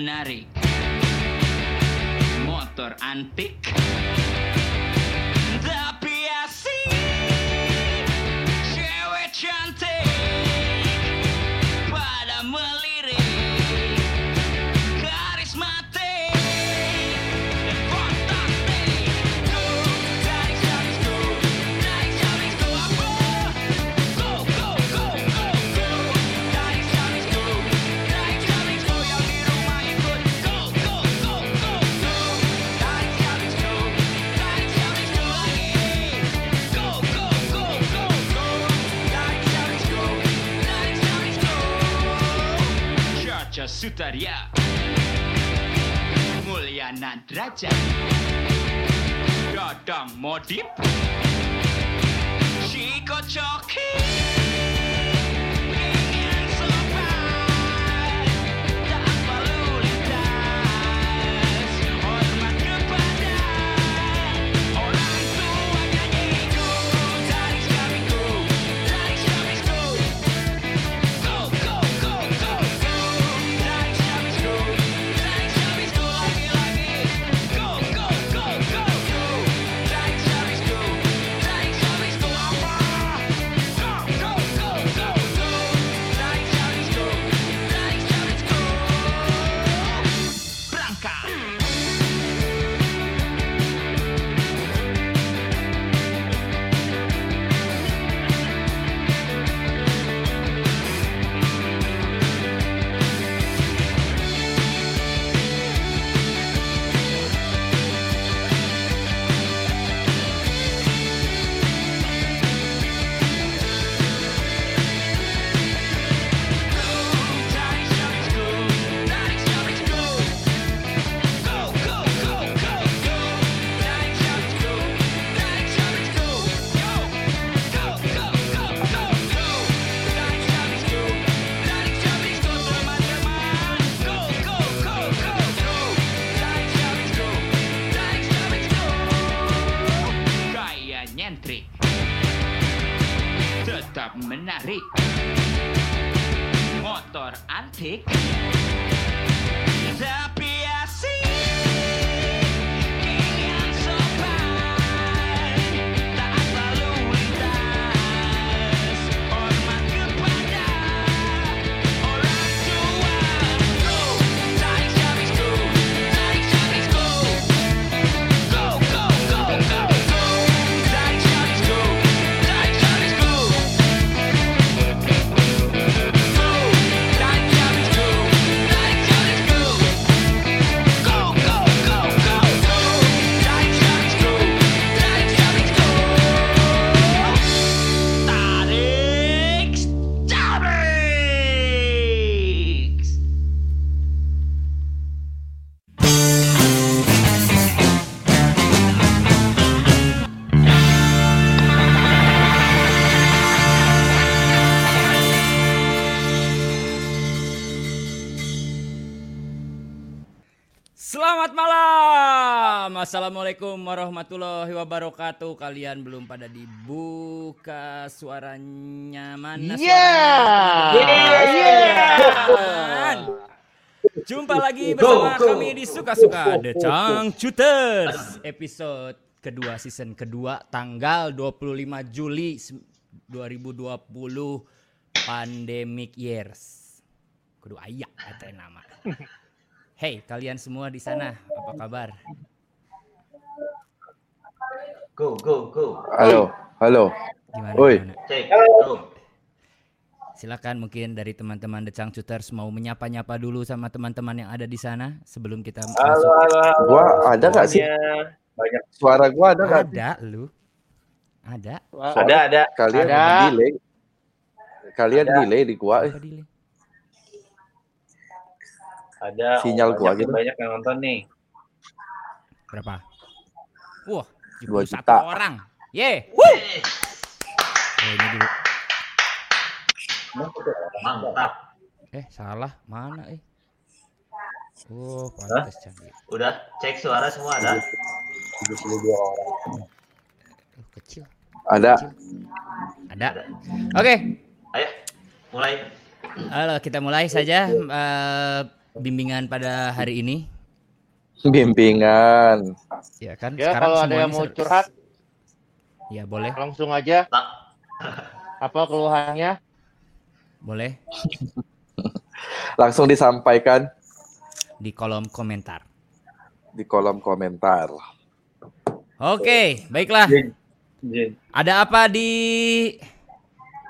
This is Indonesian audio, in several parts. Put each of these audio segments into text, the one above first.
menarik. Motor antik Sutaria Mulyana Derajat Dadang Modip Chico Coki Selamat malam. Assalamualaikum warahmatullahi wabarakatuh. Kalian belum pada dibuka suaranya mana Yeah. suaranya? Jumpa lagi bersama kami di Suka-Suka The Changcuters episode kedua season kedua tanggal 25 Juli se- 2020 pandemic years. Kudu ayak eta nama. Hey, kalian semua di sana, apa kabar? Go, go, go. Halo, halo. Gimana? Oi. gimana? Cek. Go. Silakan mungkin dari teman-teman The Changcuters mau menyapa-nyapa dulu sama teman-teman yang ada di sana sebelum kita Halo, masuk. halo, halo. Gua ada nggak sih? Banyak. Suara gua ada nggak? Ada lu. Ada. Ada, ada. Kalian Ada. delay. Kalian Ada. delay di gua. eh. Apa delay? Ada. Sinyal oh, gua banyak, gitu. banyak yang nonton nih. Berapa? Wah, Dua 71 juta. orang. Ye. Oh, ini dulu. Mantap. Eh, salah. Mana eh? Oh, pantas canggih. Udah cek suara semua ada. 72 orang. Oh, kecil. Ada. Ada. Oke, Ayo, mulai. Halo, kita mulai saja eh, bimbingan pada hari ini. Bimbingan. Ya kan? Ya kalau ada yang mau curhat Ya boleh, langsung aja. Apa keluhannya? boleh Langsung disampaikan di kolom komentar. di kolom komentar. Oke, baiklah. Jin. Ada apa di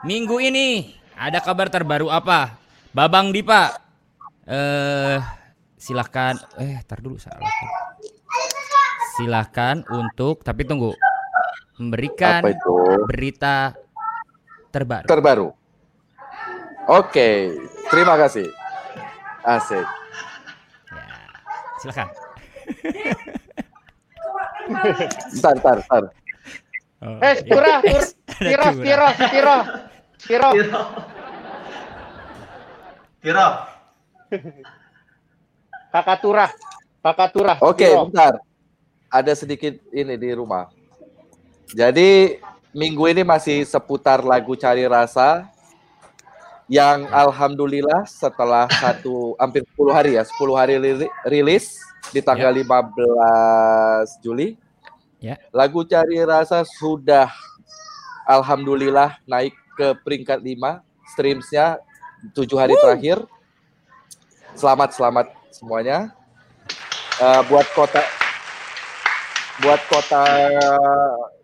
minggu ini? Ada kabar terbaru apa? Babang Dipa. Eh silahkan. Eh, tar dulu salah. Silahkan untuk tapi tunggu memberikan Apa itu? berita terbaru. Terbaru. Oke, terima kasih. Asik. Ya, silakan. Ntar, ntar, ntar. Oh, Eh, curah. Tira, Tira, Tira. Tiro. Tiro. Kakak Tura, Kakak Tura. Oke, Tiro. bentar. Ada sedikit ini di rumah. Jadi minggu ini masih seputar lagu Cari Rasa yang alhamdulillah setelah satu hampir 10 hari ya, 10 hari rilis di tanggal 15 Juli. Ya. Lagu Cari Rasa sudah alhamdulillah naik ke peringkat 5 streamsnya 7 hari terakhir. Selamat selamat semuanya. Eh, buat kota buat kota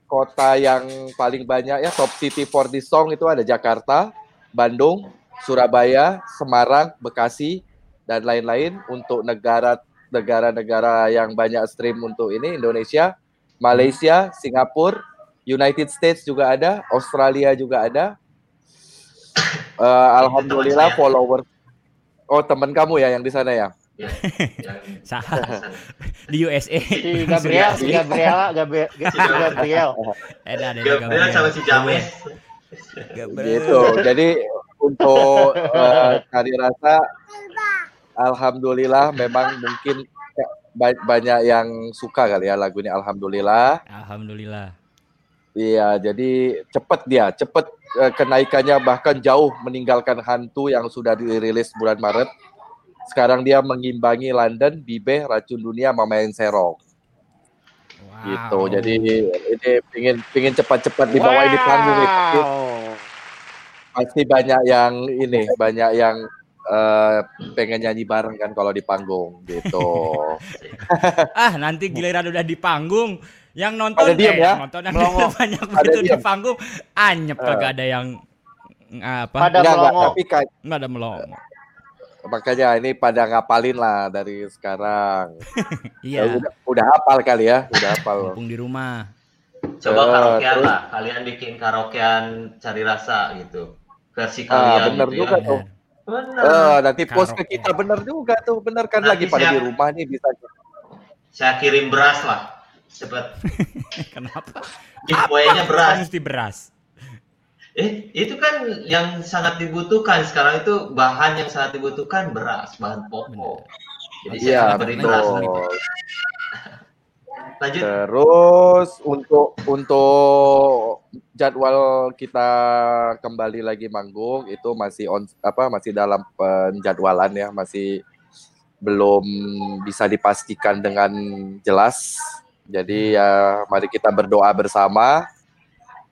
kota yang paling banyak ya top city for this song itu ada Jakarta, Bandung, Surabaya, Semarang, Bekasi dan lain-lain untuk negara negara-negara yang banyak stream untuk ini Indonesia, Malaysia, Singapura, United States juga ada, Australia juga ada. Eh, Alhamdulillah teman saya. follower. Oh teman kamu ya yang di sana ya? Ya, Salah. di USA. Si Gabriel, si Gabriel, Gabriel. Eh, ada ada Gabriel sama si James. Gitu. Jadi untuk cari rasa, alhamdulillah memang mungkin ya, ba- banyak yang suka kali ya lagu ini. Alhamdulillah. Alhamdulillah. Iya, jadi cepet dia, cepet eh, kenaikannya bahkan jauh meninggalkan hantu yang sudah dirilis bulan Maret. Sekarang dia mengimbangi London, Bibe, Racun Dunia, Mamain Serong. Wow. Gitu. Jadi ini pingin pingin cepat-cepat dibawa di panggung nih. Pasti- Wow. pasti banyak yang ini banyak yang eh, pengen nyanyi bareng kan kalau di panggung gitu. ah nanti giliran udah di panggung yang nonton Pada diem eh, ya, yang nonton yang melongo. banyak Pada begitu di diem. panggung anyep Eh. kagak ada yang apa Pada Enggak, enggak, melongo. tapi ka- nggak ada melongo makanya ini pada ngapalin lah dari sekarang. iya Udah, udah hafal kali ya, udah hafal. mumpung di rumah Coba Eh, karaokean terus- lah. Kalian bikin karaokean cari rasa gitu. Versi Ah, kalian bener gitu juga ya. tuh. Bener. Eh, nanti post ke kita bener juga tuh, bener kan Nanti lagi pada siap. di rumah nih bisa. Saya kirim beras lah. Cepet. kenapa Giveaway-nya beras. mesti beras Eh, itu kan yang sangat dibutuhkan sekarang itu bahan yang sangat dibutuhkan beras, bahan pokok. Jadi saya Iya, akan beri beras. betul. Lanjut. Terus untuk untuk jadwal kita kembali lagi manggung itu masih on apa masih dalam penjadwalan ya, masih belum bisa dipastikan dengan jelas. Jadi ya mari kita berdoa bersama.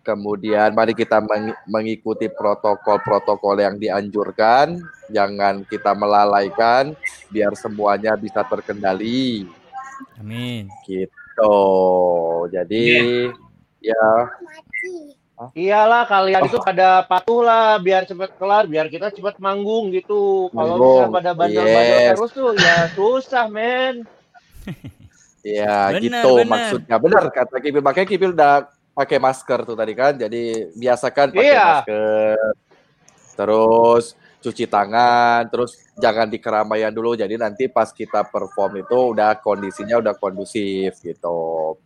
Kemudian mari kita meng- mengikuti protokol-protokol yang dianjurkan, jangan kita melalaikan biar semuanya bisa terkendali amin gitu. Jadi ya Iyalah kalian itu pada patuh lah biar cepet kelar, biar kita cepet manggung gitu. Kalau misalnya pada bandel-bandel yes. terus tuh ya susah men. ya Benar, gitu benar. maksudnya. Benar kata Kipil. Makanya Kipil udah pakai masker tuh tadi kan. Jadi biasakan pakai Iya. masker. Terus cuci tangan, terus jangan di keramaian dulu. Jadi nanti pas kita perform itu udah kondisinya udah kondusif gitu.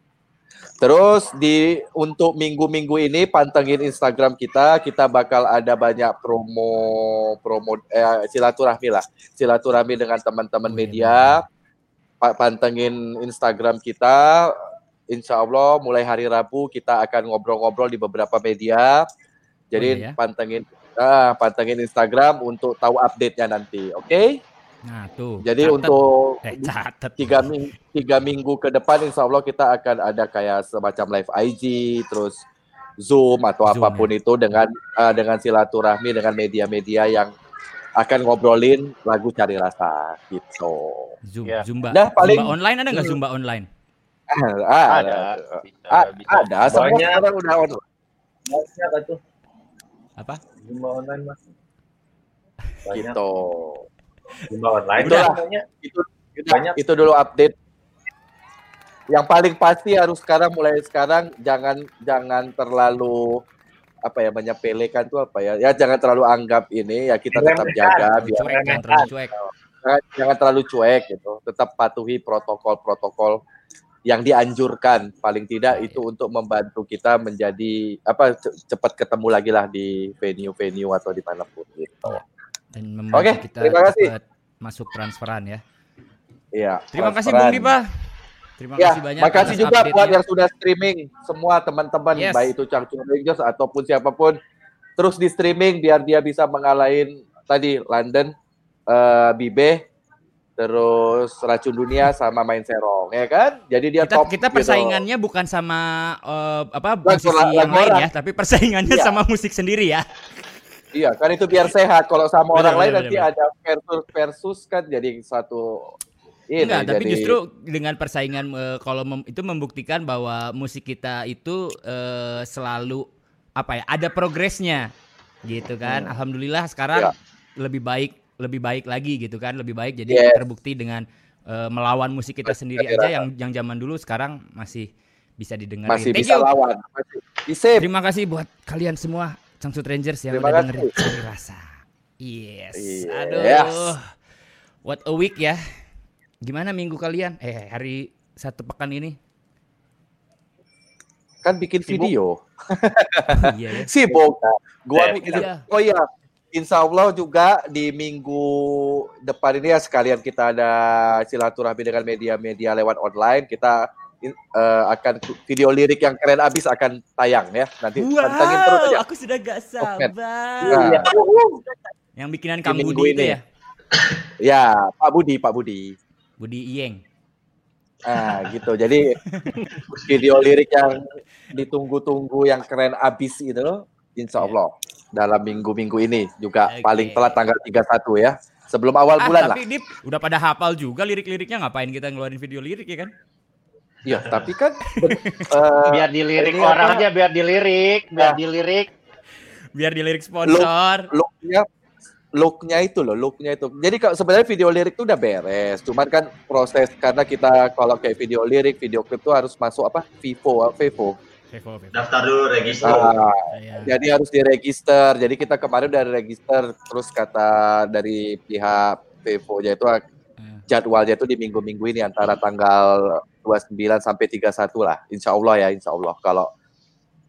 Terus di untuk minggu-minggu ini pantengin Instagram kita, kita bakal ada banyak promo promo eh, silaturahmi lah, silaturahmi dengan teman-teman Oh, iya, media. Pa- Pantengin Instagram kita. Insya Allah mulai hari Rabu kita akan ngobrol-ngobrol di beberapa media. Jadi Oh, ya? pantengin Ah, pantengin Instagram untuk tahu update-nya nanti, oke? Nah, tuh. Jadi catet. untuk eh catet. tiga minggu, tiga minggu ke depan, insya Allah kita akan ada kayak semacam live IG, terus Zoom atau Zoom, apa pun itu dengan ah, dengan silaturahmi dengan media-media yang akan ngobrolin lagu cari rasa gitu. Zoom, Ya. Zumba. Nah, paling- Zumba online ada nggak Zumba online? Ah, Ada. ada, Bisa, Ah, bisa. ada. Semua Banyak. sekarang udah online. Banyak kan tuh. Apa? Zumba online mas. Banyak. Gitu. Zumba online. Itulah. Banyak. Itu itu, Banyak. itu dulu update. Yang paling pasti harus sekarang mulai sekarang jangan jangan terlalu apa ya menyepelekan tuh apa ya ya jangan terlalu anggap ini ya kita tetap jaga biar cuek kan, terlalu cuek. Jangan, jangan terlalu cuek gitu tetap patuhi protokol-protokol yang dianjurkan paling tidak itu untuk membantu kita menjadi apa ce- cepat ketemu lagi lah di venue-venue atau di mana pun gitu. Dan membantu Oke, kita terima kasih. masuk transferan ya. Iya. Terima kasih. Bung Dipa. Terima Ya, kasih banyak. makasih juga buat yang sudah streaming semua teman-teman Yes. baik itu Changchun Rangers ataupun siapa pun terus di streaming biar dia bisa mengalahin tadi London, eh Bibe, terus Racun Dunia sama Main Serong ya kan? Jadi dia kita top. kita gitu. persaingannya bukan sama eh, apa Lagu- musisi yang lain ya, tapi persaingannya Iya. sama musik sendiri ya. Iya, kan itu biar sehat. Kalau sama orang lain benar, nanti benar. ada versus versus kan jadi satu ini Enggak, tapi jadi justru dengan persaingan eh, kalau mem- itu membuktikan bahwa musik kita itu eh, selalu apa ya, ada progresnya gitu kan. Alhamdulillah sekarang Ya. lebih baik lebih baik lagi gitu kan, lebih baik jadi Yes. terbukti dengan eh, melawan musik kita sendiri aja yang yang zaman dulu sekarang masih bisa didengar. masih Thank bisa you. lawan. Masih. Terima kasih buat kalian semua Changsut Rangers yang Terima udah dengerin Cari Rasa. Yes. Yes. Aduh. What a week ya. Gimana minggu kalian? Eh, hari satu pekan ini? Kan bikin Sibuk. video. iya ya. Sibuk. Gua Eh, bikin iya. Oh iya, Insya Allah juga di minggu depan ini ya sekalian kita ada silaturahmi dengan media-media lewat online. Kita eh, akan video lirik yang keren abis akan tayang ya. Nanti pantengin terus aja. aku sudah gak sabar. Nah, Yang bikinan Kang minggu Budi itu ini. ya? ya, Pak Budi, Pak Budi. Budi Iyeng. Nah, gitu. Jadi video lirik yang ditunggu-tunggu yang keren abis itu, insya Allah dalam minggu-minggu ini juga Oke. paling telat tanggal 31 ya. Sebelum awal Ah, bulan lah. tapi Dip, udah pada hafal juga lirik-liriknya ngapain kita ngeluarin video lirik ya kan? Iya, tapi kan eh, Biar dilirik ini orang apa? aja, biar dilirik, biar Nah. dilirik. Biar dilirik sponsor. looknya looknya itu loh looknya itu jadi kalau sebenarnya video lirik itu udah beres cuman kan proses karena kita kalau kayak video lirik video klip tuh harus masuk apa Vivo ah, Vivo. Daftar dulu register. Ah, Iya. jadi harus diregister jadi kita kemarin udah register terus kata dari pihak Vivo nya itu ah, Hmm. jadwalnya itu di minggu-minggu ini antara tanggal 29 sampai 31 lah insya Allah ya insya Allah kalau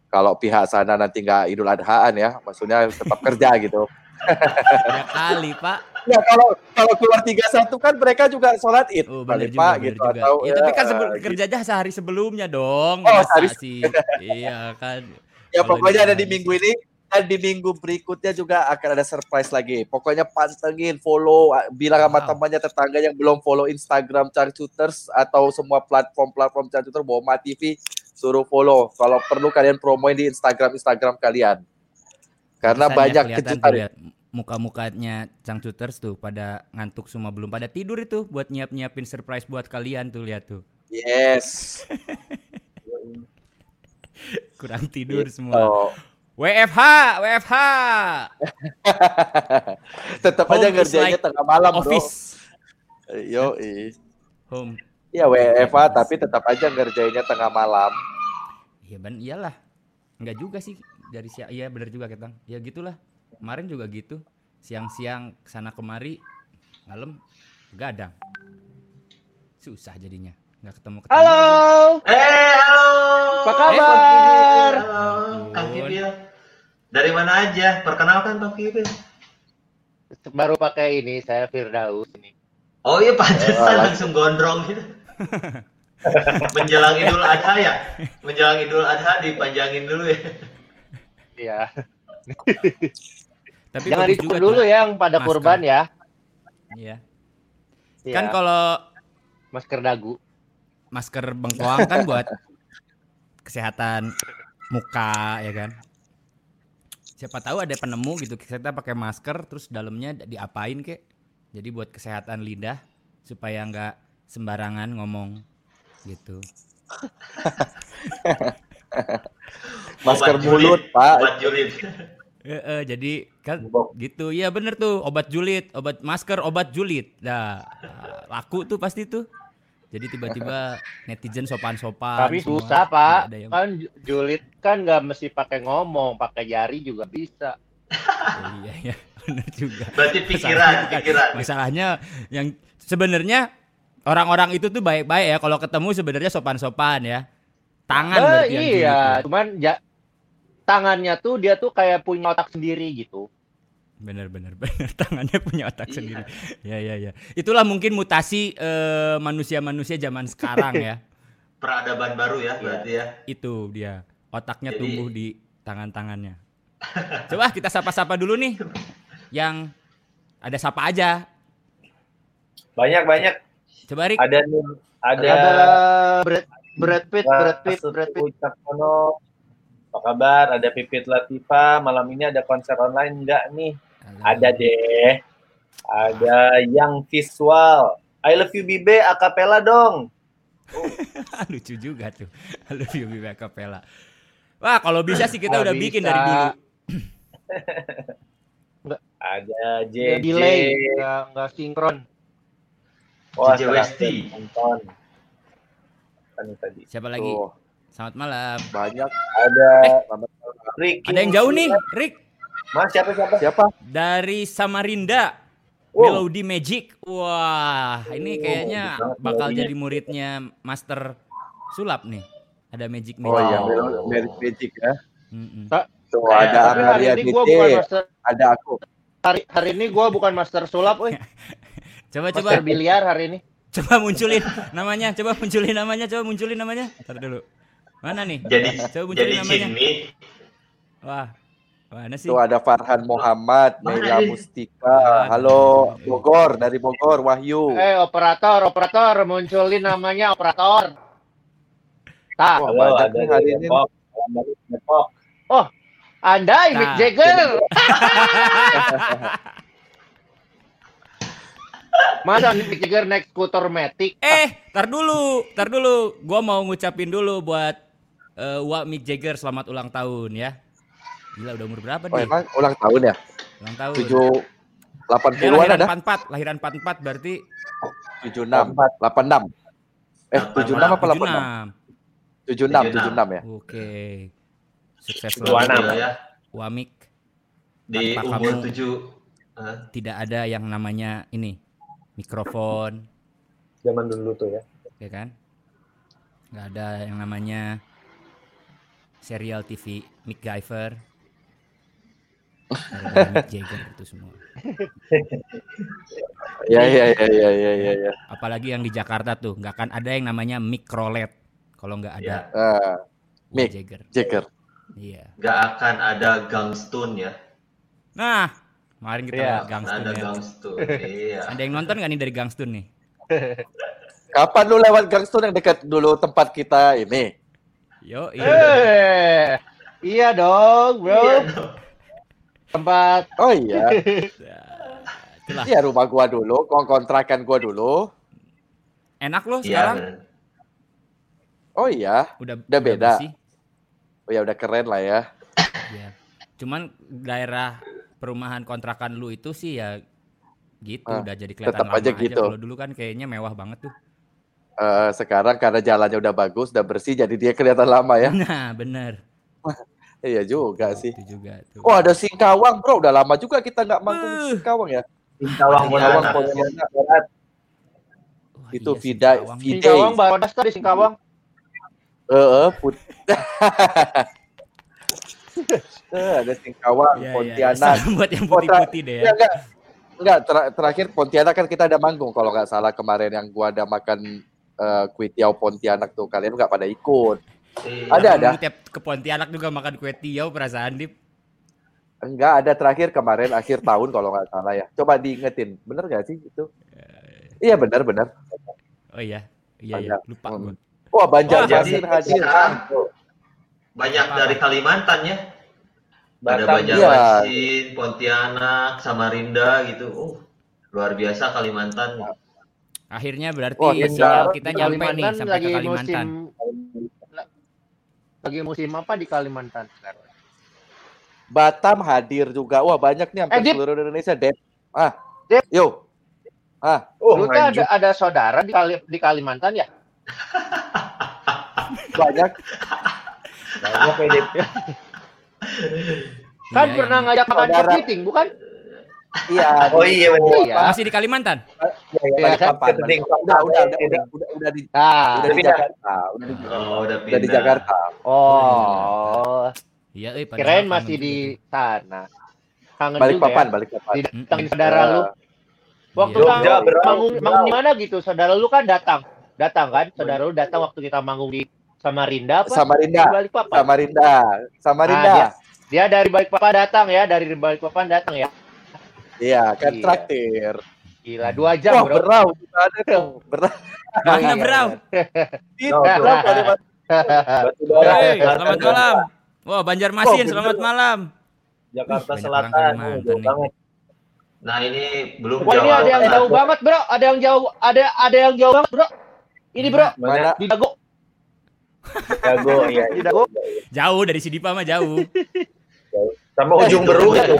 kalau pihak sana nanti nggak idul adhaan ya maksudnya tetap kerja gitu Ya kali, Pak. Ya kalau kalau keluar 31 kan mereka juga sholat id Oh, kali juga, Pak gitu juga. atau ya, tapi kan ya, sebelum gitu. kerjanya sehari sebelumnya dong. Oh, Masa sehari sih? iya kan. Ya Kalau pokoknya ada di minggu ini dan di minggu berikutnya juga akan ada surprise lagi. Pokoknya pantengin, follow, bilang sama Wow. temannya tetangga yang belum follow Instagram Charcuters atau semua platform-platform Charcuter Boma TV suruh follow. Kalau perlu kalian promoin di Instagram Instagram kalian. Karena Pesan ya, banyak kejutan. Muka-mukanya Cangcuters tuh pada ngantuk semua belum pada tidur itu buat nyiap-nyiapin surprise buat kalian tuh lihat tuh. Yes. Kurang tidur Gitu. semua. WFH, WFH. Tetap Home aja is ngerjainnya like tengah malam, Bro. Office. Yo, Home. Iya WFA tapi tetap aja ngerjainnya tengah malam. Iya ban iyalah. Enggak juga sih dari siang. Iya benar juga Ketang. Ya gitulah. Kemarin juga gitu. Siang-siang sana kemari malam gadang. Susah jadinya. Nggak ketemu ketemu. Halo, Eh, halo. apa kabar? Halo, Kang. Kibil. Dari mana aja? Perkenalkan Kang Kibil. Baru pakai ini, saya Firdaus ini. Oh iya pantesan Oh, langsung gondrong gitu. Menjelang Idul Adha ya? Menjelang Idul Adha dipanjangin dulu ya. Iya. Tapi Jangan juga dulu tuh. ya yang pada Masker. kurban ya. Iya. Iya, Kan kalau masker dagu. masker bengkoang kan buat kesehatan muka ya kan. Siapa tahu ada penemu gitu kita pakai masker terus dalamnya diapain kek. Jadi buat kesehatan lidah supaya nggak sembarangan ngomong gitu. Masker mulut, Pak. Obat julid. Eh, eh, jadi kan Bok. gitu. Iya bener tuh obat julid, obat masker, obat julid. Nah, laku tuh pasti tuh. Jadi tiba-tiba netizen sopan-sopan. Tapi semua. susah pak. ada yang- Kan ju- julid kan nggak mesti pakai ngomong, pakai jari juga bisa. Oh, iya iya bener juga. Berarti pikiran, Masalahnya pikiran. Masalahnya yang sebenarnya orang-orang itu tuh baik-baik ya kalau ketemu sebenarnya sopan-sopan ya. Tangan Eh, berarti julid iya, ya. cuman ya tangannya tuh dia tuh kayak punya otak sendiri gitu. Bener bener bener tangannya punya otak Iya. sendiri. Ya ya ya. Itulah mungkin mutasi eh, manusia-manusia zaman sekarang ya. Peradaban baru ya berarti ya. Itu dia. Otaknya Jadi- tumbuh di tangan-tangannya. Coba kita sapa-sapa dulu nih. Yang ada sapa aja. Banyak banyak. Coba Rik. Ada nih, ada, Ada Brad Brad Pitt, Brad Pitt, Brad Pitt. Ucaksono. Apa kabar? Ada Pipit Latifa. Malam ini ada konser online enggak nih? Ada deh. Ada yang visual. I love you Bibe akapela dong. Lucu juga tuh. Love you Bibi Acapella. Wah, kalau bisa sih kita udah bikin dari dulu. Ada JJ. delay, nggak nggak sinkron. Wah, JJ Westi. Nonton. Tadi? Siapa lagi? Tuh, Selamat malam. banyak. Ada Rick. Ada yang jauh nih, Rik. Mas siapa siapa? Siapa? Dari Samarinda. Wow. Melody Magic. Wah, ini kayaknya banget bakal melodinya. jadi muridnya Master Sulap nih. Ada Magic Magic. Oh iya, Merit Magic ya. Mm-mm. Tuh Eh, ada gua bukan master ada aku. hari, hari ini gua bukan master sulap, weh. Coba coba Master biliar hari ini. coba munculin namanya, coba munculin namanya, coba munculin namanya. Ntar dulu. Mana nih? Jadi Coba jadi namanya. Jimmy. Wah. Mana sih? Tuh ada Farhan Muhammad, ini? Mustika. Halo, Bogor dari Bogor, Wahyu. Eh, operator, operator, munculin namanya operator. Wah, Halo, banyak ada hari ini. Depok. Anda Mick Nah, Jagger. Masa Mick Jagger naik skuter Matic? Eh, tar dulu, tar dulu. Gua mau ngucapin dulu buat eh, Wak Mick Jagger selamat ulang tahun ya. Gila udah umur berapa Oh dia? emang ulang tahun ya? Ulang tahun. 7 Dia 80-an lahiran ada? 44, lahiran 44 berarti 76, 86. Eh, 76 apa 86? 76, 76 ya. Oke. Sukses selalu enam. Ya. Wamik. Di Tanpa umur kamu. tujuh. eh, Tidak ada yang namanya ini mikrofon, Zaman dulu tuh ya. ya kan? Nggak ada yang namanya serial TV MacGyver. Gara-gara Mick Jagger itu semua. Ya ya ya ya ya ya ya. Apalagi yang di Jakarta tuh nggak akan ada yang namanya mikrolet kalau nggak ada Ya. Ah, Mick Mick. Jagger. Jagger. Iya. Gak akan ada gangstun ya. Nah, kemarin kita Iya, lihat Ada Gangstun ya. gangstun. iya. Ada yang nonton nggak nih dari Gangstun nih? Kapan lu lewat Gangstone yang dekat dulu tempat kita ini? Yo, iya. Eh, iya dong, bro. Iya dong. Tempat Oh iya, Itulah. iya rumah gua dulu, kon- kontrakan gua dulu. Enak loh Iya. sekarang. bener. Oh iya, Udah Udah beda. bersih. oh ya udah keren lah ya. Iya. Cuman daerah perumahan kontrakan lu itu sih ya gitu Ah, udah jadi kelihatan tetap lama aja aja. gitu. Kalau dulu kan kayaknya mewah banget tuh. Eh, sekarang karena jalannya udah bagus, udah bersih, jadi dia kelihatan lama ya. Nah, bener. Iya juga sih. Itu juga tuh. Oh ada Singkawang bro, udah lama juga kita nggak manggung Uh. Singkawang ya. Singkawang Iya, Pontianak. Wah, itu iya, Vida- Singkawang. Vida- Singkawang bawa dasar di Singkawang. Eh, put- Eh, ada Singkawang, Iya, iya. Pontianak. Salam buat yang Oh, putih-putih deh ya. Enggak, enggak. Enggak, ter- terakhir Pontianak kan kita ada manggung kalau nggak salah kemarin yang gua ada makan eh, kue tiaw Pontianak tuh. Kalian nggak pada ikut. Iya. Ada, ada. Tiap ke Pontianak juga makan kue tiaw perasaan Dip. Enggak ada terakhir kemarin akhir tahun kalau nggak salah ya. Coba diingetin, bener nggak sih itu? Iya benar benar. Oh iya. Iya iya, Banyak. lupa Hmm. gua. Wah Banjar jadi Masin hadir. banyak Apa? dari Kalimantan ya. Ada Batam, iya. Banjarmasin, Pontianak, Samarinda gitu. Uh, luar biasa Kalimantan. Akhirnya berarti Wah, sinyal sekarang kita nyampe nih sampai lagi ke Kalimantan. musim lagi musim apa di Kalimantan sekarang? Batam hadir juga. Wah banyak nih hampir Eh, seluruh Indonesia. Dep. Ah. Dip. Yo. Ah. Oh, Lu tuh ada ada saudara di Kali, di Kalimantan ya? Banyak. banyak ya, Dip. Kan Iya, pernah iya. ngajak makan kepiting, bukan? Iya. Oh iya benar. Iya. Masih di Kalimantan? Iya, Iya, Balik kan? papan. Kepiting. Udah, udah, udah, udah, udah, udah di, Nah, udah di pindah. Jakarta. Udah di, Oh, udah pindah. udah di Jakarta. oh, Iya, eh kirain masih di sana. Kangen Balik juga papan, ya. balik papan. Didatengin Mm-mm. saudara lu. Waktu Iya. kamu Jogja, manggung, manggung di mana gitu, saudara lu kan datang. Datang kan? Saudara lu datang waktu kita manggung di Samarinda apa? Samarinda. Di Balikpapan. Samarinda. Samarinda. Ah, Dia dari Balikpapan datang ya, dari Balikpapan datang ya. Iya, kan Iya. traktir. Gila, dua jam Wah, bro. berau ada tuh. Berau. Mana Iya, berau? Hei, selamat malam. Wah, Banjarmasin, Oh, selamat malam. Jakarta Selatan. Oh, jauh banget. Nah, ini belum Wah ini ada yang jauh banget bro, ada yang jauh, ada ada yang jauh banget bro. Ini bro, Mana? di Dago, Jago, iya. di Dago. Jauh dari Sidipa mah jauh. Sama Eh, ujung itu berung dia. itu.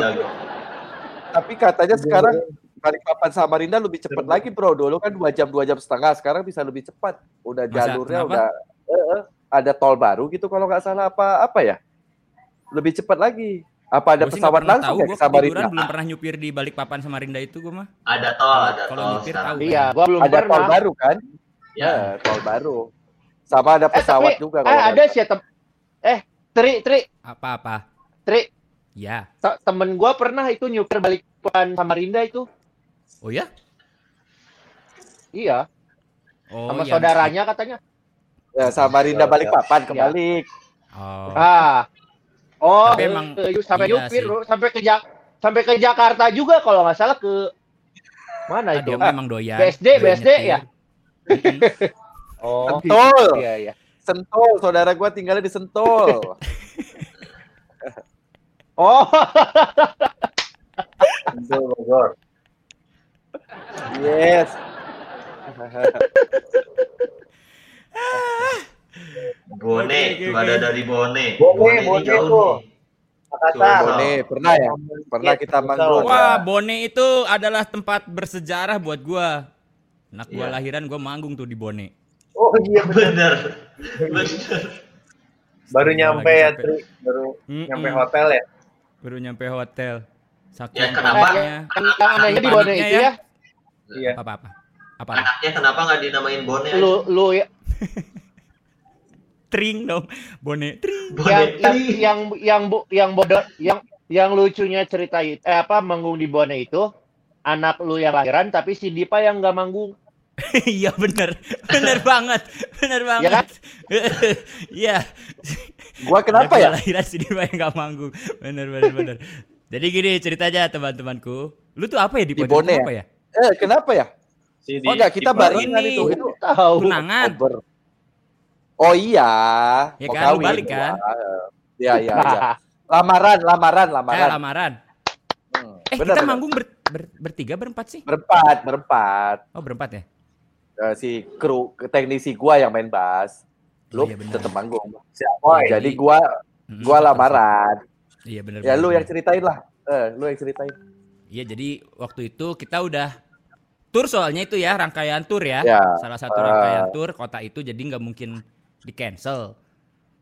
Tapi katanya sekarang Balikpapan Samarinda lebih cepat lagi bro. Dulu kan dua jam dua jam setengah, sekarang bisa lebih cepat. Udah Masa? jalurnya Kenapa? udah eh, eh, ada tol baru gitu kalau nggak salah apa apa ya? Lebih cepat lagi. Apa ada Gua pesawat langsung tahu, ya gua ke Samarinda? belum pernah nyupir di Balikpapan Samarinda itu gua mah. Ada tol, ada Kalau tol nyupir tahu. Iya, gua belum Ada tol pernah. baru kan? Ya. Eh, tol baru. Sama ada Eh pesawat tapi, juga. eh ada sih tem- eh Tri Tri Apa-apa? Tri Ya. te- temen gua pernah itu nyupir Balikpapan Samarinda itu. Oh ya? Iya, Oh, sama yang- saudaranya katanya. Ya, Samarinda Balikpapan kebalik. Oh. Ah. Oh, Tapi emang- eh, sampai iya nyupir sih. bro, sampai ke Jak sampai ke Jakarta juga kalau nggak salah ke mana Ah, itu? dia memang doyan. BSD, doyan BSD nyetir. ya? Oh, Sentul. iya iya. Sentul, saudara gua tinggalnya di Sentul. Oh, Sentul Bogor. yes. Bone, tuh oke. ada dari Bone. Bone, ini Bone jauh tuh. Bone, pernah ya? Pernah kita manggung. Wah, Bone itu adalah tempat bersejarah buat gua. Anak gua Iya. lahiran gua manggung tuh di Bone. Oh iya benar. Bener. Baru nyampe ya, Tri. Baru Mm-mm. nyampe hotel ya. Baru nyampe hotel. Saking Ya, kenapa? paniknya. yang yang anehnya di Bone itu ya. ya, Iya. Apa-apa? Apa? Anaknya kenapa nggak dinamain Bone? aja? lu lu ya, Tring dong. Bone. Tring. Bone. yang yang yang yang bu, yang bodoh yang yang lucunya cerita itu eh apa manggung di Bone itu anak lu yang lahiran tapi si Dipa yang nggak manggung Iya bener. Bener banget. Bener banget. kan? Iya. Gua kenapa ya? Lahiran sini yang gak manggung. Bener bener bener. Jadi gini ceritanya teman-temanku. Lu tuh apa ya di, Di pojok Bone ya? apa ya? Eh, kenapa ya? Si Oh enggak, kita barengan ini. itu. Itu tahu Tunangan. Oh iya. Ya mau kan, lu kawin balik kan? gua. Iya, iya, iya. Lamaran, lamaran, Eh, lamaran. lamaran. Hmm, Eh bener, kita bener. manggung ber, ber- bertiga berempat sih? berempat, berempat. Oh berempat ya? Eh, si kru teknisi gua yang main bass. Oh, Lu iya bener. tetap manggung. Apoy. Jadi gua gua lamaran. Iya bener. Ya bener, lu yang ceritain lah. Eh, lu yang ceritain. Iya jadi waktu itu kita udah tur soalnya itu ya rangkaian tur ya. Ya. Salah satu Ah. rangkaian tur kota itu jadi nggak mungkin di cancel.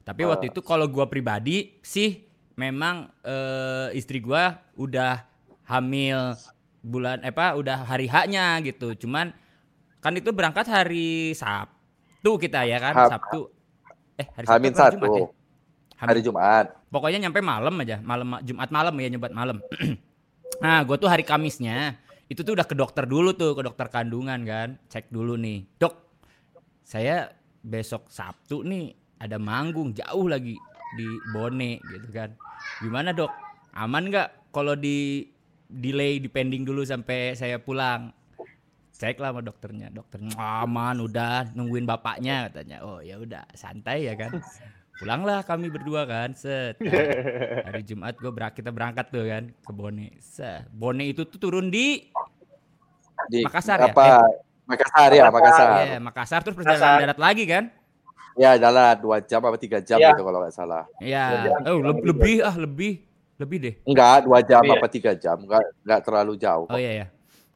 Tapi Ah. waktu itu kalau gua pribadi sih memang eh, istri gua udah hamil bulan eh, apa udah hari haknya gitu. Cuman kan itu berangkat hari Sabtu kita ya kan Sabtu. Eh hari Hamin apa hari Jumat satu. ya? Hamin. Hari Jumat. pokoknya nyampe malam aja malam Jumat malam ya nyebat malam. Nah gue tuh hari Kamisnya itu tuh udah ke dokter dulu tuh ke dokter kandungan kan. Cek dulu nih. Dok saya besok Sabtu nih ada manggung jauh lagi di Bone gitu kan. Gimana dok? Aman nggak kalau di delay di pending dulu sampai saya pulang cek lah sama dokternya dokternya aman udah nungguin bapaknya katanya oh ya udah santai ya kan pulanglah kami berdua kan set Nah, hari Jumat gue berak kita berangkat tuh kan ke Bone set Bone itu tuh turun di Di Makassar ya? apa? Makassar ya, Makassar. ya Makassar terus perjalanan darat lagi kan Ya, jalan dua jam apa tiga jam Ya. gitu kalau nggak salah. ya oh le- lebih ah lebih lebih deh Enggak, dua jam Iya. apa tiga jam, enggak enggak terlalu jauh. Oh iya ya.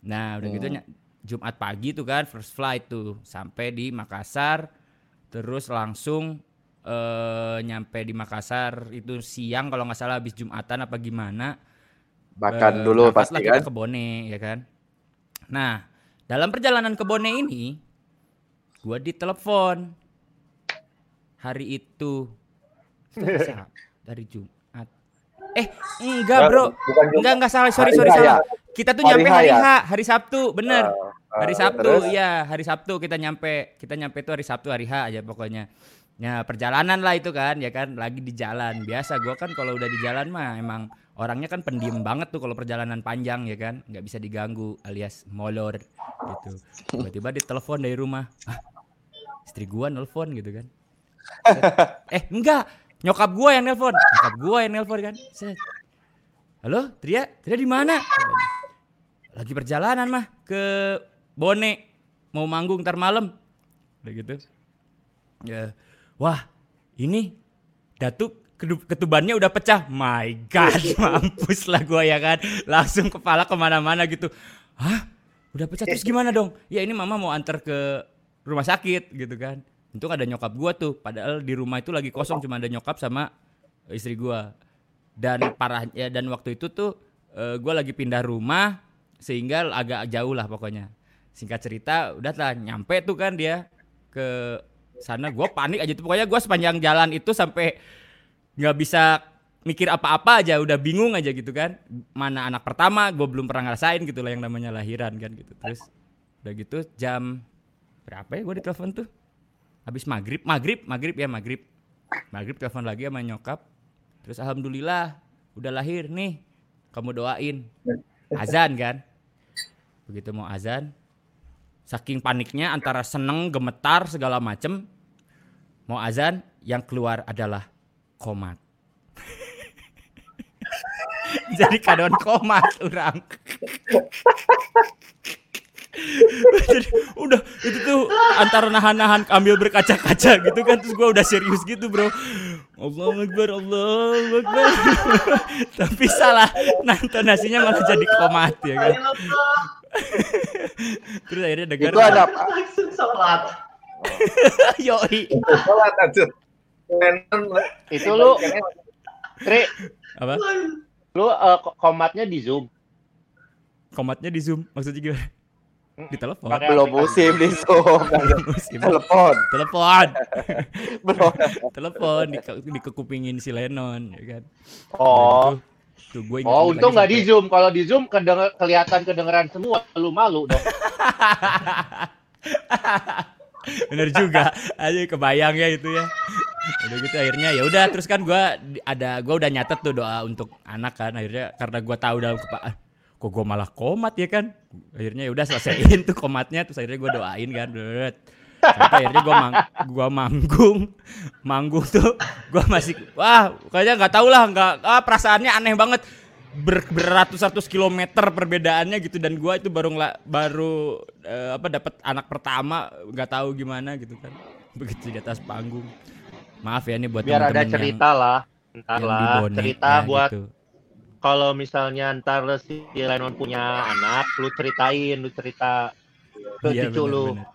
Nah, udah gitu Hmm. ny- Jumat pagi tuh kan first flight tuh sampai di Makassar terus langsung eh nyampe di Makassar itu siang kalau nggak salah habis Jumatan apa gimana. Makan Eh, dulu pasti kan. ke Bone ya kan. Nah, dalam perjalanan ke Bone ini gua ditelepon hari itu dari Jumat. Eh, enggak, Bro. Enggak, enggak salah. Sorry, sorry, salah. ya? Kita tuh Hari nyampe H hari ya? H, hari Sabtu, bener. Uh, hari uh, Sabtu, terus? iya, hari Sabtu kita nyampe. Kita nyampe tuh hari Sabtu, hari H aja pokoknya. Ya, perjalanan lah itu kan, ya kan, lagi di jalan. Biasa gua kan kalau udah di jalan mah emang orangnya kan pendiam banget tuh kalau perjalanan panjang ya kan, nggak bisa diganggu alias molor gitu. Tiba-tiba ditelepon dari rumah. Hah, istri gua nelpon gitu kan. eh, enggak, nyokap gua yang nelpon. Nyokap gua yang nelpon kan. Set. Halo, Tria? Tria di mana? Lagi perjalanan mah ke Bone. Mau manggung ntar malam. Udah gitu. Ya. Wah, ini Datuk ketubannya udah pecah. My God, mampus lah gua ya kan. Langsung kepala ke mana-mana gitu. Hah? Udah pecah terus gimana dong? Ya ini mama mau antar ke rumah sakit gitu kan. Untung ada nyokap gua tuh. Padahal di rumah itu lagi kosong cuma ada nyokap sama istri gua. Dan parah ya dan waktu itu tuh eh, gua lagi pindah rumah sehingga agak jauh lah pokoknya. Singkat cerita udah lah nyampe tuh kan dia ke sana. Gua panik aja tuh. Pokoknya gua sepanjang jalan itu sampai nggak bisa mikir apa-apa aja. Udah bingung aja gitu kan. Mana anak pertama gue belum pernah ngerasain gitu lah yang namanya lahiran kan gitu. Terus udah gitu jam berapa ya gue ditelepon tuh? Habis maghrib maghrib maghrib ya maghrib. Maghrib telepon lagi sama nyokap. Terus alhamdulillah udah lahir nih. Kamu doain. Azan kan? Begitu mau azan saking paniknya antara seneng gemetar segala macem mau azan yang keluar adalah komat. Jadi kadon komat orang Jadi, udah itu tuh antara nahan-nahan ambil berkaca-kaca gitu kan terus gua udah serius gitu bro. Allah Akbar Allah Akbar. Tapi salah nah intonasinya malah jadi komat ya kan? Terus akhirnya dengar Itu ada langsung sholat. yoi. Sholat aja. Itu lu, Tri, apa? Lu eh, ko- komatnya di Zoom. komatnya di zoom maksudnya gimana di telepon belum musim di Zoom. Musim. Telepon. telepon Belum. telepon di, di kekupingin si Lennon ya kan Oh, tuh gue oh untung nggak di Zoom. Kalau di Zoom kedenger, kelihatan kedengeran semua. Lu malu dong. bener juga aja kebayang ya itu ya udah gitu akhirnya ya udah terus kan gua di- ada gua udah nyatet tuh doa untuk anak kan akhirnya karena gua tahu dalam kepala kok gua malah komat ya kan akhirnya ya udah selesaiin tuh komatnya terus akhirnya gua doain kan Dut. sampai akhirnya gua mang gua manggung manggung tuh gua masih wah kayaknya nggak tahu lah nggak ah, perasaannya aneh banget ber, beratus-ratus kilometer perbedaannya gitu dan gua itu baru ngela- baru eh, apa dapat anak pertama nggak tahu gimana gitu kan begitu di atas panggung maaf ya nih buat Biar ada teman-teman yang- cerita lah. Ntar yang lah, cerita ya buat gitu. Kalau misalnya ntar si Lennon punya anak, lu ceritain, lu cerita ke Iya, cucu bener, lu. bener.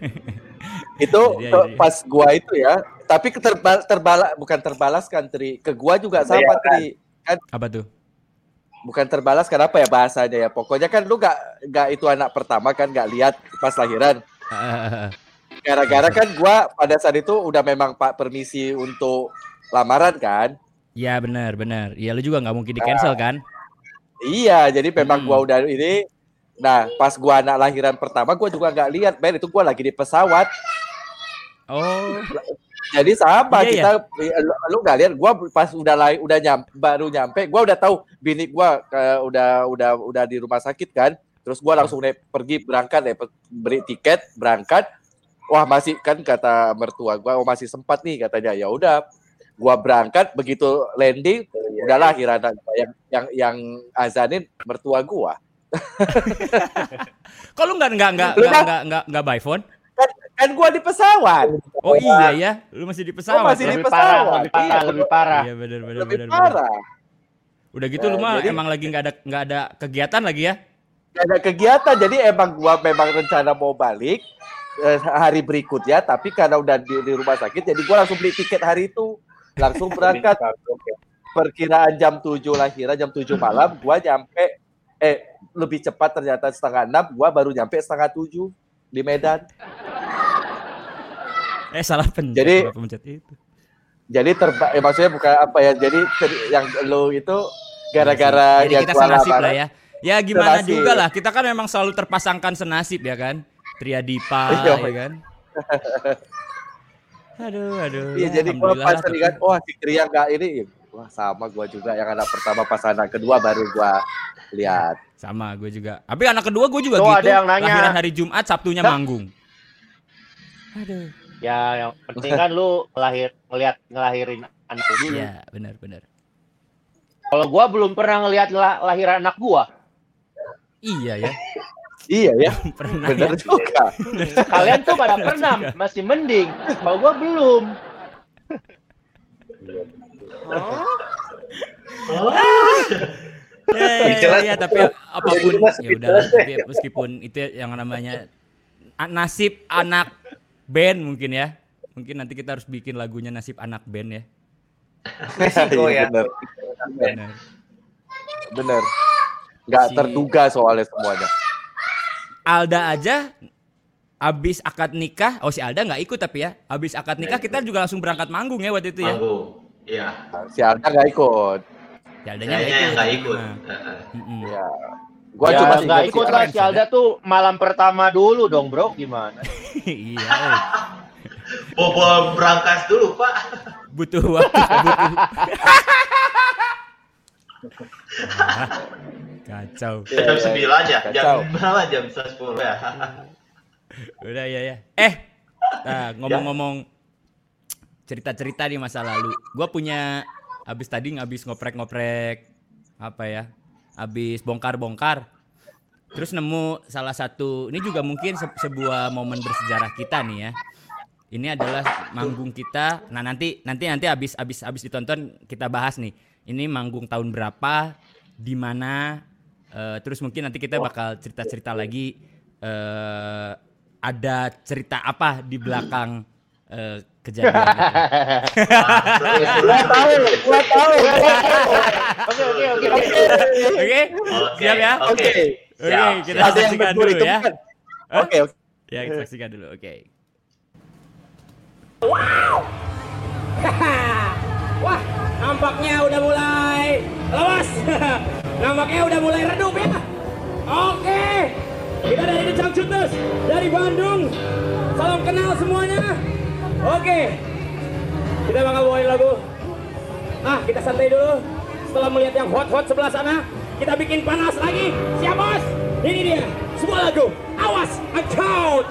Itu Jadi ke- akhirnya- pas gua itu ya, tapi terbal terbala bukan terbalas kan Tri. Ke gua juga sama Tri. apa tuh Bukan terbalas kenapa ya bahasanya ya. Pokoknya kan lu gak, gak itu anak pertama kan gak lihat pas lahiran. Gara-gara kan gua pada saat itu udah memang Pak permisi untuk lamaran kan. Iya benar benar. Iya lu juga nggak mungkin di cancel kan? Iya, jadi memang Hmm. gua udah ini. Nah, pas gua anak lahiran pertama, gua juga nggak lihat, Ben. Itu gua lagi di pesawat. Oh, Jadi sama Iya, kita lu, lu nggak lihat gua pas udah lai, udah nyam, baru nyampe gua udah tahu bini gua ke- udah udah udah di rumah sakit kan. Terus gua langsung naik pergi berangkat deh beli tiket berangkat. Wah, masih kan kata mertua gua oh, masih sempat nih katanya. Ya udah gua berangkat begitu landing udahlah akhirnya yang yang yang azanin mertua gua. kok lu nggak nggak nggak Lu nggak nggak nggak nggak by phone? Kan gua di pesawat. Oh iya ya, lu masih di pesawat. masih ya? di parah, pesawat. lebih parah, Iya, lebih parah. Iya benar benar Lebih benar. benar. parah. Udah gitu lu Nah, mah jadi- emang lagi nggak ada nggak ada kegiatan lagi ya? Gak ada kegiatan jadi emang gua memang rencana mau balik eh, hari berikutnya tapi karena udah di, di rumah sakit jadi gua langsung beli tiket hari itu langsung berangkat perkiraan jam 7 lahiran jam 7 malam gua nyampe eh lebih cepat ternyata setengah enam gua baru nyampe setengah tujuh di Medan Eh salah pencet. Jadi- pencet itu. jadi terba eh, maksudnya bukan apa ya jadi ter- yang lo itu gara-gara Jadi yang kita senasib lah ya. Ya gimana Senasib. juga lah, kita kan memang selalu terpasangkan senasib ya kan. Triadipa Iya, ya kan. Aduh, aduh. Iya ya, jadi gua pas lihat wah si Tria nggak ini wah sama gua juga yang anak pertama pas anak kedua baru gua lihat. Sama gue juga. Tapi anak kedua gue juga Tuh, gitu. ada yang nanya. Lahiran hari Jumat, Sabtunya Hah? manggung. Aduh. Ya, yang penting kan lu ngelahir ngelihat ngelahirin anak lu dulu. Iya, benar benar. Kalau gua belum pernah ngelihat lahiran anak gua. Iya ya. Iya ya, Pernah benar ya. juga. Kalian tuh pada pernah, masih mending. Kalau gua belum. Ya, Speechless. ya, tapi apa pun ya speechless Tapi meskipun itu yang namanya nasib anak band mungkin ya. Mungkin nanti kita harus bikin lagunya nasib anak band ya. Risiko Iya, ya. benar. Benar. Bener. Nggak Si- terduga soalnya semuanya. Alda aja abis akad nikah, oh si Alda nggak ikut tapi ya. Abis akad nikah kita juga langsung berangkat manggung ya waktu itu ya. Manggung. Iya. Si Alda nggak ikut. Si Aldanya Kayaknya yang nggak ikut. Nah, Heeh. mm-mm. Ya. Gua ya, cuma nggak ikut lah Alda. si Alda tuh malam pertama dulu dong, Bro. Gimana? iya. eh. Bobol berangkas dulu, Pak. Butuh waktu. butuh. Kacau. Iya, Jam iya. 9 ya. Kacau. Jam berapa? Jam 10 ya. Udah ya ya. Eh, nah, ngomong-ngomong cerita-cerita di masa lalu. Gua punya habis tadi ngabis ngoprek-ngoprek apa ya? Habis bongkar-bongkar. Terus nemu salah satu ini juga mungkin se- sebuah momen bersejarah kita nih ya. Ini adalah manggung kita. Nah, nanti nanti nanti habis habis habis ditonton kita bahas nih. Ini manggung tahun berapa, di mana eh, terus mungkin nanti kita bakal cerita-cerita lagi eh ada cerita apa di belakang eh, kejadian. Gua tahu, gua tahu. Oke, oke, oke. oke. Oke? Siap ya? Oke. Oke. Oke, Siap, kita. Ada saksikan dulu itu ya. Hah? Oke, oke. Ya, kita saksikan dulu. Oke. Wah, nampaknya udah mulai lemas. nampaknya udah mulai redup ya. Oke. Kita dari The Shooters dari Bandung. Salam kenal semuanya. Oke. Kita bakal bawain lagu. Ah, kita santai dulu. Setelah melihat yang hot-hot sebelah sana, kita bikin panas lagi. Siap, Bos? Ini dia. Sebuah lagu. Awas, account.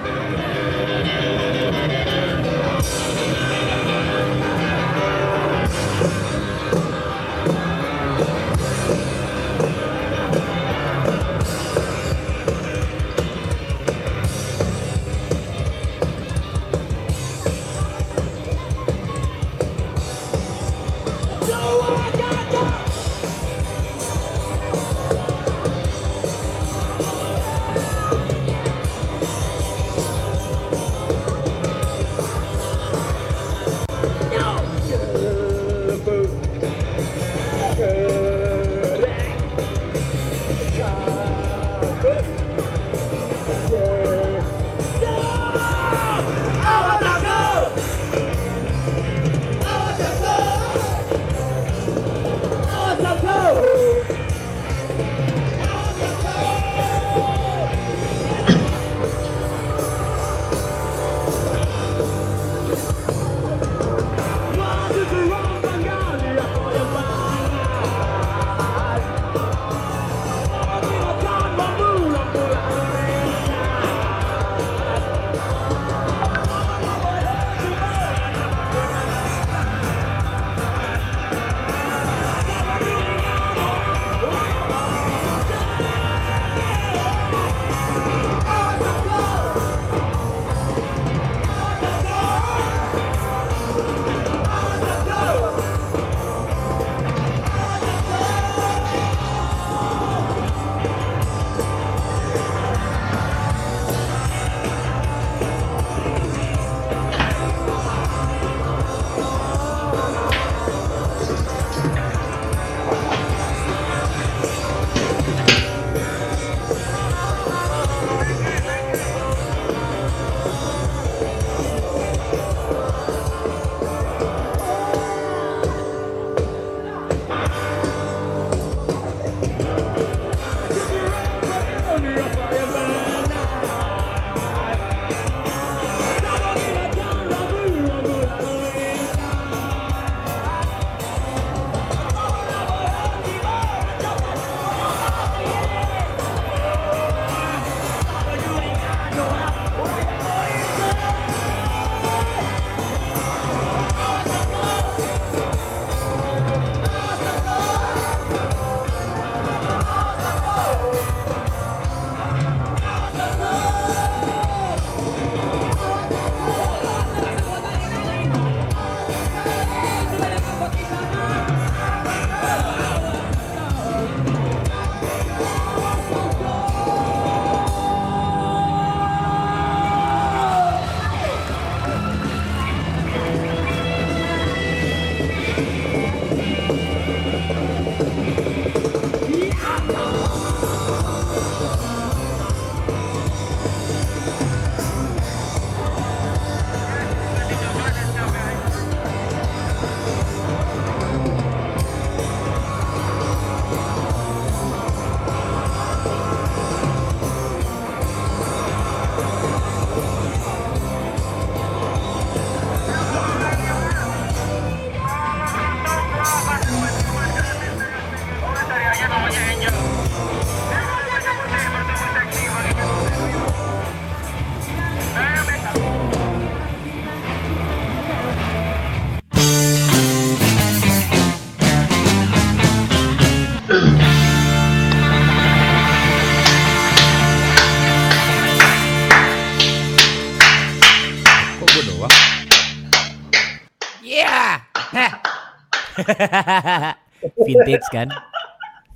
Vintage kan?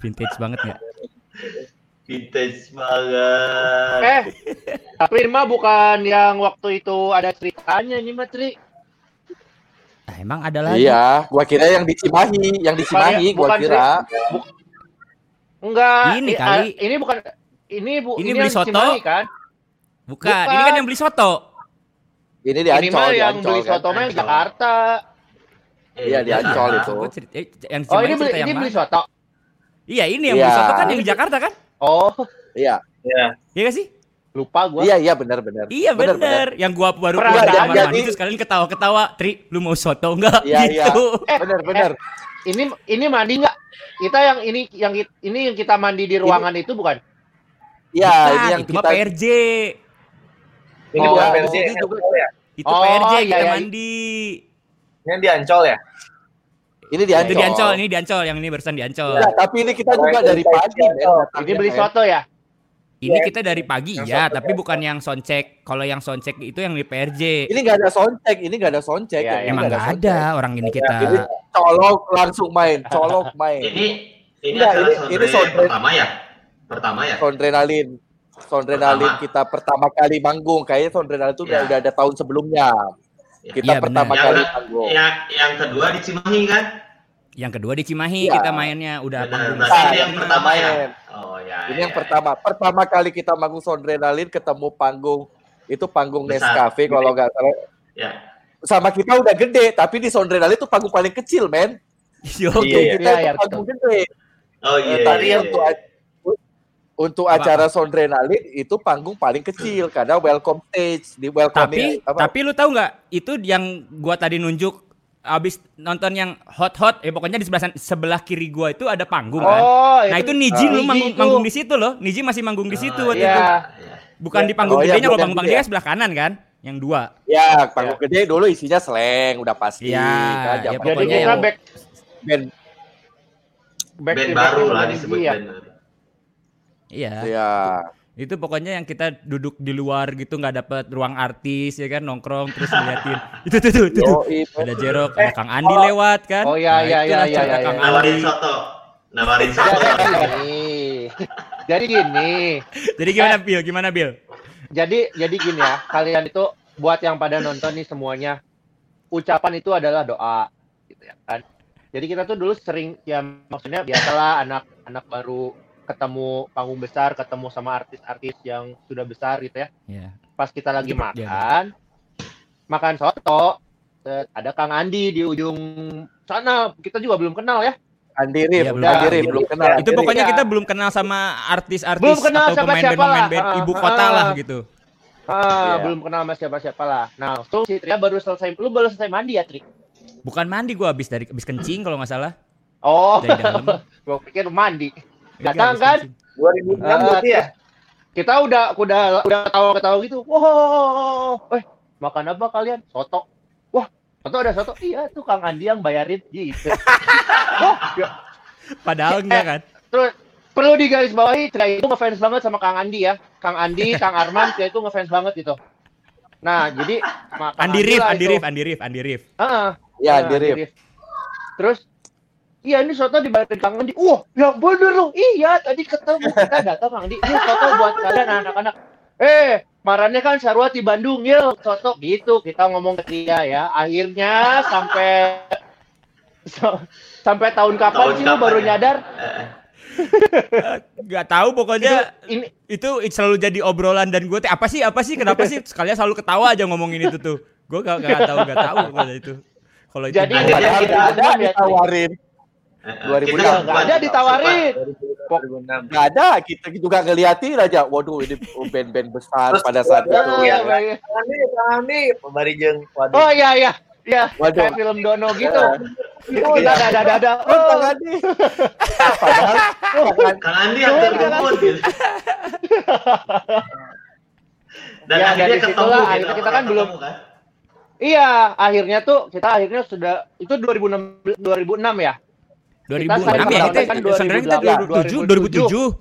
Vintage banget nggak? Vintage banget. Eh, tapi ini mah bukan yang waktu itu ada ceritanya ini mah Tri. Nah, emang ada lagi. Iya, gua kira yang di Cimahi, yang di Cimahi gua Bukan, kira. Enggak. Ini kali. ini bukan ini bu Ini ini, beli yang soto. Cimahi, kan? Bukan, Bukan. ini kan yang beli soto. Ini di ini mah Ancol, di yang Ancol beli kan. soto mah yang Ancol. Jakarta. Iya, di Ancol Jakarta. itu. Cerita, eh, yang Oh, ini beli yang ini beli soto. Iya, ini yang Iya. beli soto kan yang di Jakarta kan? Oh, Iya, Ya. Iya gak sih? lupa gua. iya, iya benar benar. Iya Bener, bener. Yang gua baru Pernah jadi- kamar mandi terus kalian ketawa-ketawa, Tri, lu mau soto enggak? Iya, iya. gitu. Eh, Benar, benar. Ini ini mandi nggak? Kita yang ini yang ini yang kita mandi di ruangan itu bukan? Iya, ini yang itu mah kita PRJ. Ini Oh, bukan yang juga. Ya? Itu Oh, PRJ iya, kita iya. mandi. Ini yang di Ancol ya? ini di Ancol. di Ancol, ini di Ancol, yang ini barusan di Ancol. Iya, tapi ini kita juga dari pagi, datangnya, Ini beli soto ya? Ini Iya. kita dari pagi Yang ya, tapi ya. bukan yang soundcheck. Kalau yang soundcheck itu yang di PRJ. Ini nggak ada soundcheck, ini nggak ada soundcheck. Iya, yang ini Emang nggak nggak ada orang ini kita. Ini colok langsung main, colok main. Ini ini adalah ini- ini soundtrack. pertama ya? Pertama ya? Soundrenalin. Soundrenalin Pertama. kita pertama kali manggung. Kayaknya Soundrenalin itu udah, Iya. udah ada tahun sebelumnya. Kita Iya, pertama benar. Yang, kali udah- manggung. yang, yang kedua di Cimahi kan? Yang kedua di Cimahi Iya. kita mainnya udah Benar, panggung ini yang pertama ya? Oh ya. Ini ya, yang ya. pertama. Pertama kali kita manggung Soundrenalin ketemu panggung itu panggung Besar. Nescafe kalau nggak salah. Ya. Sama kita udah gede, tapi di Soundrenalin itu panggung paling kecil, men. Yo, Iya, Kita iya, itu iya, panggung gede. Oh iya. Eh, tadi iya, iya. a- untuk Apa? acara Soundrenalin itu panggung paling kecil karena welcome stage di welcome tapi tapi lu tahu nggak itu yang gua tadi nunjuk abis nonton yang hot hot eh pokoknya di sebelah sebelah kiri gua itu ada panggung kan Oh, nah itu Niji Ah. lu manggung, itu. manggung di situ loh Niji masih manggung di situ Ah, waktu Iya. itu bukan di panggung Oh, iya, gedenya kalau panggung gede ya? sebelah kanan kan yang dua ya panggung gede dulu isinya slang udah pasti Iya, kan ya Jadi pokoknya kita yang- back band back Band to baru lah disebut ya. band iya ya itu pokoknya yang kita duduk di luar gitu nggak dapet ruang artis ya kan nongkrong terus ngeliatin itu tuh tuh, tuh, ada Jerok ada Kang Andi lewat kan Oh, iya, iya, iya, iya, Kang iya. Andi Nawarin soto. Nawarin soto. Jadi gini. Jadi gini. jadi gimana Bill gimana Bill Jadi jadi gini ya, kalian itu buat yang pada nonton nih semuanya, ucapan itu adalah doa, gitu ya kan. Jadi kita tuh dulu sering ya maksudnya biasalah anak-anak baru ketemu panggung besar, ketemu sama artis-artis yang sudah besar gitu ya. ya Pas kita lagi Pak, dia makan, makan soto, ada Kang Andi di ujung sana. Kita juga belum kenal ya. Andi Rif, Iya, belum Andi. Rif, belum kenal. itu Rif. pokoknya Iya. kita belum kenal sama artis-artis Belum kenal atau pemain-pemain lah. band Ah, ibu kota ah. lah gitu. Ah, Iya. belum kenal sama siapa-siapa lah. Nah, langsung si Tria baru selesai, lu baru selesai mandi ya, Tri? Bukan mandi gua habis dari habis kencing kalau nggak salah. Oh, Dari dalam. gua pikir mandi. Datang kan? kencing. 2006 Ah, berarti ya? Kita udah udah udah ketawa-ketawa gitu. Wow, eh makan apa kalian? Soto. Wah, soto ada soto. Iya, tuh Kang Andi yang bayarin gitu. oh, ya. Padahal Eh, enggak kan. Terus perlu digarisbawahi, Tria itu ngefans banget sama Kang Andi ya. Kang Andi, Kang Arman, Tria itu ngefans banget gitu. Nah, jadi Andi Rif, Andi. Rif, Andi Rif, Andi Rif. Heeh. Ya, Andi Rif. Terus Iya ini soto dibayarin Kang Andi. Wah, yang bener loh. Iya, tadi ketemu kita datang Kang Andi. Ini soto buat kalian anak-anak. Eh, marahnya kan Sarwa di Bandung, yuk soto gitu. Kita ngomong ke dia ya. Akhirnya sampai so- sampai tahun kapan Tahun sih lu baru ya? nyadar? Eh, Nggak tahu pokoknya Ini itu selalu jadi obrolan dan gue teh apa sih apa sih kenapa sih sekalian selalu ketawa aja ngomongin itu tuh. Gue gak, gak tahu gak tahu kalau itu. Kalau itu Jadi, Padahal kita ada- ditawarin. Eh, eh, 2006. kita nggak sempat- ada ditawarin. 2006. Nggak ada, kita juga ngeliatin aja. Waduh, ini band-band besar Terus pada saat itu. ya. baik. Ani, Ani, Pembarijeng. Waduh. Oh iya iya. Iya, Waduh. kayak film Dono gitu. Iya. Oh, ada ada ada ada. Oh, Kang Andi. Padahal Kang Andi hampir Oh, jangan. ngumpul gitu. Dan Ya, akhirnya ketemu gitu, akhirnya kita kan belum- kan? Iya, akhirnya tuh kita akhirnya sudah itu 2006 2006 ya. 2006 Kita ya kita kan sebenarnya kita 2007 2007.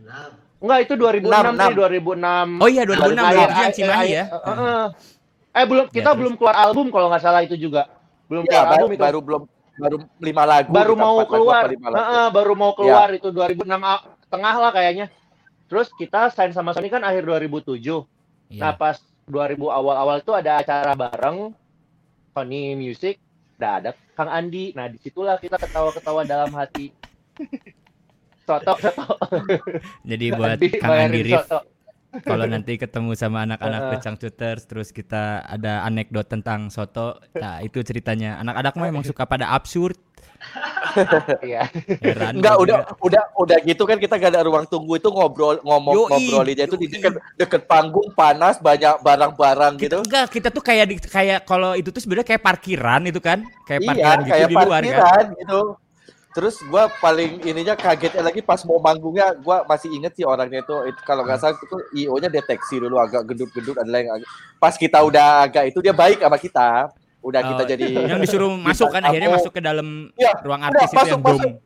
Nah, Enggak, itu 2006 Enam, sih, 2006. Oh iya 2006 Akhir- 2007 yang Cimahi ya. eh, eh. Eh belum kita Ya, belum keluar album kalau nggak salah itu juga. Belum ya, keluar baru, album itu. baru belum baru lima lagu baru mau keluar. Heeh, baru mau keluar itu 2006 a- tengah lah kayaknya. Terus kita sign sama Sony kan akhir 2007. Nah, Iya. pas 2000 awal-awal itu ada acara bareng Sony Music, udah ada Kang Andi. Nah, di situlah kita ketawa-ketawa dalam hati. Soto, soto. Jadi buat Andi Kang Andi Rif, soto. Kalau nanti ketemu sama anak-anak Heeh. kecang shooters terus kita ada anekdot tentang soto nah itu ceritanya anak-anak mah emang suka pada absurd Iya. Enggak, udah udah udah gitu kan kita gak ada ruang tunggu itu ngobrol ngomong Yoi, ngobrolinnya itu di deket, deket panggung panas banyak barang-barang gitu. enggak kita tuh kayak di, kayak kalau itu tuh sebenarnya kayak parkiran itu kan kayak Iya, parkiran gitu kayak di luar kan parkiran gitu. Terus gua paling ininya kagetnya lagi pas mau manggungnya gua masih inget sih orangnya itu, itu kalau nggak salah itu IO-nya deteksi dulu agak gendut-gendut adalah yang agak, pas kita udah agak itu dia baik sama kita. Udah kita Oh, jadi yang disuruh masuk kan akhirnya masuk ke dalam Iya, ruang udah, artis itu masuk, yang masuk. dome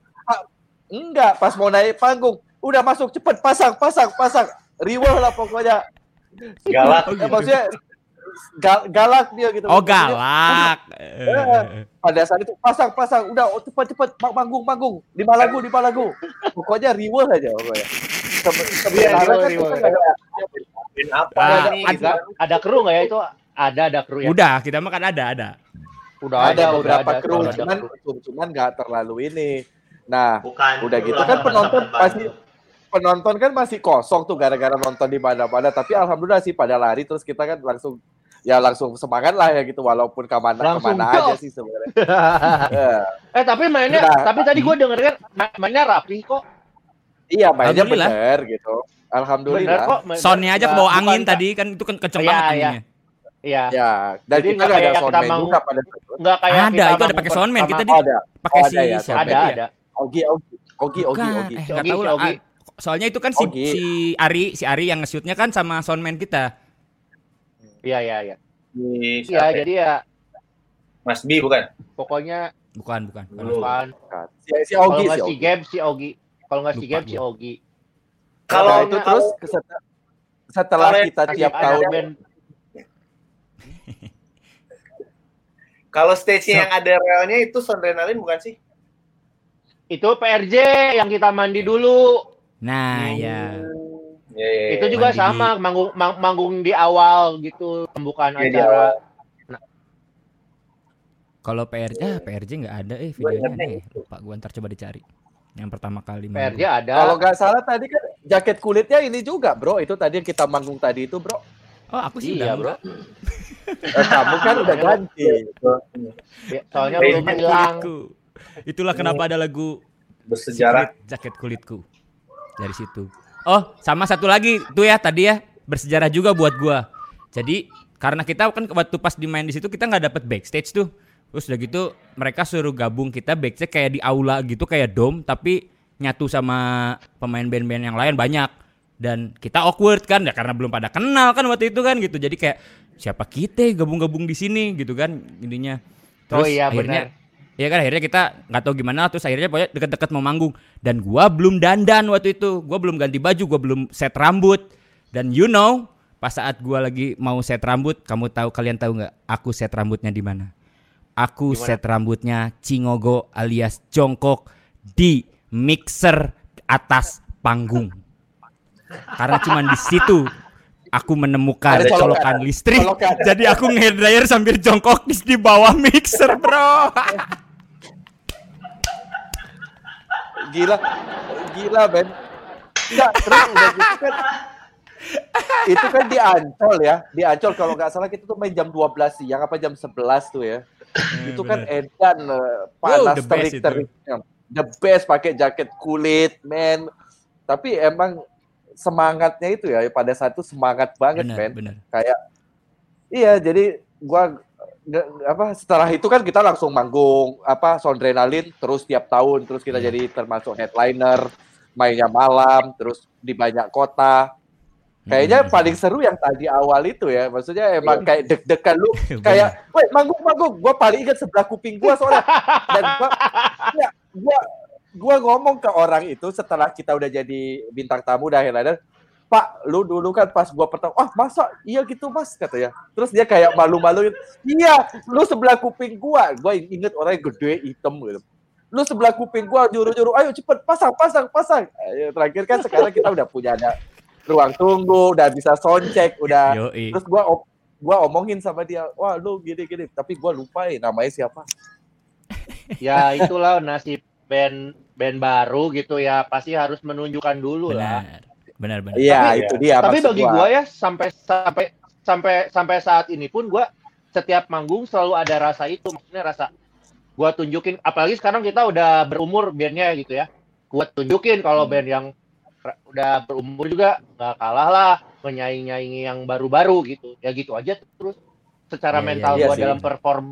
enggak pas mau naik panggung udah masuk cepet pasang pasang pasang riwah lah pokoknya Galak. Ya, maksudnya gal- galak dia gitu oh galak Eh, pada saat itu pasang pasang udah oh, cepet cepet Mang- manggung manggung lima lagu lima lagu pokoknya riwah aja pokoknya Sebe- sebenarnya kan riweh. kita nggak ada Band apa nih? Ada, ada kru nggak ya itu? Ada, ada kru ya. udah kita makan ada ada Udah ada udah beberapa ada, kru udah ada cuman kru. cuman nggak terlalu ini nah Bukan. Udah gitu kan penonton pasti penonton kan masih kosong tuh gara-gara nonton di mana-mana tapi alhamdulillah sih pada lari terus kita kan langsung ya langsung semangat lah ya gitu walaupun ke mana Langsung ke mana go. aja sih sebenarnya Ya. eh tapi mainnya, Nah, tapi tadi gue denger kan ma- mainnya rapi kok. iya mainnya Alhamdulillah. bener gitu Bener alhamdulillah kok. main- soundnya aja ke bawah angin bukan- tadi kan itu kan kenceng Iya, banget iya. anginnya Iya. ya dan Jadi kita nggak ada kayak kita soundman manggung- juga pada. Nggak kayak ada kita itu ada pakai soundman kita di ada pakai Oh, si ada ya, siapa Ada, ya? ada. Ogi Ogi Ogi Ogi Ogi eh, Ogi, tahu si lah. Ogi. Soalnya itu kan si, si Ari, si Ari yang nge-shootnya kan sama soundman kita. Iya, iya, iya. Iya, ya? jadi ya Mas B bukan? pokoknya Bukan, bukan. bukan. Belum. kan. si, si Kalau Ogi nggak si Ogi si Ogi. Kalau nggak si Gab, si. Ogi. Kalau itu terus setelah, setelah kita tiap ada tahun band. kalau stage-nya yang ada relnya itu Sondrenalin bukan sih? Itu PRJ yang kita mandi dulu. Nah, ya. Ya, ya, ya. itu juga mandi sama manggung mang- manggung di awal gitu pembukaan Iya, di acara. Kalau PRJ, ah PRJ nggak ada eh videonya nih. Lupa gua ntar coba dicari. Yang pertama kali PRJ manggung. ada. kalau nggak salah tadi kan jaket kulitnya ini juga bro itu tadi yang kita manggung tadi itu bro Oh, aku sih Iya, bro. Eh, kamu kan udah ganti Ya, soalnya belum hilang. Itulah kenapa ada lagu bersejarah. Secret jaket kulitku. Dari situ. Oh, sama satu lagi tuh ya tadi ya bersejarah juga buat gua. Jadi karena kita kan waktu pas dimain di situ kita nggak dapet backstage tuh. Terus udah gitu mereka suruh gabung kita backstage kayak di aula gitu kayak dom tapi nyatu sama pemain band-band yang lain banyak dan kita awkward kan ya karena belum pada kenal kan waktu itu kan gitu. Jadi kayak siapa kita gabung-gabung di sini gitu kan intinya. Oh iya, benar. Ya kan akhirnya kita nggak tahu gimana terus akhirnya pokoknya deket-deket mau manggung. Dan gua belum dandan waktu itu. Gua belum ganti baju gua belum set rambut. Dan you know pas saat gua lagi mau set rambut kamu tahu kalian tahu nggak aku set rambutnya di mana? Aku Di mana? set rambutnya cingogo alias jongkok di mixer atas panggung. Karena cuman di situ aku menemukan Ada colokan. colokan listrik. Colokan. jadi aku ngehairdryer sambil jongkok di bawah mixer bro gila. Gila Ben. Enggak, terus udah gitu kan itu kan di Ancol ya. Di Ancol kalau nggak salah kita tuh main jam 12 siang apa jam 11 tuh ya. Itu kan edan eh, panas best terik teriknya. The best pakai jaket kulit men. Tapi emang semangatnya itu ya pada saat itu semangat banget benar men. kayak iya jadi gua apa setelah itu kan kita langsung manggung apa Sondrenalin terus tiap tahun terus kita Iya. jadi termasuk headliner mainnya malam terus di banyak kota. Kayaknya Hmm. paling seru yang tadi awal itu ya maksudnya emang kayak deg-degan lu kayak weh manggung manggung. Gua paling ingat sebelah kuping gua soalnya. Dan gua ya, gua gua ngomong ke orang itu setelah kita udah jadi bintang tamu dah headliner Pak, lu dulu kan pas gua pertama, ah masa iya gitu mas katanya. Terus dia kayak malu-maluin, iya, lu sebelah kuping gua, gua inget orangnya gede hitam gitu. Lu sebelah kuping gua juru-juru, ayo cepet pasang, pasang, pasang. Ayo, terakhir kan sekarang kita udah punya ada ruang tunggu, udah bisa sound check, udah. Yoi. Terus gua om- gua omongin sama dia, wah lu gini-gini, tapi gua lupa ya namanya siapa. Ya itulah nasib band band baru gitu ya pasti harus menunjukkan dulu lah. Benar. Benar, benar. Iya, Tapi- itu dia. Tapi bagi gua ya sampai sampai sampai sampai saat ini pun gua setiap manggung selalu ada rasa itu, maksudnya rasa gua tunjukin apalagi sekarang kita udah berumur bandnya gitu ya. Gua tunjukin kalau Hmm. band yang udah berumur juga nggak kalah lah menyaing-nyaingi yang baru-baru gitu. Ya gitu aja terus secara Iya, iya, mental iya gua sih. dalam perform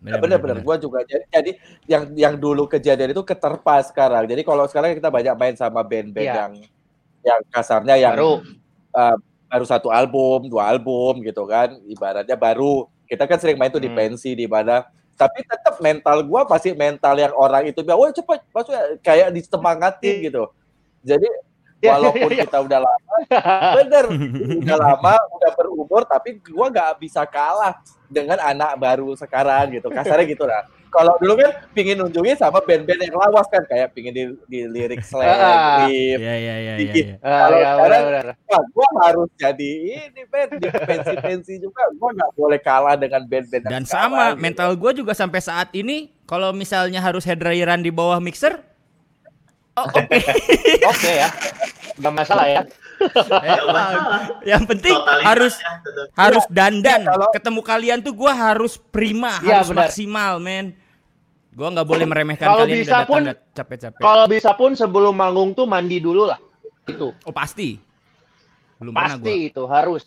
Ya, bener-bener, gue juga jadi, jadi yang yang dulu kejadian itu keterpa sekarang. Jadi kalau sekarang kita banyak main sama band-band Iya. yang yang kasarnya yang baru. baru satu album, dua album gitu kan, ibaratnya baru. Kita kan sering main tuh di Hmm. pensi di mana, tapi tetap mental gua pasti mental yang orang itu bilang, "Woi cepet," maksudnya kayak disemangatin gitu. Jadi Iya, walaupun iya, iya. kita udah lama, bener, udah lama, udah berumur, tapi gua nggak bisa kalah dengan anak baru sekarang gitu. Kasarnya gitu lah. Kalau dulu kan pingin nunjukin sama band-band yang lawas kan, kayak pingin di, di lirik slang, Ah. riff. Iya, iya, iya, Di- iya. iya. Ah, Kalau ya, sekarang-. Wah, gua harus jadi ini band di pensi-pensi juga. Gua nggak boleh kalah dengan band-band Dan sama gitu. mental gue juga sampai saat ini kalau misalnya harus head dryeran di bawah mixer oh, oke Oke ya. Nggak masalah ya. Emang. yang penting Totalitas harus ya, harus dandan Iya, kalau- ketemu kalian tuh gue harus prima Iya, harus benar. maksimal men gue nggak boleh meremehkan Kalau kalian bisa pun- capek-capek Kalau bisa pun sebelum manggung tuh mandi dulu lah. Itu oh pasti belum pasti gue itu harus.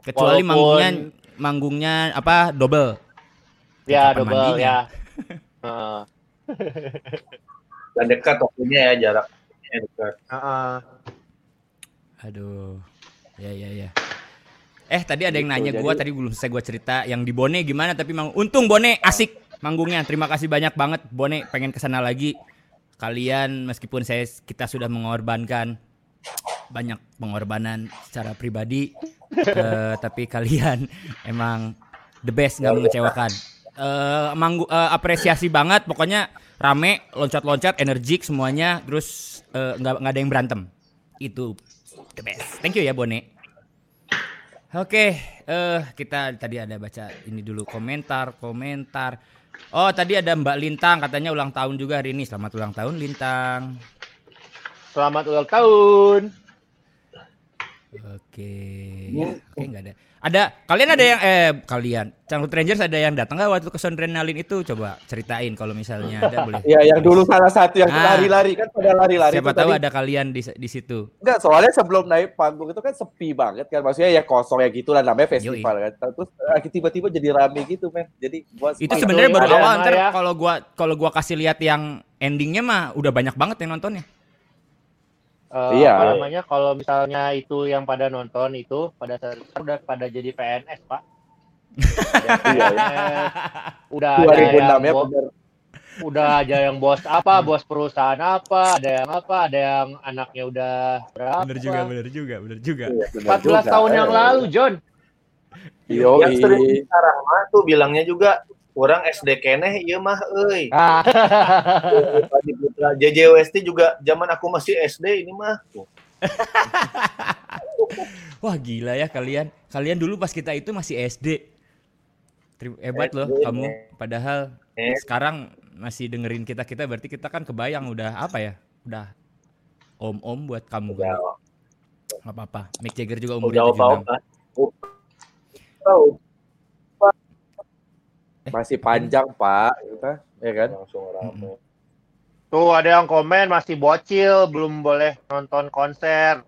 kecuali Walaupun- manggungnya manggungnya apa double Ya Kapan double mandinya? ya. Heeh. Dan dekat waktunya ya dekat. Heeh. Aduh. Ya ya ya. Eh tadi ada yang Gitu, nanya jadi- gua tadi belum selesai gua cerita yang di Bone gimana tapi mang untung Bone asik manggungnya. Terima kasih banyak banget Bone pengen ke sana lagi. Kalian meskipun saya kita sudah mengorbankan banyak pengorbanan secara pribadi eh, tapi kalian emang the best nggak mengecewakan. Eh manggu eh, apresiasi banget pokoknya rame loncat-loncat energik semuanya terus nggak nggak ada yang berantem. Itu the best. Thank you ya Bone. Oke, eh kita tadi ada baca ini dulu komentar, komentar. Oh, tadi ada Mbak Lintang katanya ulang tahun juga hari ini. Selamat ulang tahun Lintang. Selamat ulang tahun. Oke. Ya, oke nggak ada. Ada kalian ada yang eh kalian Changkut Rangers ada yang datang nggak waktu ke Sondrenalin itu? Coba ceritain kalau misalnya ada boleh. Ya, yang dulu salah satu yang Ah. lari-lari kan pada lari-lari Siapa tahu tadi. ada kalian di di situ. Enggak, soalnya sebelum naik panggung itu kan sepi banget kan. Maksudnya ya kosong ya gitu lah namanya festival kan. Terus eh, tiba-tiba jadi rame gitu, men. Jadi gua Itu sebenarnya baru ada awal ntar ya. kalau gua kalau gua kasih lihat yang endingnya mah udah banyak banget yang nontonnya. Eh, Iya. Apa namanya? Kalau misalnya itu yang pada nonton itu pada saat itu udah pada jadi PNS pak. Udah Iya, PNS, udah ada 2006 yang ya bener. udah aja yang bos apa, bos perusahaan apa, ada yang apa, ada yang anaknya udah berapa? bener juga, bener juga, bener juga. Iya, bener 14 juga. tahun yang Eh, lalu, John. Yo, Yang sering sekarang mah tuh bilangnya juga orang SD keneh iya mah euy. Ah, Putra JJWST juga zaman aku masih SD ini mah. Tuh. Wah gila ya kalian. Kalian dulu pas kita itu masih SD. Hebat loh SD, kamu. Padahal Eh. sekarang masih dengerin kita kita berarti kita kan kebayang udah apa ya? Udah om-om buat kamu. Udah, Gak apa-apa. Mick Jagger juga umurnya udah 76. apa tahu. Masih panjang, Pak? Ya kan? Langsung rame. Tuh ada yang komen masih bocil, belum boleh nonton konser.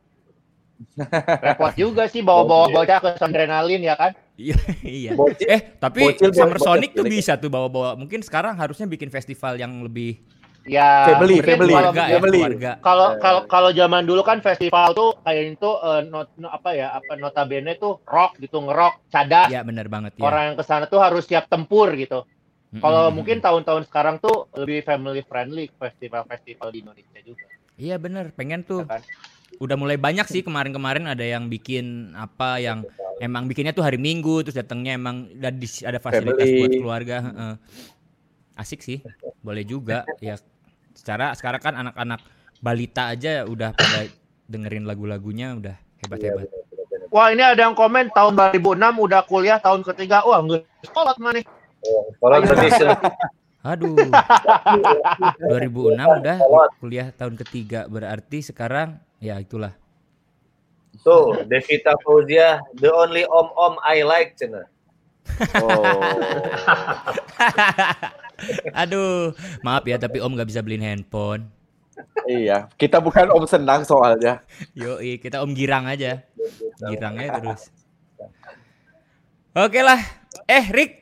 Repot juga sih bawa-bawa bocah ke adrenalin ya kan? Iya, iya. Bocil- Eh, tapi bocil Summer banget, Sonic tuh boleh. bisa tuh bawa-bawa. Mungkin sekarang harusnya bikin festival yang lebih Ya, Family, family, kalau- keluarga ya, family. keluarga. Kalau Eh. kalau kalau zaman dulu kan festival tuh kayak itu eh, not, no- apa ya apa notabene tuh rock gitu ngerok cadas Iya, benar banget ya. orang yang ke sana tuh harus siap tempur gitu. Kalau mungkin tahun-tahun sekarang tuh lebih family friendly festival-festival di Indonesia juga. Iya bener, pengen tuh ya kan? udah mulai banyak sih kemarin-kemarin ada yang bikin apa yang emang bikinnya tuh hari Minggu terus datangnya emang ada, fasilitas Family. buat keluarga. heeh. Asik sih, boleh juga ya. Secara sekarang kan anak-anak balita aja udah pada dengerin lagu-lagunya udah hebat-hebat. Wah, ini ada yang komen tahun 2006 udah kuliah tahun ketiga. Wah, enggak sekolah mana? Kalau tradisi Aduh. 2006 udah kuliah tahun ketiga berarti sekarang ya itulah. tuh Devita Fauzia, the only om-om I like cina. Oh. Aduh, maaf ya tapi Om nggak bisa beliin handphone. iya, kita bukan om senang soalnya. Yoi, kita Om girang aja. Girangnya terus. Oke lah. Eh, Rick.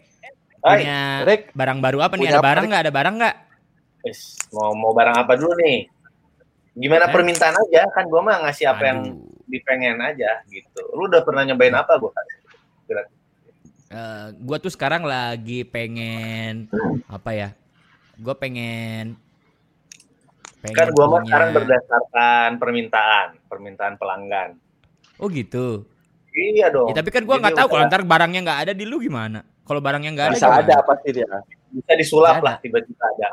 Hai, Punya Rick. barang baru apa nih? Punya Ada apa, barang nggak? Ada barang nggak? Mau mau barang apa dulu nih? Gimana Eh? permintaan aja kan gua mah ngasih apa yang Aduh. dipengen aja gitu. Lu udah pernah nyobain apa gua? Eh, gua tuh sekarang lagi pengen apa ya? Gua pengen pengen Kan gua mah sekarang berdasarkan permintaan, permintaan pelanggan. Oh gitu. Iya dong. Ya, tapi kan gua Jadi nggak tahu kalau ntar barangnya nggak ada di lu gimana? Kalau barangnya nggak ada Bisa gimana? ada pasti dia. bisa disulap Bisa lah tiba-tiba ada.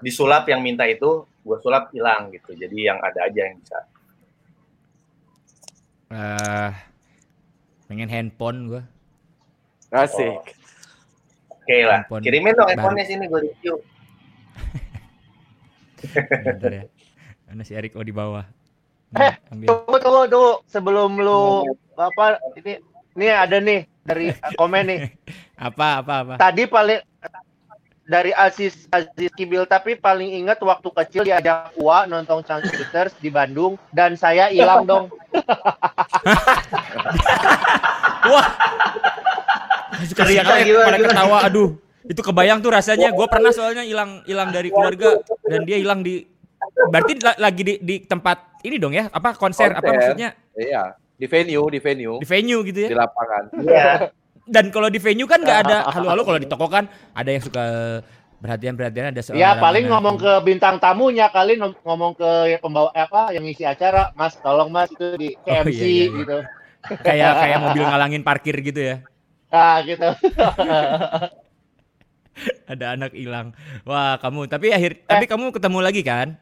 Disulap yang minta itu, gua sulap hilang gitu. Jadi yang ada aja yang bisa. Eh, pengen handphone gua. Asik. Oke lah. Handphone Kirimin dong handphonenya sini gua review. Bentar ya. Mana si Erik oh di bawah. Eh, Nih, ambil. Tunggu, tunggu, tunggu. Sebelum lu apa ini ini ada nih dari komen nih. Apa apa apa? Tadi paling dari Aziz Aziz Kibil tapi paling ingat waktu kecil diajak Ua nonton Shooters di Bandung dan saya hilang dong. Wah. Sekali gimana, pada ketawa. Aduh, itu kebayang tuh rasanya. Gue pernah soalnya hilang hilang dari keluarga dan dia hilang di berarti la- lagi di, di tempat ini dong ya? Apa konser, apa Konser. maksudnya? Iya, di venue, di venue, Di venue gitu ya. di lapangan. Iya. Dan kalau di venue kan nggak ada halo-halo kalau di toko kan ada yang suka perhatian-perhatian ada seorang Ya paling ngomong ke bintang tamunya kali ngomong ke pembawa apa yang ngisi acara, Mas tolong Mas itu di Oh, KMC iya, iya, iya. gitu. kayak kayak mobil ngalangin parkir gitu ya. Ah gitu. Ada anak hilang. Wah, kamu tapi akhir tapi kamu ketemu lagi kan?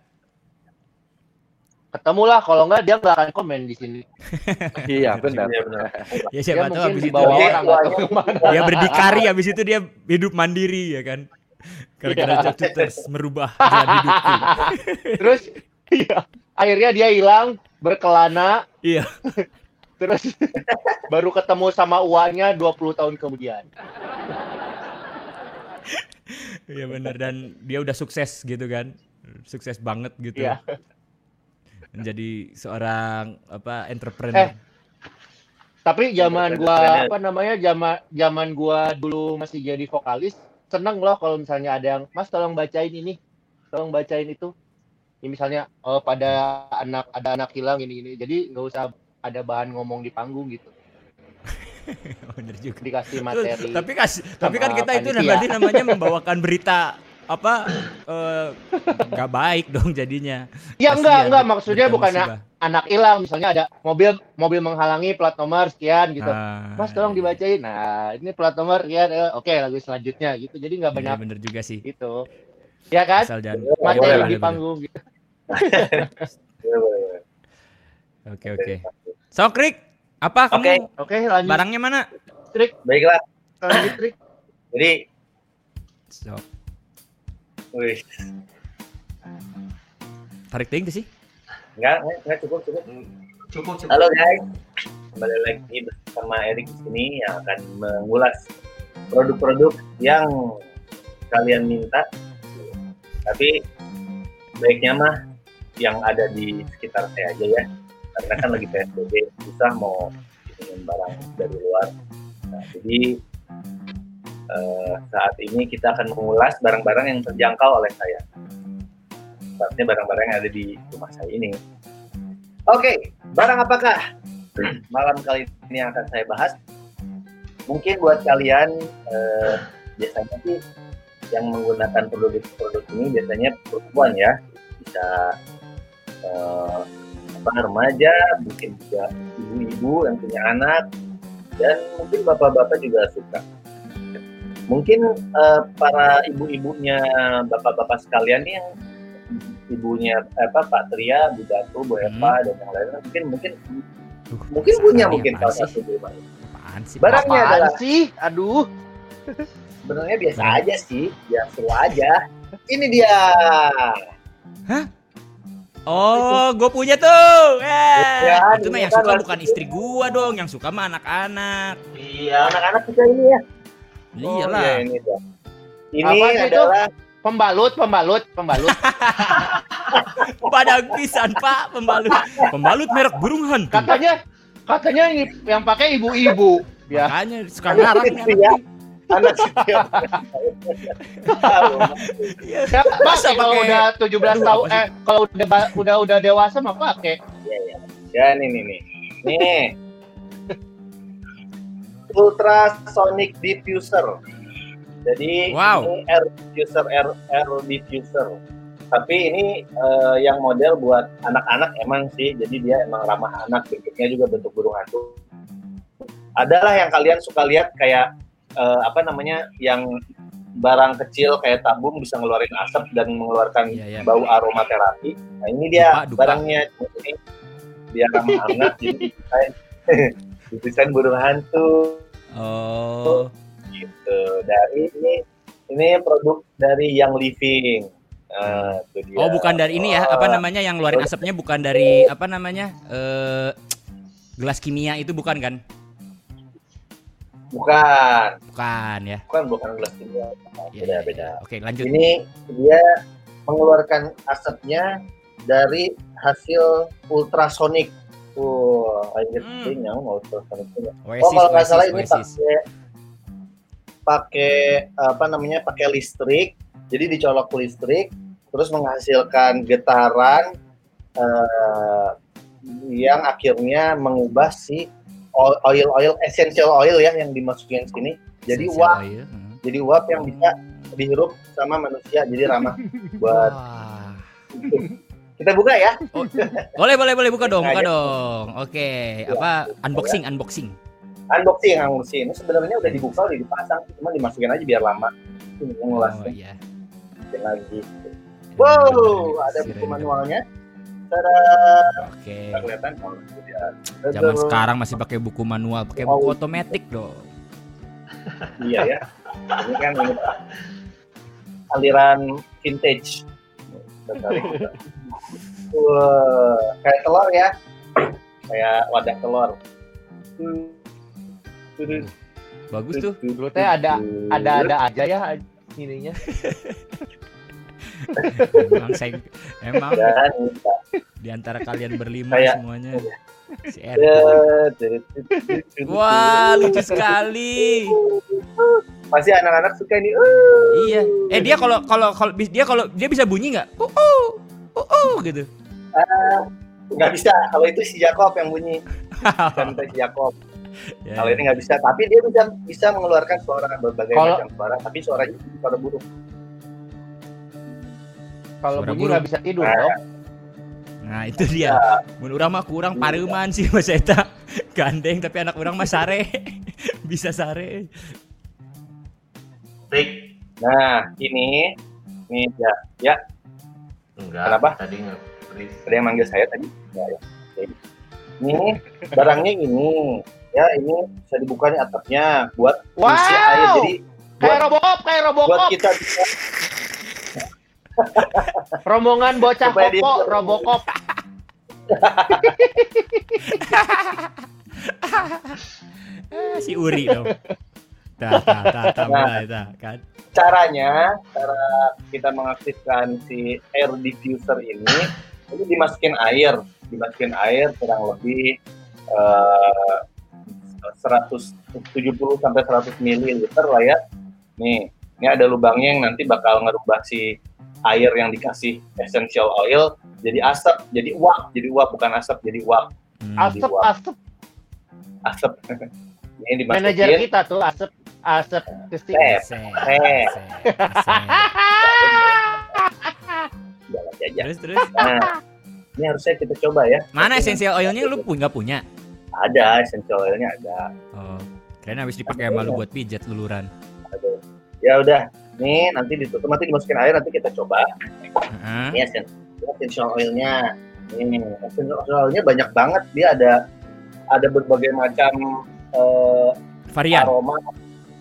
Ketemulah kalau enggak dia nggak akan komen di sini. Iya, benar. Iya, benar. Ya Dia siapa tahu habis itu bawah dia, orang atau ke mana. dia berdikari habis itu dia hidup mandiri ya kan. Iya. Jack Tutors merubah jalan hidupku. Terus iya, akhirnya dia hilang berkelana Iya. terus baru ketemu sama uangnya 20 tahun kemudian. Iya benar dan dia udah sukses gitu kan. Sukses banget gitu. Iya. Menjadi seorang apa entrepreneur. Eh, Tapi zaman gua apa namanya zaman zaman gua dulu masih jadi vokalis, seneng loh kalau misalnya ada yang Mas tolong bacain ini, tolong bacain itu. Ini misalnya oh, pada anak ada anak hilang ini ini. Jadi nggak usah ada bahan ngomong di panggung gitu. Bener juga. Dikasih materi. Tapi kas, tapi kan kita itu berarti namanya membawakan berita apa eh, nggak baik dong jadinya. Ya Kasihan, enggak enggak maksudnya bukan anak hilang misalnya ada mobil mobil menghalangi plat nomor sekian gitu. Ah, Mas tolong dibacain. Nah, ini plat nomor ya eh, oke lagu selanjutnya gitu. Jadi nggak Iya, banyak bener juga sih. gitu. Ya kan? Asal jangan Materi di panggung gitu. Iya. Oke oke. Sokrik, apa kamu Oke. Oke, lanjut barangnya mana? trik, Baiklah. lanjut trik. Jadi, Sok. Wih, Tarik ting sih. enggak, enggak, enggak cukup, cukup. Cukup, cukup. Halo guys, kembali lagi bersama Erik di sini yang akan mengulas produk-produk yang kalian minta. Tapi baiknya mah yang ada di sekitar saya aja ya, karena kan lagi PSBB susah mau ingin barang dari luar. Nah, jadi eh, saat ini kita akan mengulas barang-barang yang terjangkau oleh saya. Tepatnya barang-barang yang ada di rumah saya ini. Oke, barang apakah malam kali ini yang akan saya bahas? Mungkin buat kalian eh, biasanya sih yang menggunakan produk-produk ini biasanya perempuan ya bisa eh, beberapa remaja, mungkin juga ibu-ibu yang punya anak, dan mungkin bapak-bapak juga suka. Mungkin eh, para ibu-ibunya bapak-bapak sekalian nih yang ibunya eh, apa Pak Tria, Bu Datu, Bu Eva dan yang lainnya mungkin mungkin Duh, mungkin punya mungkin salah satu di rumah. Apaan sih? Barangnya Apaan adalah sih? Aduh. sebenarnya biasa Barang. aja sih, ya seru aja. Ini dia. Oh, gue punya tuh. Eh, Ya, itu mah yang kan suka lagi- bukan istri gua dong, yang suka mah anak-anak. Iya. Anak-anak kita ini ya. Oh, iya, ini dia. Ini Apa sih itu? adalah Pembalut, pembalut, pembalut. Pada pisan, Pak, pembalut. Pembalut merek burung hantu. Katanya katanya yang, yang pakai ibu-ibu. Ya. Makanya suka ngarang ya. anak setiap Iya. Ya, Masa kalau udah 17 Aduh, tahun eh kalau udah udah udah dewasa mah pakai. ya ya ya nih nih nih nih ultrasonic diffuser jadi Wow. ini air diffuser air, air diffuser tapi ini eh, yang model buat anak-anak emang sih jadi dia emang ramah anak bentuknya juga bentuk burung hantu adalah yang kalian suka lihat kayak eh, apa namanya yang barang kecil kayak tabung bisa ngeluarin asap dan mengeluarkan Iya, iya. bau aromaterapi. Nah ini dia Dupa, dupa. barangnya ini biar ramah anak jadi didesain burung hantu Oh. gitu. Dari ini ini produk dari Young Living. Nah, itu dia. Oh, bukan dari ini ya. Apa namanya yang ngeluarin asapnya bukan dari apa namanya? Eh gelas kimia itu bukan kan? Bukan, Bukan ya. bukan bukan gelas kimia. Iya, Beda iya, beda. iya. Oke, lanjut. Ini dia mengeluarkan asapnya dari hasil ultrasonik. Wah, anjir, Hmm. ini nyawa mau. Oasis, Oh kalau nggak Oasis, salah ini pakai pakai apa namanya pakai listrik. Jadi dicolok ke listrik, terus menghasilkan getaran eh, yang akhirnya mengubah si oil oil essential oil ya yang dimasukin sini. Jadi Essential uap, oil. Hmm. jadi uap yang bisa dihirup sama manusia. Jadi ramah buat. Kita buka ya. Boleh, boleh, boleh buka dong, buka dong. Oke, apa unboxing, unboxing. Unboxing, unboxing. Ini sebenarnya udah dibuka, udah dipasang, cuma dimasukin aja biar lama. Ini Oh iya. lagi. Wow, ada buku manualnya. Tada, Oke. nggak kelihatan kalau dia. Zaman sekarang masih pakai buku manual, pakai buku otomatis dong. Iya ya. Ini kan ini aliran vintage. Wah, kayak telur ya. Kayak wadah telur. Bagus tuh. Dulu teh ada ada ada aja ya ininya. Emang saya emang Dan Pak. di antara kalian berlima Kayak- semuanya si Ya. Wah, lucu sekali. Pasti anak-anak suka nih. Uh. Iya. Eh dia kalau kalau kalau dia kalau dia bisa bunyi nggak? Uh uh uh uh gitu. nggak bisa kalau itu si Jacob yang bunyi kan si Jacob Ya, kalau ini nggak bisa tapi dia bisa bisa mengeluarkan suara berbagai Kalau- macam suara tapi suaranya suara burung Kalau bunyi burung. nggak bisa tidur Nah. dong. Nah, itu dia. Mun urang mah kurang pareuman sih Mas Eta. Gandeng tapi anak orang mah sare. bisa sare. Rick. nah ini nih ya ya Enggak. Kenapa? Tadi nggak. Rick. ada yang manggil saya tadi ya, ya. Oke. ini barangnya ini ya ini bisa dibuka nih atapnya buat Wow. isi air jadi Kayak buat Robocop, kayak buat Robocop. kita bisa Rombongan bocah Supaya dia koko, bisa- Robocop. Eh, si Uri dong. Mulai tah, kan. caranya cara kita mengaktifkan si air diffuser ini itu dimasukin air dimasukin air kurang lebih eh, 170 sampai 100 ml lah ya nih ini ada lubangnya yang nanti bakal ngerubah si air yang dikasih essential oil jadi asap jadi uap jadi uap bukan asap jadi uap Hmm. Asep, asep. asap ini Manajer kita tuh asep, asep. Eh. Asep, jalan jajan Terus terus. Nah, Ini harusnya kita coba ya. Mana essential oilnya lu pun nggak punya? Ada essential oilnya ada. Oh, keren habis dipakai sama lu buat pijat luluran. ada. Ya udah, nih nanti ditutup nanti dimasukin air nanti kita coba. Heeh. Ini essen- ini essential oilnya. Ini essential oilnya banyak banget. Dia ada ada berbagai macam eh, Varian. aroma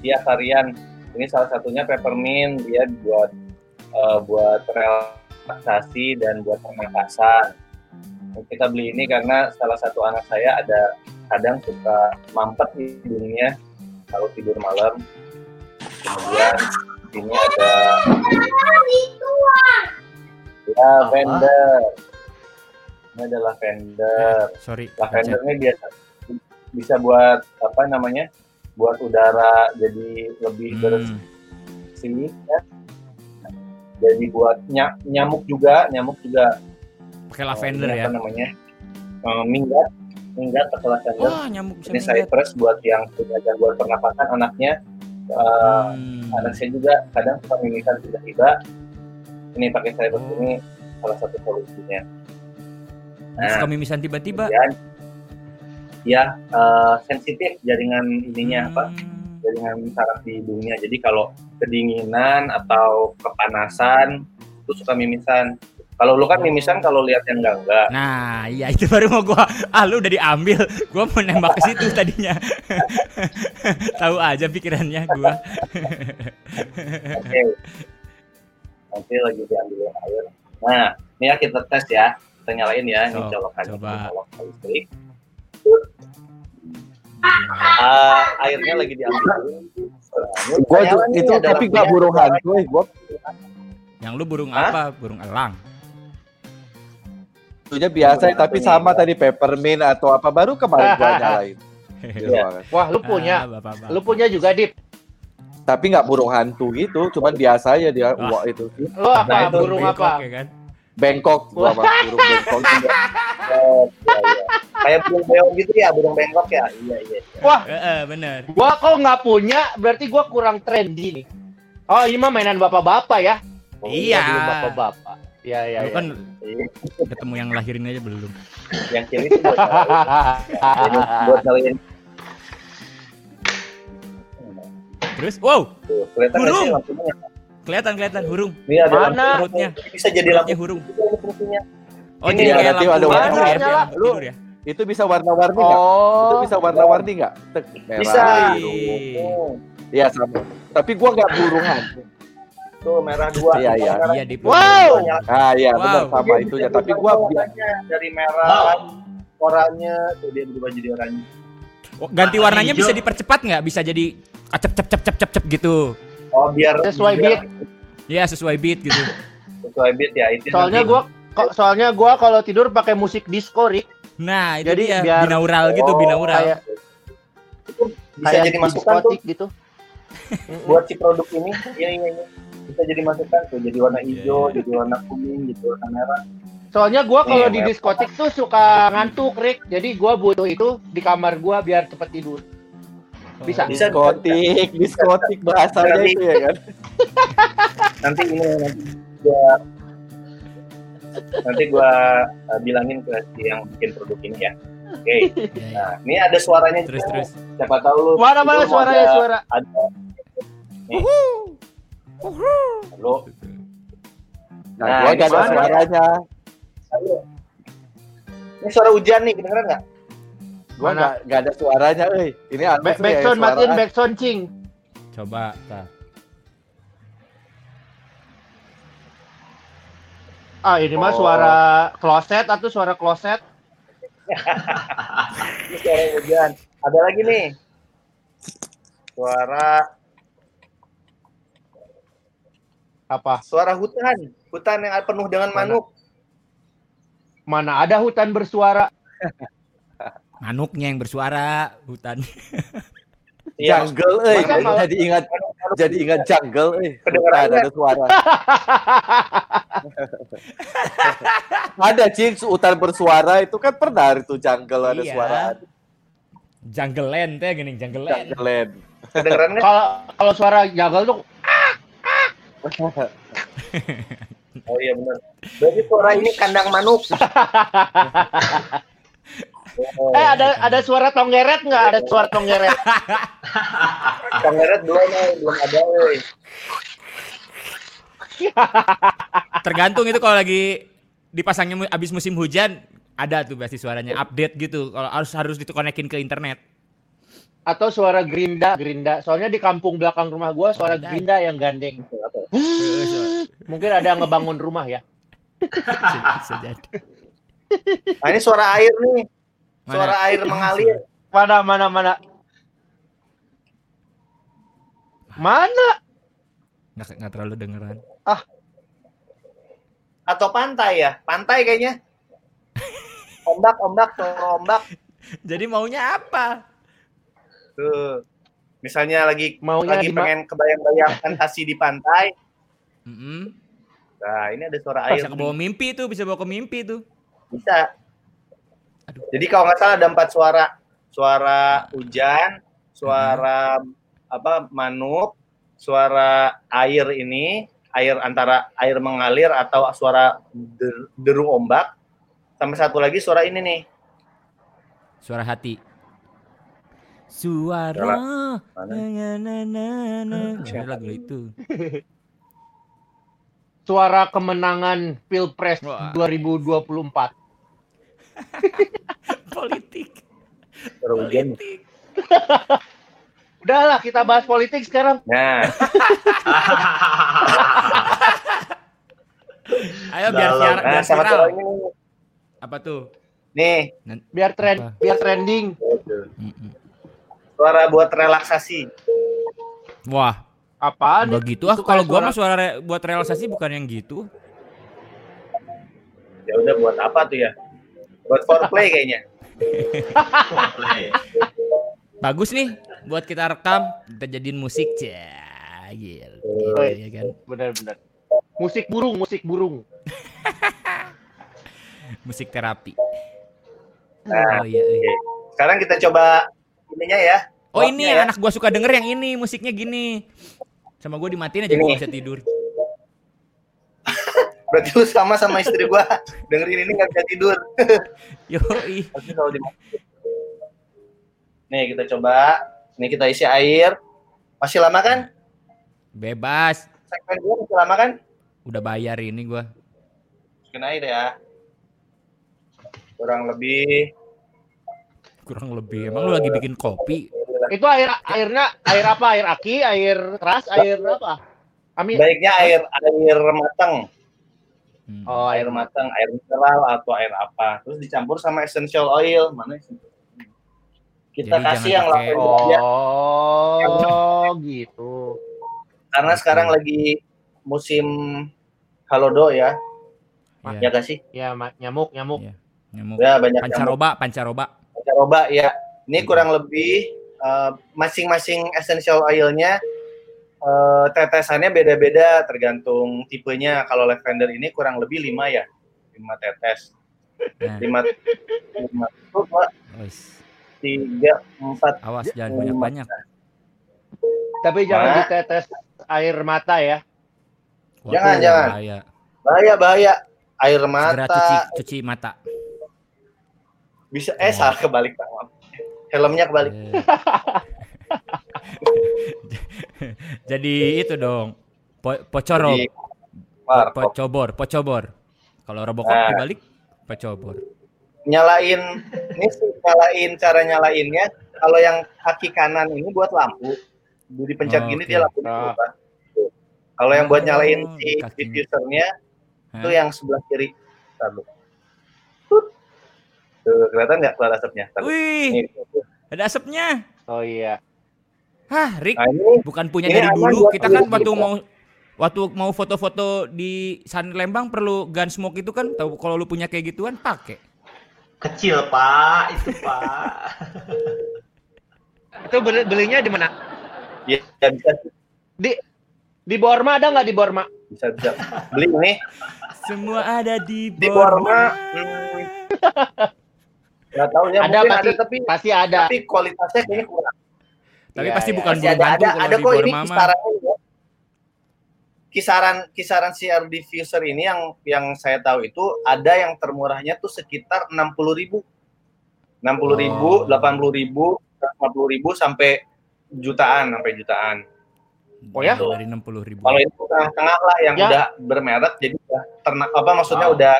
dia varian ini salah satunya peppermint dia buat eh, buat relaksasi dan buat pernapasan kita beli ini karena salah satu anak saya ada kadang suka mampet hidungnya kalau tidur malam. Kemudian ini ada ya lavender ini ada lavender Sorry. lavender ini biasa bisa buat apa namanya buat udara jadi lebih Hmm. bersih ya. jadi buat ny- nyamuk juga nyamuk juga Pakai lavender ini ya. apa namanya eh, minggat minggat atau lavender Wah, nyamuk ini cypress buat yang punya gangguan pernapasan anaknya eh, Hmm. anak saya juga kadang suka mimisan tiba-tiba ini pakai cypress Oh. ini salah satu solusinya Suka mimisan tiba-tiba. kemudian ya eh, sensitif jaringan ininya apa Hmm. jaringan saraf di hidungnya. Jadi kalau kedinginan atau kepanasan itu suka mimisan. Kalau lu kan mimisan kalau lihat yang enggak enggak. Nah, iya itu baru mau gua. Ah, lu udah diambil. Gua mau nembak ke situ tadinya. Tahu aja pikirannya gua. Oke. Nanti lagi diambil air. Nah, ini ya kita tes ya. Kita nyalain ya, ini colokan coba. colok listrik. Ah, airnya lagi diambil. Gua itu ada tapi gua burung hantu, eh. gua Yang lu burung Hah? apa? Burung elang. Tentunya biasa tapi sama tadi peppermint atau apa baru kemarin gua nyalain. Iya. banget. Wah, lu punya. Ah, bapak-bapak. Lu punya juga, Dip. Tapi nggak burung hantu gitu, cuman biasa aja dia Wah. wah itu Lu apa? Nah, itu burung apa? ya kan? Bengkok gua mah burung bengkok juga. Oh, iya, iya. Kayak burung beong gitu ya, burung bengkok ya. Iya, iya. iya. Wah, Heeh, bener. gua kok nggak punya, berarti gua kurang trendy nih. Oh, ini mah mainan bapak-bapak ya? Oh, Iya. dulu Bapak-bapak. Iya, iya, Lu iya. kan Iya. ketemu yang lahirin aja belum. Yang kiri itu buat buat nyalain Terus, wow, tuh. Burung. Kelihatan kelihatan hurung. Ini ada Mana? lampu. Perutnya. Bisa jadi lampu Perutnya ini fungsinya. Oh, Ini jadi ya, kayak lampu ada tidur warna ya, nyala. lampu Lu- tidur ya. Itu bisa warna-warni nggak? Itu oh, bisa warna-warni nggak? Tek, merah, Bisa. Oh, Iya sama. Tapi gua nggak burung hantu. tuh merah dua. Iya, iya. Iya, di Wow. nyala. Ah iya Wow. benar sama Dia itunya. Tapi gua warnanya dari merah, oranye, tuh dia berubah jadi oranye. Oh, ganti Warna warnanya bisa dipercepat nggak? Bisa jadi acep cep cep cep cep cep gitu. Oh, biar Sesuai biar Ya, sesuai beat gitu. Sesuai beat ya. Itu soalnya kok soalnya gua kalau tidur pakai musik disco, Rik. Nah, itu Jadi dia biar- binaural gitu, Oh, binaural. Kayak bisa kayak jadi masukan tuh gitu. buat si produk ini. Iya, iya, iya. Bisa jadi masukan tuh, jadi warna Iya, hijau, jadi warna kuning, gitu, warna merah. Soalnya gua kalau Iya, di diskotik tuh suka ngantuk, Rik. Jadi gua butuh itu di kamar gua biar cepet tidur. Bisa. Bisa diskotik, diskotik bahasanya itu ya kan. nanti ini nanti gua nanti gua uh, bilangin ke si yang bikin produk ini ya. Oke. Iya, iya. Nah, ini ada suaranya Terus juga. terus. Siapa tahu lu Mana mana suaranya ada- suara? Ada. Nih. Lu Nah, Nah, gua ini nggak ada suaranya. Ayo. Ini suara hujan nih, kedengeran nggak? Gua Mana? nggak nggak ada suaranya, euy. Ini ya, backsound suara. matiin backsound cing. Coba, tah. Ah ini mah Oh. suara kloset atau suara kloset? Ini suara hujan. Ada lagi nih. Suara Apa? suara hutan, hutan yang penuh dengan Mana? manuk. Mana ada hutan bersuara? Manuknya yang bersuara, hutan. Iya, Jungle, kalau- Jadi ingat jadi ingat jungle, euy. Kedengerannya. Hutan, ada suara. ada cing hutan bersuara itu kan pernah itu jungle ada Iya. suara. Jungle Land teh gini, Jungle Land. Jungle land. kedengeran nggak? Kalau kalau suara jagal tuh Oh iya benar. Berarti suara ini kandang manuk. Oh, Eh ada ada suara tonggeret nggak? Ada suara tonggeret. Pangeran belum nih, belum ada woi. Tergantung itu kalau lagi dipasangnya abis musim hujan ada tuh pasti suaranya update gitu. Kalau harus harus dikonekin ke internet. Atau suara gerinda, gerinda. Soalnya di kampung belakang rumah gua suara Ada. gerinda yang gandeng. Mungkin ada yang ngebangun rumah ya. Bisa, bisa jadi. Nah, ini suara air nih. Mana? Suara air mengalir. Mana mana mana. Mana? Nggak, nggak terlalu dengeran. Atau pantai ya? Pantai kayaknya. Ombak, ombak, ombak. Jadi maunya apa? Tuh. Misalnya lagi Maunya lagi pengen kebayang-bayang fantasi di pantai. Mm-mm. Nah, ini ada suara air. Bisa ke bawah mimpi tuh, bisa bawa ke mimpi tuh. Bisa. Aduh. Jadi kalau nggak salah ada empat suara. Suara hujan, suara apa manuk, suara air ini, air antara air mengalir atau suara der- deru ombak, sama satu lagi suara ini nih. Suara hati. Suara. Mana? Na, na, na, na. Ada lagu itu. Suara kemenangan Pilpres Wah. 2024. Politik. Politik. Udahlah kita bahas politik sekarang. Nah, Ayo biar siar, nah biar sama viral. Apa tuh? Nih, Biar tren, Apa? biar trending. Suara buat relaksasi. Wah, Apaan? enggak gitu ah. Kalau kayak gua suara- mah suara re- buat relaksasi bukan yang gitu. Ya udah buat apa tuh ya? Buat foreplay kayaknya. Play. Bagus nih buat kita rekam, kita jadiin musik. Cah, gil. Gitu, ya kan. Benar-benar. Musik burung, musik burung. Musik terapi. Nah, Oh iya. iya. Sekarang kita coba ininya ya. Oh ini ya. anak gua suka denger yang ini, musiknya gini. Sama gua dimatiin aja gua bisa tidur. Berarti lu sama sama istri gua dengerin ini nggak bisa tidur. Yoi. Di Nih kita coba. Nih kita isi air. Masih lama kan? Bebas. Segmen gua masih lama kan? Udah bayar ini gua. Masukin air ya. Kurang lebih. Kurang lebih. Emang lu lagi bikin kopi? Itu air airnya air apa? Air aki, air keras, air apa? Amin. Baiknya air air matang, Hmm. Oh, air matang, air mineral atau air apa. Terus dicampur sama essential oil. Mana essential oil? Kita Jadi kasih yang pakai- lavender ya. Oh, gitu. Karena Oke. sekarang lagi musim halodo ya. Iya. Ya gak sih? Ya, nyamuk, nyamuk. Iya. Nyamuk. Ya banyak nyamuk. Pancaroba, pancaroba. Pancaroba ya. Ini Hmm. kurang lebih eh, masing-masing essential oilnya eh, tetesannya beda-beda tergantung tipenya. Kalau lavender ini kurang lebih 5 ya. 5 tetes. Nah, 5 5 itu dua, wis. tiga, empat. awas jangan banyak-banyak. Tapi jangan Nah. ditetes air mata ya. Waduh, Jangan, jangan. bahaya. Bahaya bahaya. Air Segera mata cuci cuci mata. bisa eh salah kebalik maaf. Helmnya kebalik. Eh. Jadi itu dong. Po pocoro, warkop. pocobor, pocobor. Kalau Robocop Nah. dibalik, pocobor. nyalain ini sih nyalain cara nyalainnya kalau yang kaki kanan ini buat lampu Jadi dipencet Oh, gini oke. dia lampu Ah. berubah. Kalau yang buat nyalain Oh, si diffusernya itu yang sebelah kiri Ntar lu. Tut. tuh kelihatan nggak keluar asapnya. Wih, Nih, tuh. ada asapnya. Oh iya. Hah, Rick, nah ini bukan punya ini dari dulu. Kita kan waktu gitu. mau waktu mau foto-foto di San Lembang perlu gun smoke itu kan. Tahu kalau lu punya kayak gituan pakai. Kecil, Pak. Itu, Pak. Itu beli- belinya di mana? ya, ya bisa Di di Borma ada nggak di Borma? bisa bisa beli ini Semua ada di Di Borma. Borma, hmm. nggak tahu ya ada mungkin pasti, ada tapi pasti ada. tapi kualitasnya kayaknya kurang Tapi Iya, pasti iya. bukan Masih bulu ada hantu ada kalau ada di kok ini ya. kisaran kisaran air diffuser ini yang yang saya tahu itu ada yang termurahnya tuh sekitar 60.000 ribu, 60.000 ribu, Oh. 80.000 ribu, 50 ribu sampai jutaan sampai jutaan. Oh ya? Dari 60 ribu. Kalau itu tengah-tengah lah yang Ya. udah bermerek, jadi udah ternak apa maksudnya Wow. udah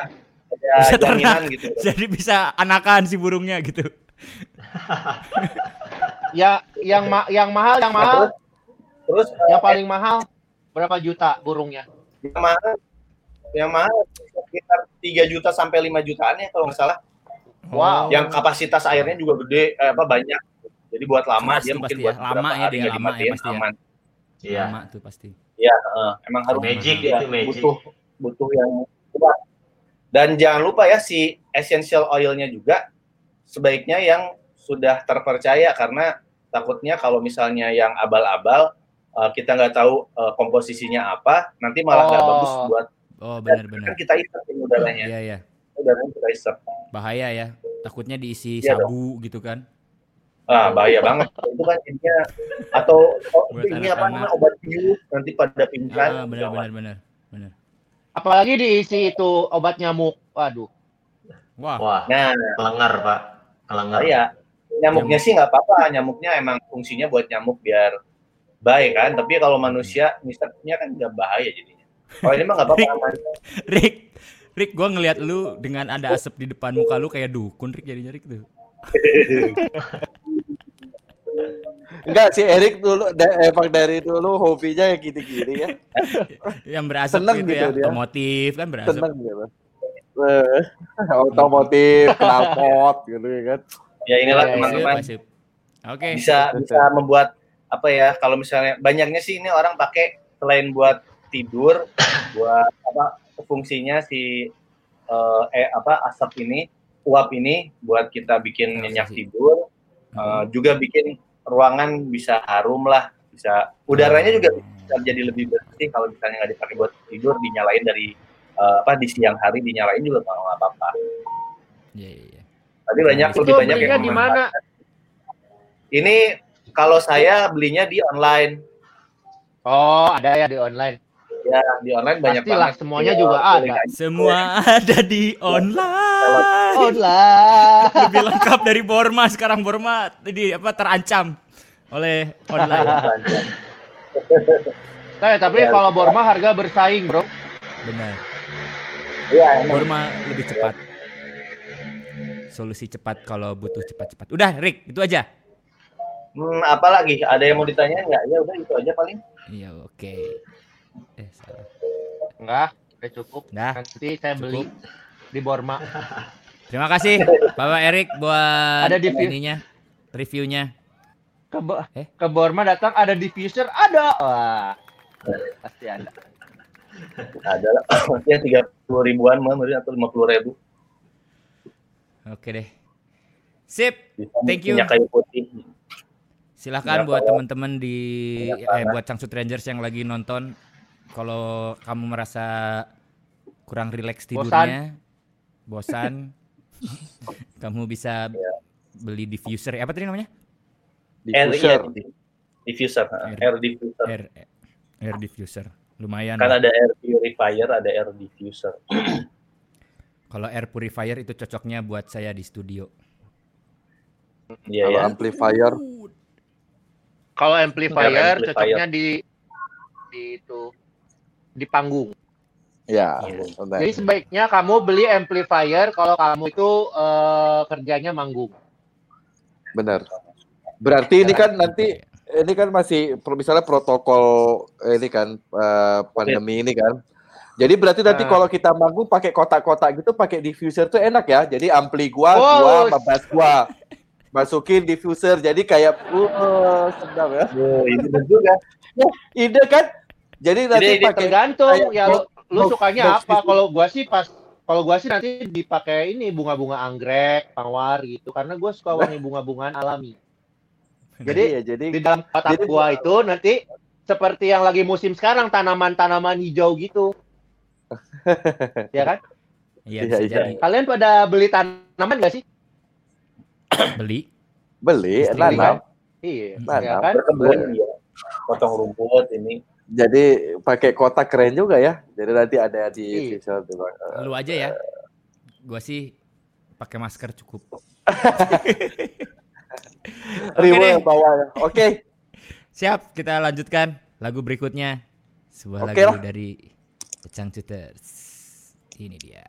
ada Bisa jaminan gitu. Jadi bisa anakan si burungnya gitu. Ya, yang ma- yang mahal, yang mahal, Terus yang paling mahal berapa juta burungnya? yang mahal, yang mahal sekitar 3 juta sampai 5 jutaan ya kalau nggak salah. Wow. Yang kapasitas airnya juga gede, eh, apa banyak. Jadi buat lama Pasti, dia mungkin pasti buat ya. Lama ya dia, lama ya pasti ya. aman. Iya. Lama tuh pasti. Iya, eh, emang harus Magic ya, itu magic. butuh butuh yang kuat. Dan jangan lupa ya si essential oilnya juga sebaiknya yang sudah terpercaya karena takutnya kalau misalnya yang abal-abal eh, kita nggak tahu eh, komposisinya apa, nanti malah nggak Oh. bagus buat Oh kan benar-benar. kita isep ini udaranya, Iya ya. udaranya kita isep. Bahaya ya. Takutnya diisi Iya sabu gitu kan. Ah, bahaya banget. Itu kan jadinya atau oh, ini apa namanya obat bius nanti pada pingsan. Ah, benar benar benar. Benar. Apalagi diisi itu obat nyamuk. Waduh. Wah, Wah, Nah, kelengar, Pak. Kelengar. ya nyamuknya sih nggak apa-apa. Nyamuknya emang fungsinya buat nyamuk biar baik kan. Tapi kalau manusia ngisepnya kan nggak bahaya jadinya. Kalau ini mah nggak apa-apa. Rick, Rick, gua ngelihat lu dengan ada asap di depan muka lu kayak dukun Rick jadinya Rick tuh. Enggak si Erik dulu da- emang dari dulu hobinya yang gini-gini ya. Yang berasap Seneng gitu, gitu ya. dia. Otomotif kan berasap. Seneng gitu. Eh, otomotif, knalpot gitu ya kan. Ya inilah Iya, iya, teman-teman sip. Oke. bisa bisa membuat apa ya? Kalau misalnya banyaknya sih ini orang pakai selain buat tidur, buat apa fungsinya si eh, eh apa asap ini, uap ini buat kita bikin nyenyak Relaksasi. tidur. Hmm. Eh, juga bikin ruangan bisa harum lah, bisa udaranya juga Hmm. bisa jadi lebih bersih kalau misalnya nggak dipakai buat tidur, dinyalain dari eh, apa di siang hari dinyalain juga nggak nggak apa-apa. Iya, iya, iya. Tapi banyak Itu lebih banyak belinya yang di mana? Ini kalau saya belinya di online, Oh, ada ya di online. ya di online banyak Pastilah, banget. semuanya Iya, juga pilih ada. Semua ada di online. Online. Lebih lengkap dari Borma sekarang Borma di apa terancam oleh online. Nah, tapi Ya. kalau Borma harga bersaing, Bro. Benar. Iya. Borma lebih cepat. Solusi cepat kalau butuh cepat-cepat. Udah, Rick, itu aja. Hmm, apa lagi? Ada yang mau ditanya nggak? Ya udah itu aja paling. Iya, oke. Eh, salah. Enggak, udah cukup. Dah. Nanti saya beli di Borma. Terima kasih Bapak Erik buat Ada di ininya, reviewnya. Ke, Bo- Eh? ke Borma datang ada diffuser, ada. Wah. Pasti ada. Ada lah. tiga puluh ribuan mah mungkin atau lima puluh ribu. Oke deh. Sip. Bisa Thank you. minyak kayu putih. Silahkan Minyak buat teman-teman di eh, buat Changsut Rangers yang lagi nonton kalau kamu merasa kurang rileks tidurnya, bosan, kamu bisa Iya. beli diffuser. Apa tadi namanya? Air, Diffuser. iya, diffuser, Air. air diffuser. Air air diffuser. Lumayan. Kan ada air purifier, ada air diffuser. Kalau air purifier itu cocoknya buat saya di studio. Iya Kalau ya. amplifier Kalau amplifier, amplifier. cocoknya di di itu di panggung. ya. Iya. Jadi sebaiknya kamu beli amplifier kalau kamu itu eh, kerjanya manggung. Benar. Berarti ini kan nanti ini kan masih misalnya protokol ini kan eh, pandemi ini kan. Jadi berarti nanti Ah. kalau kita manggung pakai kotak-kotak gitu pakai diffuser tuh enak ya. Jadi ampli gua, Wow. gua bass gua masukin diffuser jadi kayak uh sedap ya. Oh, ini benar juga. Ide kan? Jadi nanti Ide- ide pakai Tergantung kayak ya lu, lu box- sukanya box apa. Kalau gua sih pas kalau gua sih nanti dipakai ini bunga-bunga anggrek, mawar gitu karena gua suka wangi bunga-bungan alami. Jadi Iya, jadi di dalam kotak Jadi- gua itu nanti seperti yang lagi musim sekarang tanaman-tanaman hijau gitu. Ya kan? Iya, Iya, bisa iya. jadi. Kalian pada beli tanaman gak sih? Beli. beli Istri nanam. Iya, Hmm. Nanam. ya kan? Berkebun ya. Potong rumput ini. Jadi pakai kotak keren juga ya. Jadi nanti ada di Iya. Lu aja ya. Gua sih pakai masker cukup. Bawah ya. Oke. Siap, kita lanjutkan lagu berikutnya. Sebuah Oke lagu lah. dari The Changcuters. Ini dia.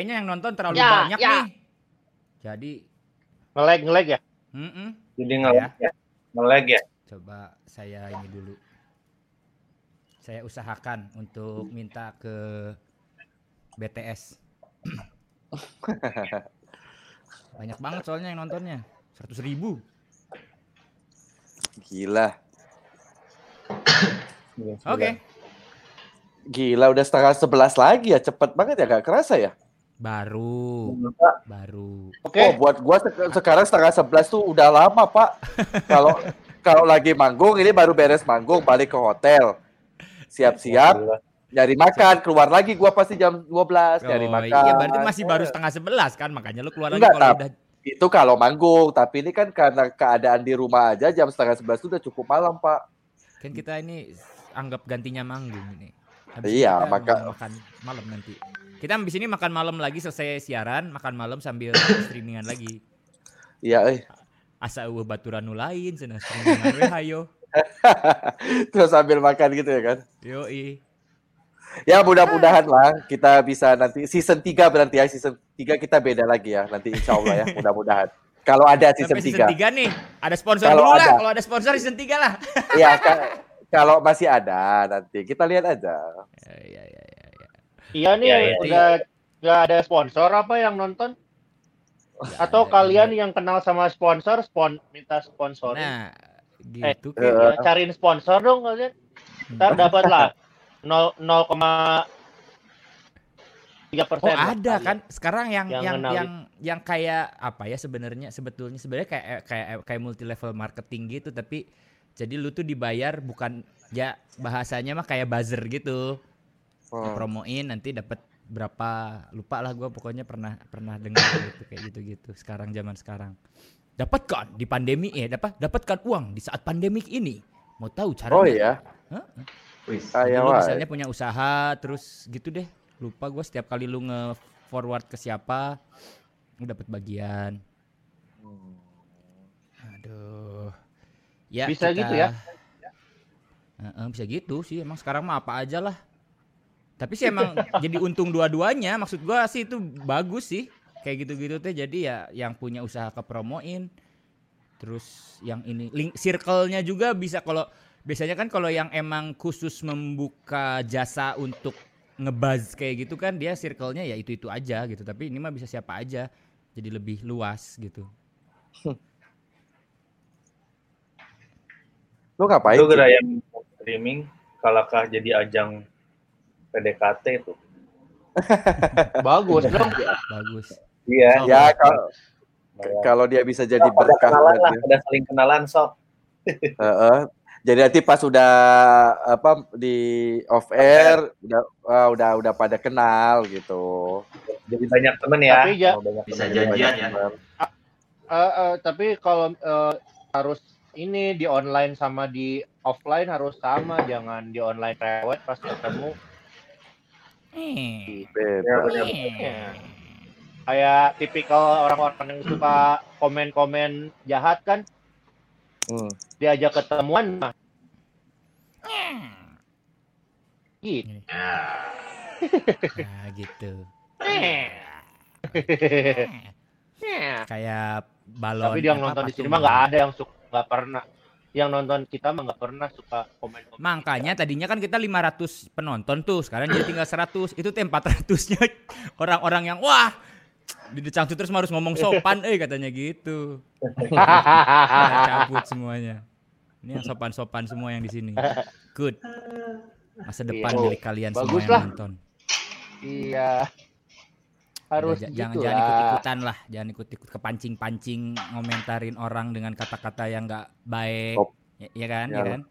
Kayaknya yang nonton terlalu Ya, banyak ya. nih. Jadi, Ngelag ngelag ya. mm-mm. Jadi ngelag ya. Ngelag ya. coba saya ini dulu. Saya usahakan untuk minta ke BTS. Banyak banget soalnya yang nontonnya. 100 ribu. Gila. Oke. Gila udah setengah sebelas lagi ya. Cepet banget ya. Gak kerasa ya. Baru. Baru. Oke. Oh buat gua sek- sekarang setengah sebelas tuh udah lama pak. Kalau kalau lagi manggung ini baru beres manggung balik ke hotel. Siap-siap nyari makan keluar lagi gua pasti jam 12 nyari Oh, makan. iya berarti masih baru setengah sebelas kan makanya lu keluar lagi Enggak, kalau Tap. udah Itu kalau manggung, tapi ini kan karena keadaan di rumah aja jam setengah sebelas itu udah cukup malam pak. kan kita ini anggap gantinya manggung ini. Habis Iya, kita maka- makan malam nanti. Kita habis ini makan malam lagi selesai siaran, makan malam sambil streamingan lagi. Iya, eh. Asa eueuh baturan nu lain cenah streamingan we hayo. Terus sambil makan gitu ya kan. Yoi. Ya mudah-mudahan lah kita bisa nanti season 3 berarti ya season 3 kita beda lagi ya nanti insya Allah ya mudah-mudahan. Kalau ada season Sampai season 3. 3 nih. Ada sponsor Kalau dulu lah. ada. Kalau ada sponsor season 3 lah. Iya kalau masih ada nanti kita lihat aja. Ya, ya, ya, ya, ya. Iya nih Iya, iya. udah nggak ada sponsor apa yang nonton? Atau ada, kalian yang kenal sama sponsor, spon minta sponsor. Nah, gitu. eh. Ya, cariin sponsor dong kalian. Ntar dapat lah 0, 0,3 persen. Oh ada kan sekarang yang Yang yang yang yang kayak apa ya sebenarnya sebetulnya sebenarnya kayak kayak kayak multi level marketing gitu tapi jadi lu tuh dibayar bukan ya bahasanya mah kayak buzzer gitu Hmm. promoin nanti dapat berapa lupa lah gua pokoknya pernah pernah dengar gitu kayak gitu gitu sekarang zaman sekarang dapatkan di pandemi eh dapat dapatkan uang di saat pandemik ini mau tahu caranya Oh iya. Jadi Ah, ya, lu misalnya punya usaha terus gitu deh. Lupa gue setiap kali lu nge forward ke siapa lu dapat bagian. Aduh. Ya Bisa gitu ya? Heeh, bisa gitu sih. Emang sekarang mah apa aja lah. Tapi sih emang jadi untung dua-duanya. Maksud gua sih itu bagus sih. Kayak gitu-gitu teh jadi ya yang punya usaha kepromoin. Terus yang ini link circle-nya juga bisa kalau biasanya kan kalau yang emang khusus membuka jasa untuk ngebuzz kayak gitu kan dia circle-nya ya itu-itu aja gitu. Tapi ini mah bisa siapa aja. Jadi lebih luas gitu. Lu ngapain? Gerai yang streaming kalahkah jadi ajang PDKT itu. Bagus dong. Bagus. Iya. Oh, Ya kalau kalau dia bisa jadi ada berkah kenalan buat lah, ada saling kenalan sok. Heeh. Jadi nanti pas udah apa di off air udah ah, udah udah pada kenal gitu. Jadi banyak temen ya. Tapi ya- Oh, banyak Bisa temen. janjian ya. Eh, eh, tapi kalau eh, harus ini di online sama di offline harus sama, jangan di online rewet pas ketemu. Eh. Bebas. Eh. Kayak tipikal orang-orang yang suka komen-komen jahat kan, Hmm. diajak ketemuan mah. Gitu. Ya. Nah gitu. Ya. Kayak balon. Tapi dia yang apa, nonton di sini mah nggak ada yang suka nggak pernah. Yang nonton kita mah nggak pernah suka komen-komen. Makanya tadinya kan kita 500 penonton tuh, sekarang jadi tinggal 100. Itu tuh 400-nya orang-orang yang wah di tuh terus harus ngomong sopan eh katanya gitu. Kita cabut semuanya. Ini yang sopan-sopan semua yang di sini. Good. Masa depan Iya. milik kalian semua Bagus yang lah. nonton. Iya. Harus Udah, j- gitu jangan lah. jangan ikut-ikutan lah, jangan ikut-ikut kepancing-pancing ngomentarin orang dengan kata-kata yang nggak baik. Op. Ya, ya kan, Ya. ya kan?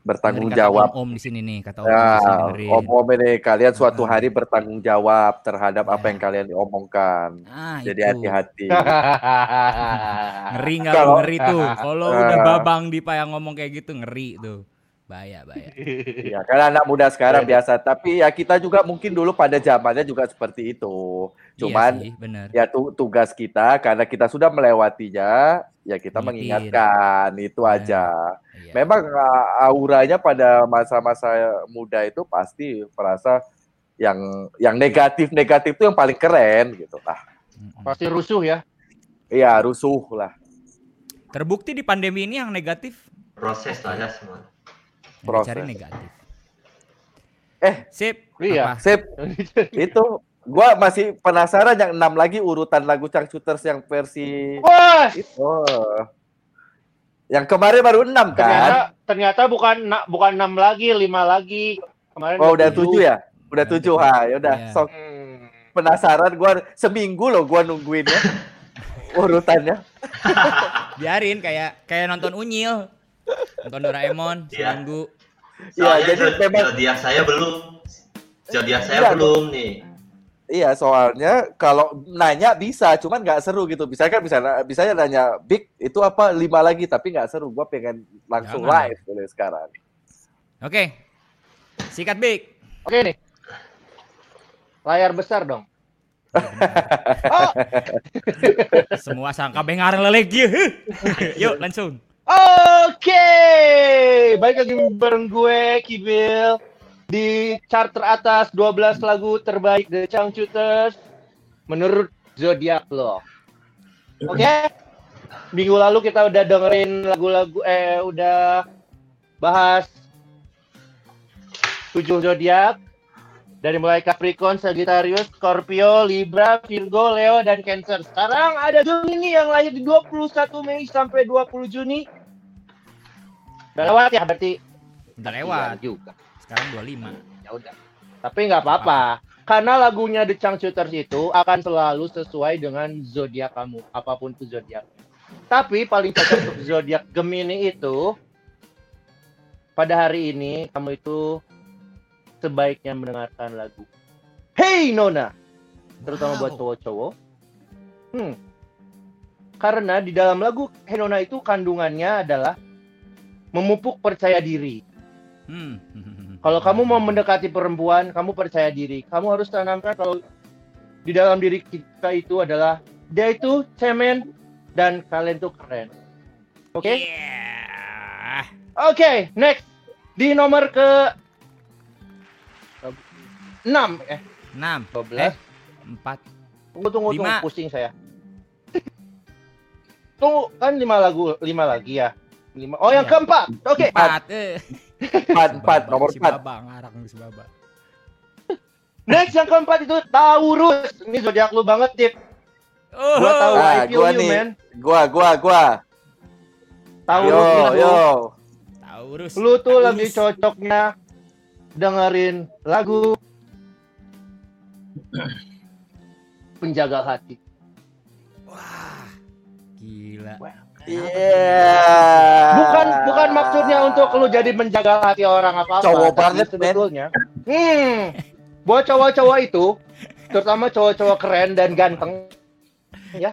Bertanggung Dengerin jawab. Om, om di sini nih, kata om, di sini Ya, dengerin. om-om ini kalian suatu Ah. hari bertanggung jawab terhadap apa Ya. yang kalian diomongkan. Ah, Jadi hati-hati. Ngeri nggak Kalau- ngeri tuh. Kalau Ah. udah babang di yang ngomong kayak gitu ngeri tuh. Bahaya, bahaya. Iya, kan anak muda sekarang biasa. Tapi ya kita juga mungkin dulu pada zamannya juga seperti itu. Cuman iya sih, bener. ya tu- tugas kita karena kita sudah melewatinya, ya kita mengingatkan itu Nah, aja. Iya. Memang uh, auranya pada masa-masa muda itu pasti merasa yang yang negatif-negatif itu yang paling keren gitu lah. Pasti rusuh ya. Iya, rusuh lah. Terbukti di pandemi ini yang negatif Proses lah ya semua. Proses. dicari negatif. Eh, sip. iya. Sip, itu gua masih penasaran yang enam lagi urutan lagu Shooters yang versi Wah, itu. Yang kemarin baru enam ternyata kan? ternyata bukan na- bukan enam lagi, lima lagi. Kemarin Oh, udah tujuh ya? Udah tujuh tujuh. ha, ya udah. Sok Hmm. penasaran gua seminggu loh gua nungguinnya. urutannya. Biarin kayak kayak nonton Unyil. Nonton Doraemon Iya. seminggu. Iya, Soalnya jadi memang zodiak saya belum. Zodiak saya Iya, belum nih. Iya, soalnya kalau nanya bisa, cuman nggak seru gitu. Bisa kan bisa bisa nanya Big itu apa lima lagi, tapi nggak seru. Gua pengen langsung Jangan. live boleh sekarang. Oke. Sikat Big. Oke nih. Layar besar dong. oh, Semua sangka bengar lelek. Yuk langsung. Oke, baik lagi bareng gue Kibil di chart teratas 12 lagu terbaik The Changcuters menurut zodiak lo. Oke, minggu lalu kita udah dengerin lagu-lagu eh udah bahas tujuh zodiak dari mulai Capricorn, Sagittarius, Scorpio, Libra, Virgo, Leo, dan Cancer. Sekarang ada Gemini yang lahir di 21 Mei sampai 20 Juni. Udah lewat ya berarti? Udah lewat. Iya juga. Sekarang 25. Ya udah. Tapi nggak apa-apa. Karena lagunya The Changcuters itu akan selalu sesuai dengan zodiak kamu, apa pun itu zodiak. Tapi paling cocok untuk zodiak Gemini itu pada hari ini kamu itu sebaiknya mendengarkan lagu Hey Nona, terutama Wow. buat cowok-cowok. Hmm. Karena di dalam lagu Hey Nona itu kandungannya adalah memupuk percaya diri. Hmm. Kalau kamu mau mendekati perempuan, kamu percaya diri. Kamu harus tanamkan kalau di dalam diri kita itu adalah dia itu cemen dan kalian tuh keren. Oke? Yeah. Oke, next. Di nomor ke 6 eh 6. 12. Eh, 4. Tunggu tunggu tunggu Lima. pusing saya. Tunggu kan lima lagu lima lagi ya. Lima. Oh yang Iya. keempat. Oke. 4. Empat, empat, nomor si empat. Baba ngarang si Baba. Next yang keempat itu Taurus. Ini zodiak lu banget, Tip. Oh. Gua tahu Ah, I feel gua you, nih. man. Gua, gua, gua. Taurus Yo, itu. yo. Taurus. Lu tuh Taurus. lagi cocoknya dengerin lagu penjaga hati. Wah. Gila. Iya. Bukan bukan maksudnya untuk lu jadi menjaga hati orang apa apa. Cowok banget, sebetulnya. Hmm. Buat cowok-cowok itu, terutama cowok-cowok keren dan ganteng, ya.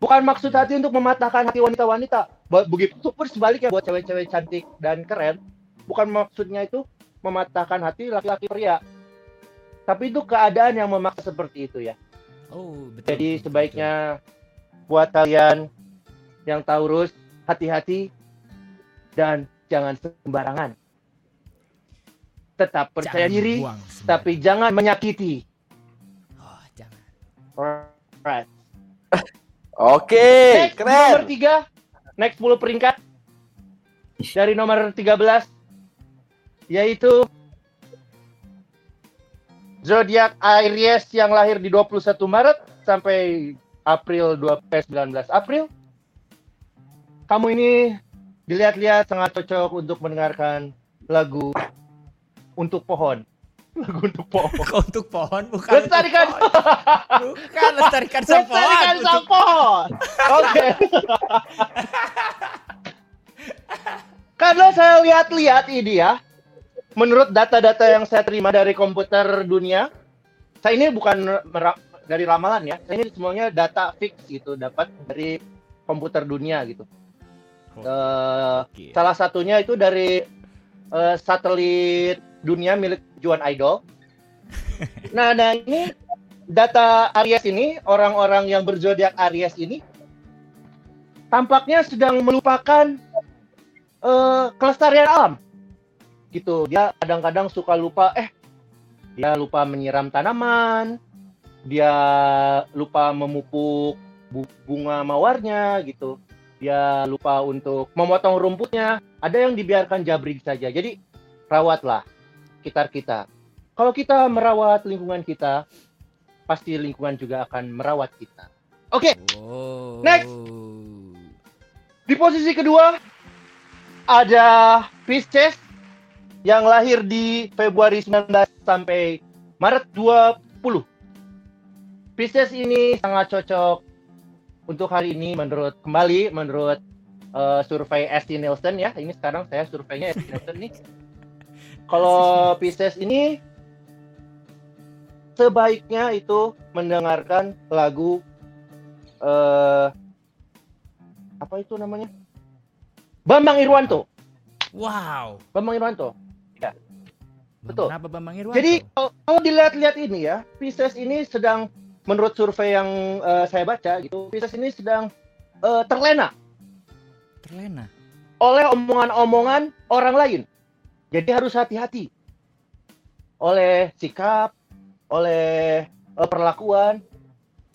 Bukan maksud hati untuk mematahkan hati wanita-wanita. Begitu pun sebaliknya buat cewek-cewek cantik dan keren, bukan maksudnya itu mematahkan hati laki-laki pria. Tapi itu keadaan yang memaksa seperti itu ya. Oh, betul. Jadi betul, sebaiknya buat kalian yang Taurus hati-hati dan jangan sembarangan. Tetap percaya Jangan diri, tapi jangan menyakiti. Oh, jangan. Alright. Oke, Next, di nomor keren. 3. Next 10 peringkat. Dari nomor 13 yaitu zodiak Aries yang lahir di 21 Maret sampai April 2 eh, 19 April. Kamu ini dilihat-lihat sangat cocok untuk mendengarkan lagu untuk pohon. Lagu untuk pohon. Untuk pohon bukan Lestarikan pohon. Bukan lestarikan sang pohon. Lestarikan sang pohon. Oke. Karena saya lihat-lihat ini ya, menurut data-data yang saya terima dari komputer dunia, saya ini bukan dari ramalan ya, saya ini semuanya data fix gitu, dapat dari komputer dunia gitu. Eh, Oke. salah satunya itu dari eh, satelit dunia milik Juan Idol. Nah, nah ini data Aries ini, orang-orang yang berzodiak Aries ini tampaknya sedang melupakan eh, kelestarian alam. Gitu. Dia kadang-kadang suka lupa eh dia lupa menyiram tanaman, dia lupa memupuk bu- bunga mawarnya gitu. Dia lupa untuk memotong rumputnya. Ada yang dibiarkan jabrik saja. Jadi rawatlah sekitar kita. Kalau kita merawat lingkungan kita, pasti lingkungan juga akan merawat kita. Oke, Oh. Next. di posisi kedua ada Pisces yang lahir di Februari 19 sampai Maret 20. Pisces ini sangat cocok untuk hari ini menurut kembali menurut eh, survei ST Nielsen ya. Ini sekarang saya surveinya ST Nielsen nih. Kalau Pisces ini sebaiknya itu mendengarkan lagu eh apa itu namanya? Bambang Irwanto. Wow. Bambang Irwanto. Ya. Betul. Kenapa Bambang Irwanto? Jadi kalau, kalau dilihat-lihat ini ya, Pisces ini sedang menurut survei yang eh, saya baca gitu, Pisces ini sedang eh, terlena terlena. oleh omongan-omongan orang lain. Jadi harus hati-hati. Oleh sikap, oleh eh, perlakuan.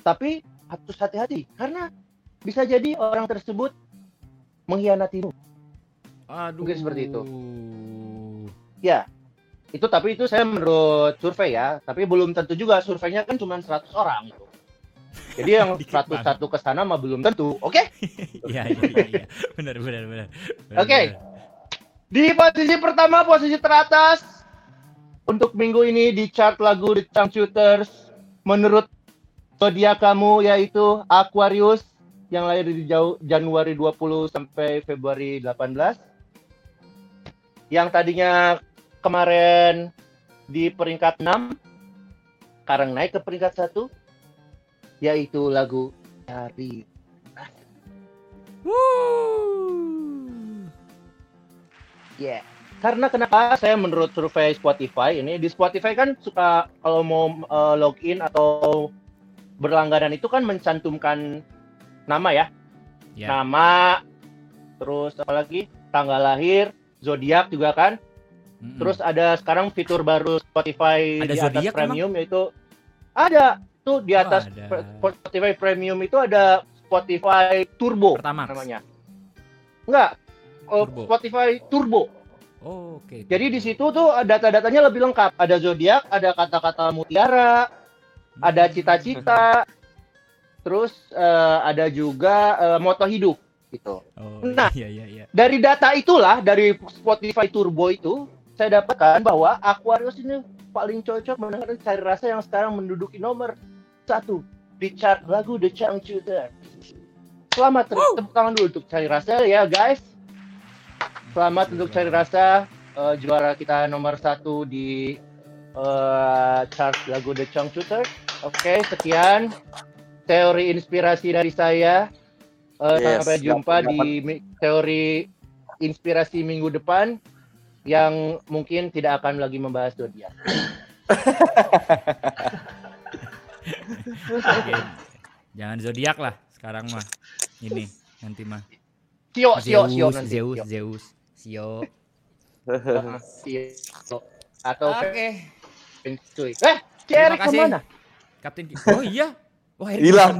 Tapi harus hati-hati karena bisa jadi orang tersebut mengkhianatimu. Aduh. Mungkin seperti itu. Ya. Itu tapi itu saya menurut survei ya, tapi belum tentu juga surveinya kan cuma 100 orang gitu. Jadi yang Dikit 101 ke sana mah belum tentu. Oke? Iya iya iya. iya. Benar benar benar. Oke. benar. Di posisi pertama, posisi teratas untuk minggu ini di chart lagu The Shooters menurut zodiak kamu yaitu Aquarius yang lahir di jauh Januari 20 sampai Februari 18. Yang tadinya kemarin di peringkat 6 sekarang naik ke peringkat 1 yaitu lagu Cari Wuh. Ya, karena kenapa? Saya menurut survei Spotify ini di Spotify kan suka kalau mau eh, login atau berlangganan itu kan mencantumkan nama ya, Ya. nama, terus apa lagi? Tanggal lahir, zodiak juga kan, Terus ada sekarang fitur baru Spotify Ada di atas premium yaitu ada tuh di atas ada. pre- Spotify premium itu ada Spotify Turbo Pertamax. namanya. Enggak, oh, Turbo. Spotify Turbo. Oh, Oke. Jadi di situ tuh data-datanya lebih lengkap. Ada zodiak, ada kata-kata mutiara, ada cita-cita, terus eh, ada juga eh, moto hidup gitu. Oh, Nah. iya iya iya. Dari data itulah dari Spotify Turbo itu saya dapatkan bahwa Aquarius ini paling cocok mendengarkan cari rasa yang sekarang menduduki nomor satu di chart lagu The Changcuter. Selamat ter- tepuk tangan dulu untuk cari rasa ya guys. Selamat untuk cari rasa eh, juara kita nomor satu di eh, chart lagu The Changcuter. Oke, sekian teori inspirasi dari saya. Eh, Yes, sampai jumpa dapat- di teori inspirasi minggu depan yang mungkin tidak akan lagi membahas zodiak. Oke. Jangan zodiak lah sekarang mah. Ini nanti mah. Sio, sio, sio Zeus, nanti. Zeus, Sio. Zeus, Sio. Sio. Atau Oke. Feng Shui. Eh, si Erik ke mana? Kapten Oh iya. Wah, Erik Hilang.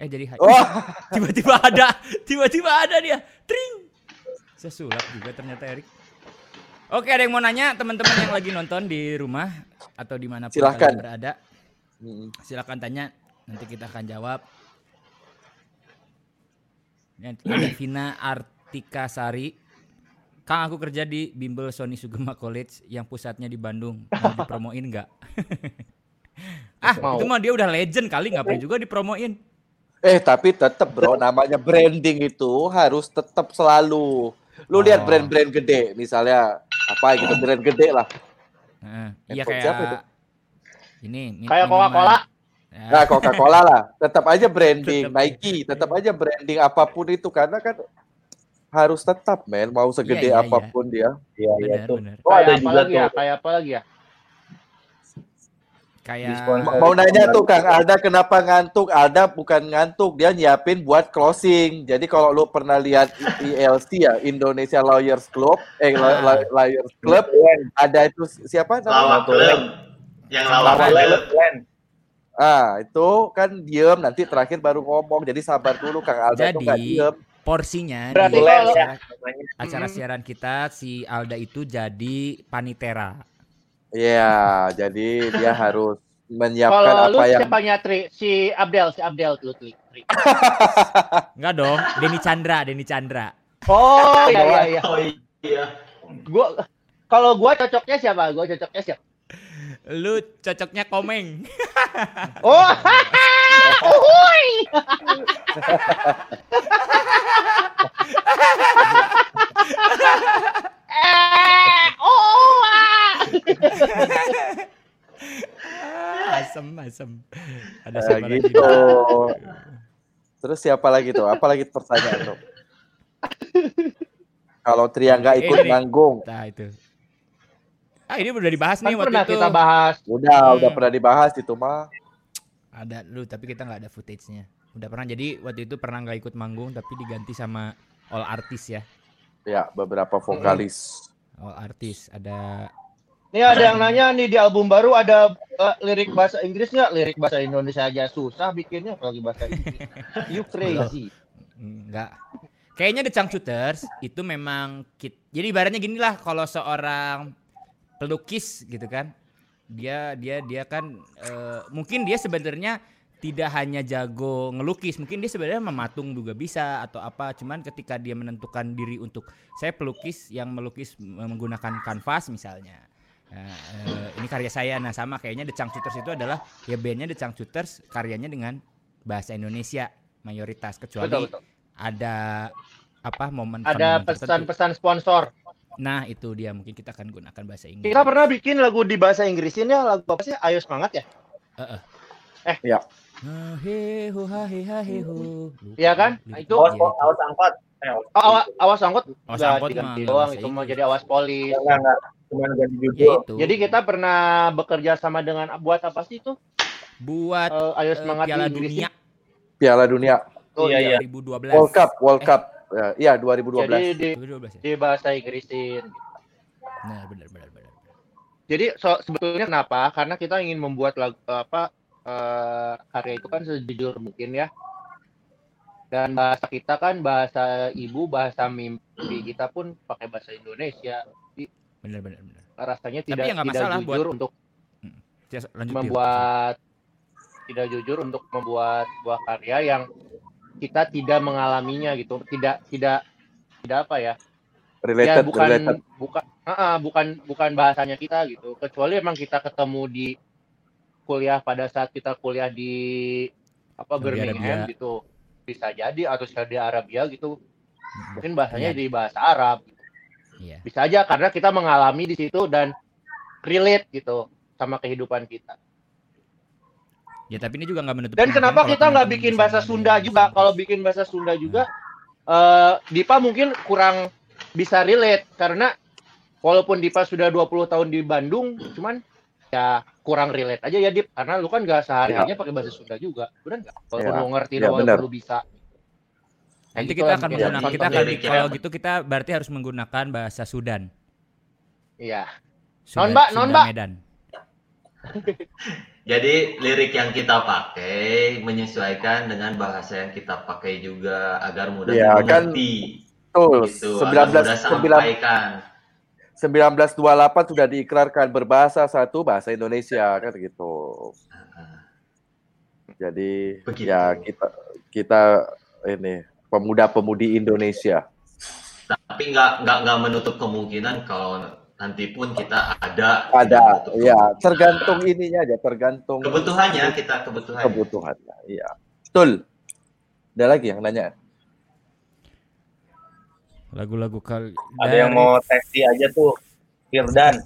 Eh jadi hai- Wah, tiba-tiba ada, tiba-tiba ada dia. Tring. Saya sulap juga ternyata Erik. Oke, ada yang mau nanya teman-teman yang lagi nonton di rumah atau di mana Silahkan. berada? Silakan tanya, nanti kita akan jawab. Ini Ada Vina Artika Sari. Kang aku kerja di Bimbel Sony Sugema College yang pusatnya di Bandung. Mau dipromoin nggak? ah, Mau. itu mah dia udah legend kali ngapain juga dipromoin. Eh tapi tetap bro, namanya branding itu harus tetap selalu. Lu lihat Oh. brand-brand gede, misalnya apa gitu, brand gede lah. Nah, iya Handphone siapa itu? kayak ini Kayak minuman. Coca-Cola. Ya, Nah, Coca-Cola lah, tetap aja branding, Tetap. Nike, tetap aja branding apa pun itu karena kan harus tetap men, mau segede Iya, iya, iya. apa pun dia. Iya, iya tuh. benar. Oh, ada Kayak apa juga ya? tuh. Kayak apa lagi ya? Kayak Disponsor. Mau nanya tuh Kang Alda kenapa ngantuk? Alda bukan ngantuk, dia nyiapin buat closing. Jadi kalau lu pernah lihat ILC ya, Indonesia Lawyers Club, eh Ah. Law- Lawyers Club, ada itu siapa namanya? Lawak klub. Yang. Keren. Ah, itu kan diem nanti terakhir baru ngomong. Jadi sabar dulu Kang Alda tuh nggak Jadi diem. porsinya Berarti di acara, acara siaran kita si Alda itu jadi panitera. Iya, jadi dia harus menyiapkan Kalau lu apa yang siapanya Tri? Si Abdel, si Abdel tuh Tri. Tri. Enggak dong, Denny Chandra, Denny Chandra. Oh iya iya iya. Oh iya. Gua kalau gua cocoknya siapa? Gua cocoknya siapa? Lu cocoknya komeng. Oh, uhuy. Eh, oh, ah. asem, asem. Ada Eh, siapa lagi? gitu. Terus siapa lagi tuh? Apa lagi pertanyaan tuh? Kalau Tria nggak ikut Ini. manggung, Nah, itu. Ah, ini udah dibahas Kan nih waktu pernah itu. kita bahas. Udah, Hmm. udah pernah dibahas itu mah. Ada lu, tapi kita nggak ada footage-nya. Udah pernah jadi waktu itu pernah nggak ikut manggung tapi diganti sama all artis ya. Ya, beberapa vokalis. All artis ada Nih ada yang nanya nih di album baru ada eh, lirik bahasa Inggris nggak? Lirik bahasa Indonesia aja susah bikinnya apalagi bahasa Inggris. You crazy. Enggak. Kayaknya The Changcuters itu memang kit- jadi ibaratnya gini lah kalau seorang pelukis gitu kan. Dia dia dia kan eh, mungkin dia sebenarnya tidak hanya jago ngelukis, mungkin dia sebenarnya mematung juga bisa atau apa. Cuman ketika dia menentukan diri untuk saya pelukis yang melukis menggunakan kanvas misalnya. Nah, eh, ini karya saya. Nah, sama kayaknya The Changcuters itu adalah ya bandnya The Changcuters karyanya dengan bahasa Indonesia mayoritas kecuali Betul betul. ada apa momen Ada pesan-pesan sponsor. Nah, itu dia mungkin kita akan gunakan bahasa Inggris. Kita pernah bikin lagu di bahasa Inggrisin ya lagu apa sih? Ayo semangat ya. Ya. Ah, he ho ha he ha he ho. Lupa Iya kan? Itu- Awas, awas angkot. Eh, awas. Oh, awas, awas angkot Awas angkot diganti doang itu mau jadi awas polis. Enggak, enggak. Cuma ganti Ya judul. Jadi kita pernah bekerja sama dengan buat apa sih itu? buat Eh, ayo eh, semangat Piala di Inggris. Dunia Piala Dunia, Oh, Iya, iya. 2012. World Cup, World Eh. Cup. Ya, Iya, 2012. Jadi di, 2012 ya. di bahasa Inggrisin. Nah, benar benar benar. Jadi so, sebetulnya kenapa? Karena kita ingin membuat lagu apa eh, karya itu kan sejujur mungkin ya. Dan bahasa kita kan bahasa ibu, bahasa mimpi kita pun pakai bahasa Indonesia. Benar benar benar. Rasanya Tapi tidak ya nggak tidak masalah jujur buat- untuk Ya, lanjut membuat tidak jujur untuk membuat sebuah karya yang kita tidak mengalaminya gitu. Tidak tidak tidak apa ya? Related, ya bukan related. bukan ah, bukan bukan bahasanya kita gitu kecuali emang kita ketemu di kuliah pada saat kita kuliah di apa Saudi Birmingham Arabia. gitu. Bisa jadi atau Saudi Arabia gitu. Mungkin bahasanya Iya. di bahasa Arab Iya. bisa aja karena kita mengalami di situ dan relate gitu sama kehidupan kita. Ya tapi ini juga nggak menutup dan kenapa kita nggak bikin bahasa Sunda juga? Kalau bikin bahasa Sunda juga eh Dipa mungkin kurang bisa relate. Karena walaupun Dipa sudah 20 tahun di Bandung cuman ya kurang relate aja ya Dip karena lu kan gak sehari-harinya pakai bahasa Sunda juga benar nggak walaupun Ya. lu ngerti Ya, walaupun benar. lu bisa Kayak Nanti gitu kita akan mungkin. menggunakan kita Contohnya. akan Liriknya. kalau gitu kita berarti harus menggunakan bahasa Sudan. iya Sudan Mbak, non, Mbak. Medan. Jadi lirik yang kita pakai menyesuaikan dengan bahasa yang kita pakai juga agar mudah Iya, kan dimengerti. Betul. gitu, agar 19 mudah 19 sampaikan. 1928 sudah diikrarkan berbahasa satu bahasa Indonesia kan gitu. Jadi Begitu. ya kita kita ini pemuda-pemudi Indonesia. Tapi nggak nggak nggak menutup kemungkinan kalau nanti pun kita ada Ada ya tergantung ininya aja tergantung kebutuhannya kita kebutuhan. kebutuhannya. Iya. Betul. Ada lagi yang nanya? Lagu-lagu kali Ada yang mau testi aja tuh. Firdan.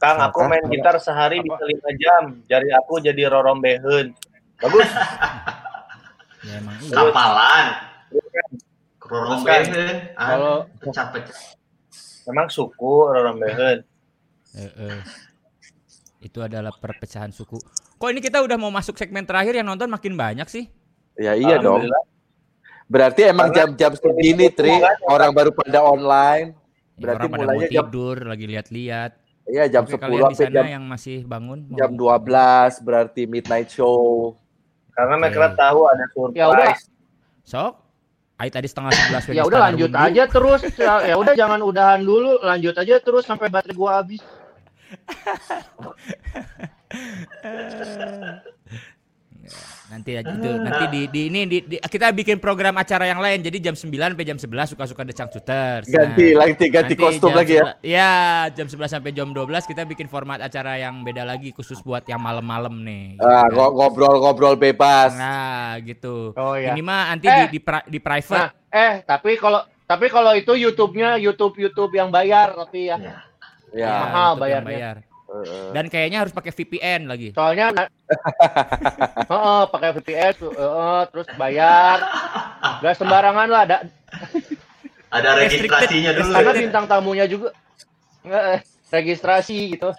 Kang, aku Apa? main gitar sehari Apa? bisa lima jam. Jari aku jadi rorombeheun. Bagus. ya emang iya. Kapalan, Teruskan. rorombeheun, Kalau- ah, pecah-pecah. Memang suku rorombeheun. Eh, eh. Itu adalah perpecahan suku. Kok ini kita udah mau masuk segmen terakhir yang nonton makin banyak sih? Ya iya dong. Berarti emang jam-jam segini, Tri, orang baru pada online. Ya, Berarti orang pada mau mulainya jam- tidur, lagi lihat-lihat. Iya, jam Oke, 10 kalian di sampai jam yang masih bangun jam 12 berarti midnight show. Karena Oke. mereka tahu ada surprise. Ya udah. Sok. Ai tadi setengah 11 ya udah lanjut aja terus ya ya udah jangan udahan dulu lanjut aja terus sampai baterai gua habis Nanti aja itu nanti di, di ini di, di- kita bikin program acara yang lain. Jadi jam 9 sampai jam 11 suka-suka The Changcuters. Ganti Nah, lagi ganti kostum lagi ya. 11 Iya, jam 11 sampai jam 12 kita bikin format acara yang beda lagi khusus buat yang malam-malam nih. gitu Ah, kan. ngo- ngobrol-ngobrol bebas. Nah, gitu. oh ya Ini mah nanti Eh. di, di, pri- di private. nah eh tapi kalau tapi kalau itu YouTube-nya YouTube YouTube yang bayar tapi ya Ya. Ya. mahal bayarnya. bayar. Dan kayaknya harus pakai VPN lagi. soalnya na- Heeh, pakai VPS heeh, terus bayar gak sembarangan lah ada Ada registrasinya dulu. karena bintang tamunya juga registrasi gitu.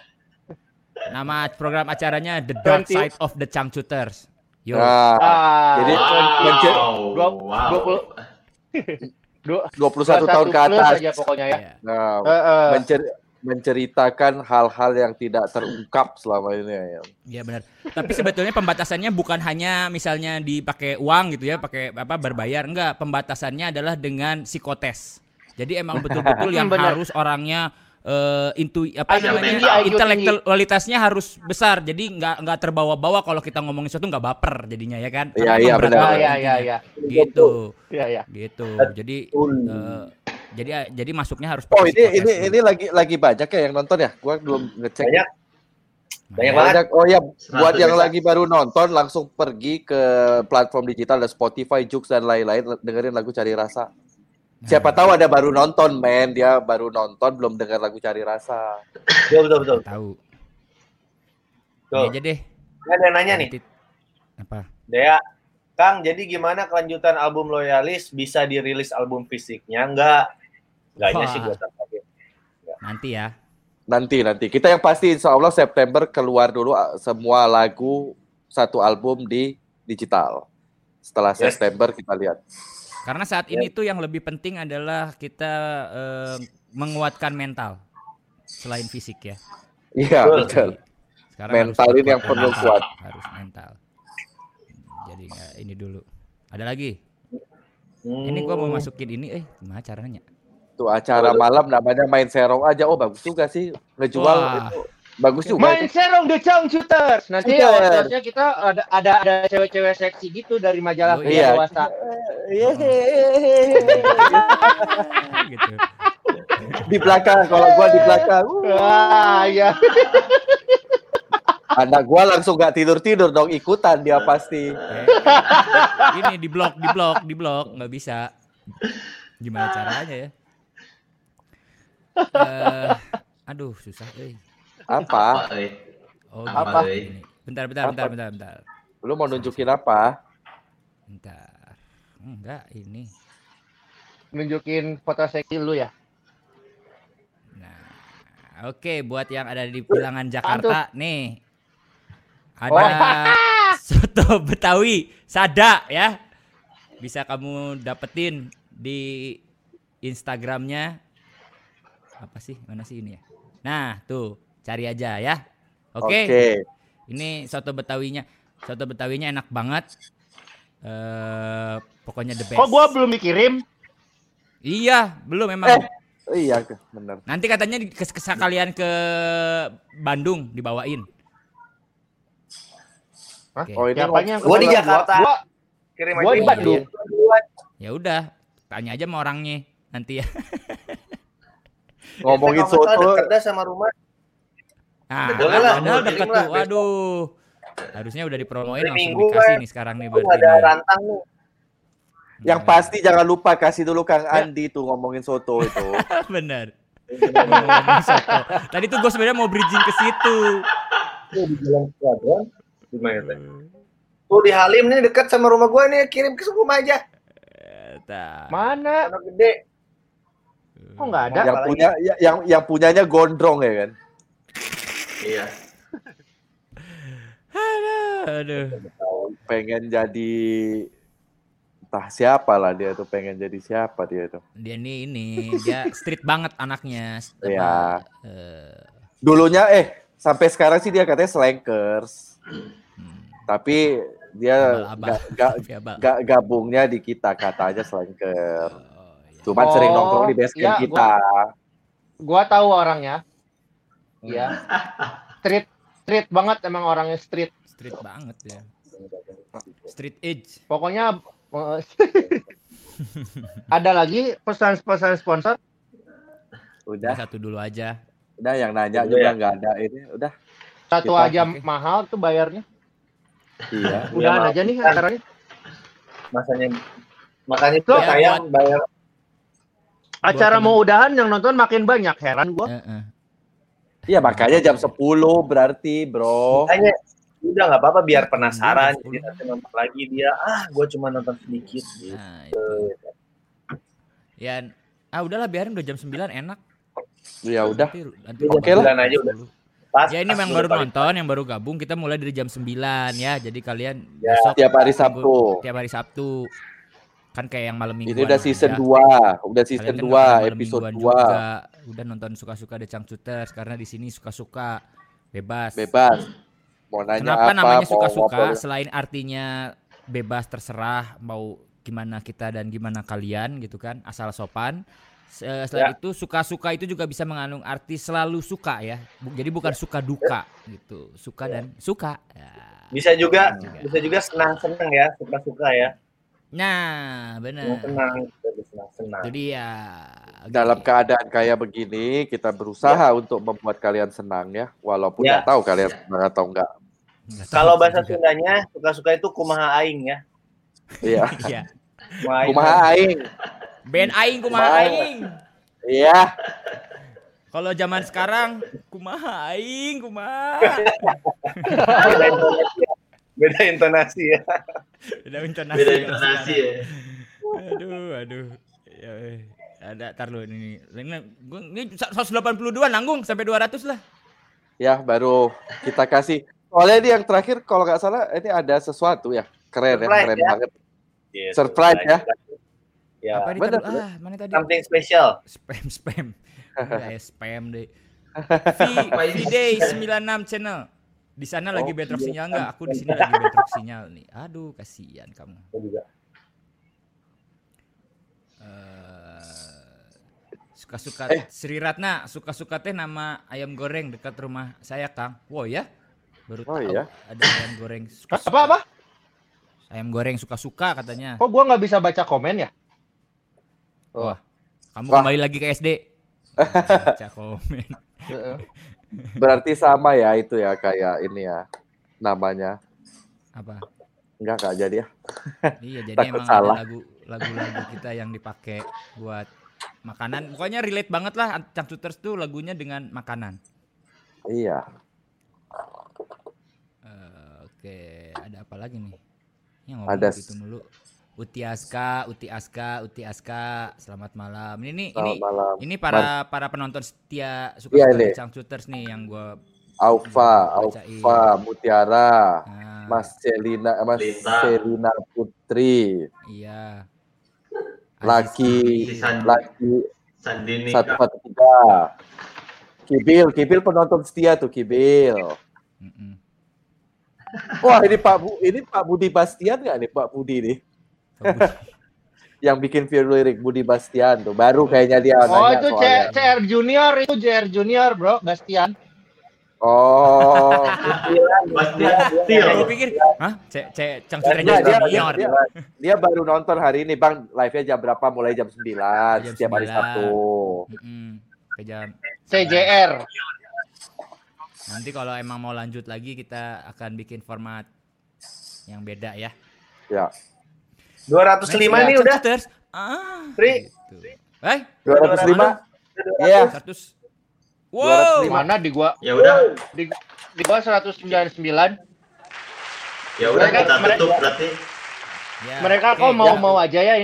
Nama program acaranya The Dark. Side of the Changcuters. Yo. Nah, Ah, Jadi, wow. dua puluh, dua, 21 tahun ke atas. aja pokoknya ya. Nah, eh. mencer- menceritakan hal-hal yang tidak terungkap selama ini ya. Iya benar. Tapi sebetulnya pembatasannya bukan hanya misalnya dipakai uang gitu ya, pakai apa berbayar enggak. Pembatasannya adalah dengan psikotes. Jadi emang betul-betul yang Benar. harus orangnya eh intu apa IQ namanya tinggi, intelektualitasnya harus besar. Jadi nggak nggak terbawa-bawa kalau kita ngomongin sesuatu nggak baper jadinya ya kan? Iya, iya, benar. Ah, banget ya, ya, intinya. ya. Gitu, Ya, ya. gitu. Jadi Betul. Eh, jadi jadi masuknya harus Oh ini ini dulu. ini lagi lagi banyak ya yang nonton ya? Gua belum ngecek. Banyak. Nah, Banyak ya. banget. Banyak. Oh ya, buat 100 yang lagi baru nonton langsung pergi ke platform digital ada Spotify, Joox dan lain-lain dengerin lagu Cari Rasa. Siapa tahu ada baru nonton, men. Dia baru nonton belum dengar lagu Cari Rasa. Betul, betul, betul. tahu. Tuh. Ini aja deh. Ada yang nanya nih. Apa? Dea, Kang, jadi gimana kelanjutan album Loyalis bisa dirilis album fisiknya? Enggak. Enggaknya sih gue. Nanti ya. Nanti nanti. Kita yang pasti insya Allah September keluar dulu uh, semua lagu satu album di digital. Setelah Yes. September kita lihat. Karena saat ini tuh yang lebih penting adalah kita eh, menguatkan mental selain fisik ya. Iya, Betul. betul. Sekarang Mental ini yang perlu kuat. Harus mental. Jadi nggak ini dulu. Ada lagi? Hmm. Ini gua mau masukin ini eh gimana caranya? Tuh acara malam namanya main serong aja. Oh bagus juga sih ngejual Wah. itu. Bagus juga. Main itu. serong the Chang Shooters. Nanti Shooter. outdoornya kita ada ada ada cewek-cewek seksi gitu dari majalah Oh, iya. dewasa. gitu. Di belakang kalau gua di belakang. Wah, ya. Anak gua langsung gak tidur-tidur dong ikutan dia pasti. Eh, ini di blok, di blok, di blok nggak bisa. Gimana caranya ya? Eh, aduh susah eh. Apa? Apa, eh? Oh, Apa, gini, eh? Bentar, bentar, bentar, bentar, bentar. Lu mau nunjukin apa? Bentar. Enggak, ini. Nunjukin foto seksi lu ya. Nah, oke buat yang ada di bilangan Jakarta nih. Ada soto Betawi Sada ya. Bisa kamu dapetin di Instagramnya apa sih? Mana sih ini ya? Nah, tuh, cari aja ya. Oke. Oke. Ini soto Betawinya. Soto Betawinya enak banget. Eh, pokoknya the best. Kok gua belum dikirim? Iya, belum memang. Eh. Iya, bener. Nanti katanya kes kes- kalian ke Bandung dibawain. Hah? Oke. Oh ini Siapanya yang Gua di? Jakarta. Gua, Kirim gua aja. di Bandung. Ya udah, tanya aja sama orangnya nanti ya. ngomongin soto. deket dah sama rumah. Nah, Boleh lah, padahal deket lah, tuh. Waduh. Harusnya udah dipromoin langsung Minggu, dikasih kan. nih sekarang nih berarti. ada rantang nih. Yang Nah, pasti jangan lupa kasih dulu Kang Andi tuh ngomongin soto itu. soto. Tadi tuh gue sebenarnya mau bridging ke situ. Di Jalan. Di mana teh? Tuh di Halim nih dekat sama rumah gua nih, kirim ke rumah aja. Eta. Mana? Anak gede. Kok nggak ada? yang punya ya- yang yang punyanya gondrong ya kan. Iya. Aduh. Pengen jadi entah siapa lah dia tuh pengen jadi siapa dia tuh. Dia nih ini, dia street banget anaknya. Iya. eh, Dulunya eh sampai sekarang sih dia katanya slankers. Tapi dia gak, abal. gak gabungnya di kita katanya slanker. Iya. Cuman Oh, sering nongkrong di base camp iya, kita. Gua tahu orangnya. Iya. Street street banget emang orangnya street. Street banget ya. Street edge. Pokoknya eh, ada lagi pesan-pesan sponsor. Udah Udah, satu dulu aja. udah yang nanya Udah juga ya? nggak ada ini. Udah, Satu Kita- aja oke. mahal tuh bayarnya. iya. Udahan maaf. aja nih acaranya. Masanya makanya itu saya buat- bayar Acara mau udahan yang nonton makin banyak. Heran gua. Heeh. Iya makanya jam 10 berarti, Bro. makanya udah nggak apa-apa biar penasaran jadi nanti nonton lagi dia ah gue cuma nonton sedikit gitu. Nah, itu. Ya, ah udahlah biarin udah jam 9 enak. Ya udah. Nanti, nanti Oke lah. Aja udah. Pas. Ya ini pas yang baru paling- nonton, yang baru gabung, kita mulai dari jam 9 ya. Jadi kalian Ya, besok Tiap hari Sabtu. tiap hari Sabtu. Kan kayak yang malam mingguan. Ini udah season aja. 2, udah season kan 2, nonton malam episode mingguan 2. juga. Udah nonton suka-suka The Changcuters karena di sini suka-suka bebas. Bebas. Mau nanya Kenapa apa, namanya suka-suka selain artinya bebas terserah mau gimana kita dan gimana kalian gitu kan, asal sopan. Se- Selain Ya. itu suka-suka itu juga bisa mengandung arti selalu suka ya. Jadi bukan suka duka gitu. Suka dan suka. Ya. Bisa juga, Juga. bisa juga senang-senang ya, suka-suka ya. Nah, benar. Senang-senang, senang-senang. Jadi ya Dalam gitu. keadaan kayak begini, kita berusaha untuk membuat kalian senang ya, walaupun Ya. nggak tahu kalian senang atau enggak. Kalau bahasa. Sundanya, suka-suka itu kumaha aing ya. Iya. Iya. Kumaha aing. Ben aing kumaha Kumaha. aing. Iya. Kalau zaman sekarang kumaha aing kumaha. Beda intonasi ya. Beda intonasi ya. Beda intonasi. Ya. Aduh, aduh. Ya, eh. ada tar lu ini. Ini gua ini 182 nanggung sampai 200 lah. Ya, baru kita kasih. Soalnya ini yang terakhir kalau nggak salah ini ada sesuatu ya. Keren ya, Surprise keren ya. banget. Yes, Surprise ya. Ya. Apa ini bener? Ah, mana tadi? Something special. Spam spam. Udah ya spam deh. V Day 96 channel. Di sana lagi Oh, bedrock iya. sinyal enggak? Aku di sini lagi bedrock sinyal nih. Aduh, kasihan kamu. Aku juga. Eh, suka-suka Eh. Sri Ratna suka-suka teh nama ayam goreng dekat rumah saya Kang. Wow ya, baru Oh, tahu iya? ada ayam goreng. suka-suka. Apa apa? Ayam goreng suka-suka katanya. Kok gua nggak bisa baca komen ya? Wah, kamu Wah. kembali lagi ke SD. Baca komen. Berarti sama ya itu ya kayak ini ya namanya. Apa? Enggak enggak jadi ya. Iya, jadi Takut emang salah. ada lagu lagu-lagu kita yang dipakai buat makanan. Pokoknya relate banget lah Cangcuters tuh lagunya dengan makanan. Iya. Eh, Oke, ada apa lagi nih? Yang Ada gitu mulu. Uti Aska, Uti Aska, Uti Aska, selamat malam. Ini ini Selamat malam. ini para para penonton setia suka Iya, suka ini. Cangcuters nih yang gua Aufa, Bacain. Aufa, Mutiara, nah, Mas Celina, Mas Lita. Selina Putri, iya. Laki, Laki Sandini satu satu tiga. Kibil, Kibil penonton setia tuh Kibil. Mm-mm. Wah ini Pak Bu, ini Pak Budi Bastian nggak nih Pak Budi nih? Yang bikin video lirik Budi Bastian tuh, baru kayaknya dia Oh nanya itu C-. CR Junior itu CR Junior bro, Bastian. Oh, Bastian Steel. Gua pikir, hah? Cek Cangcuters Enggak, dia, dia, junior. dia, baru nonton hari ini Bang, live-nya jam berapa? Mulai jam 9 Jam setiap hari 9. Sabtu. Mm-mm. Ke jam CJR. Nanti kalau emang mau lanjut lagi kita akan bikin format yang beda ya. Ya. 205 nih udah. Ah. Pri. gitu. Eh, 205? Iya. 100. Wow. Di mana di gua Ya udah, di, di gua 199. ya udah Mereka- kita mereka- tutup berarti. Ya, Mereka oke. kok mau mau aja ya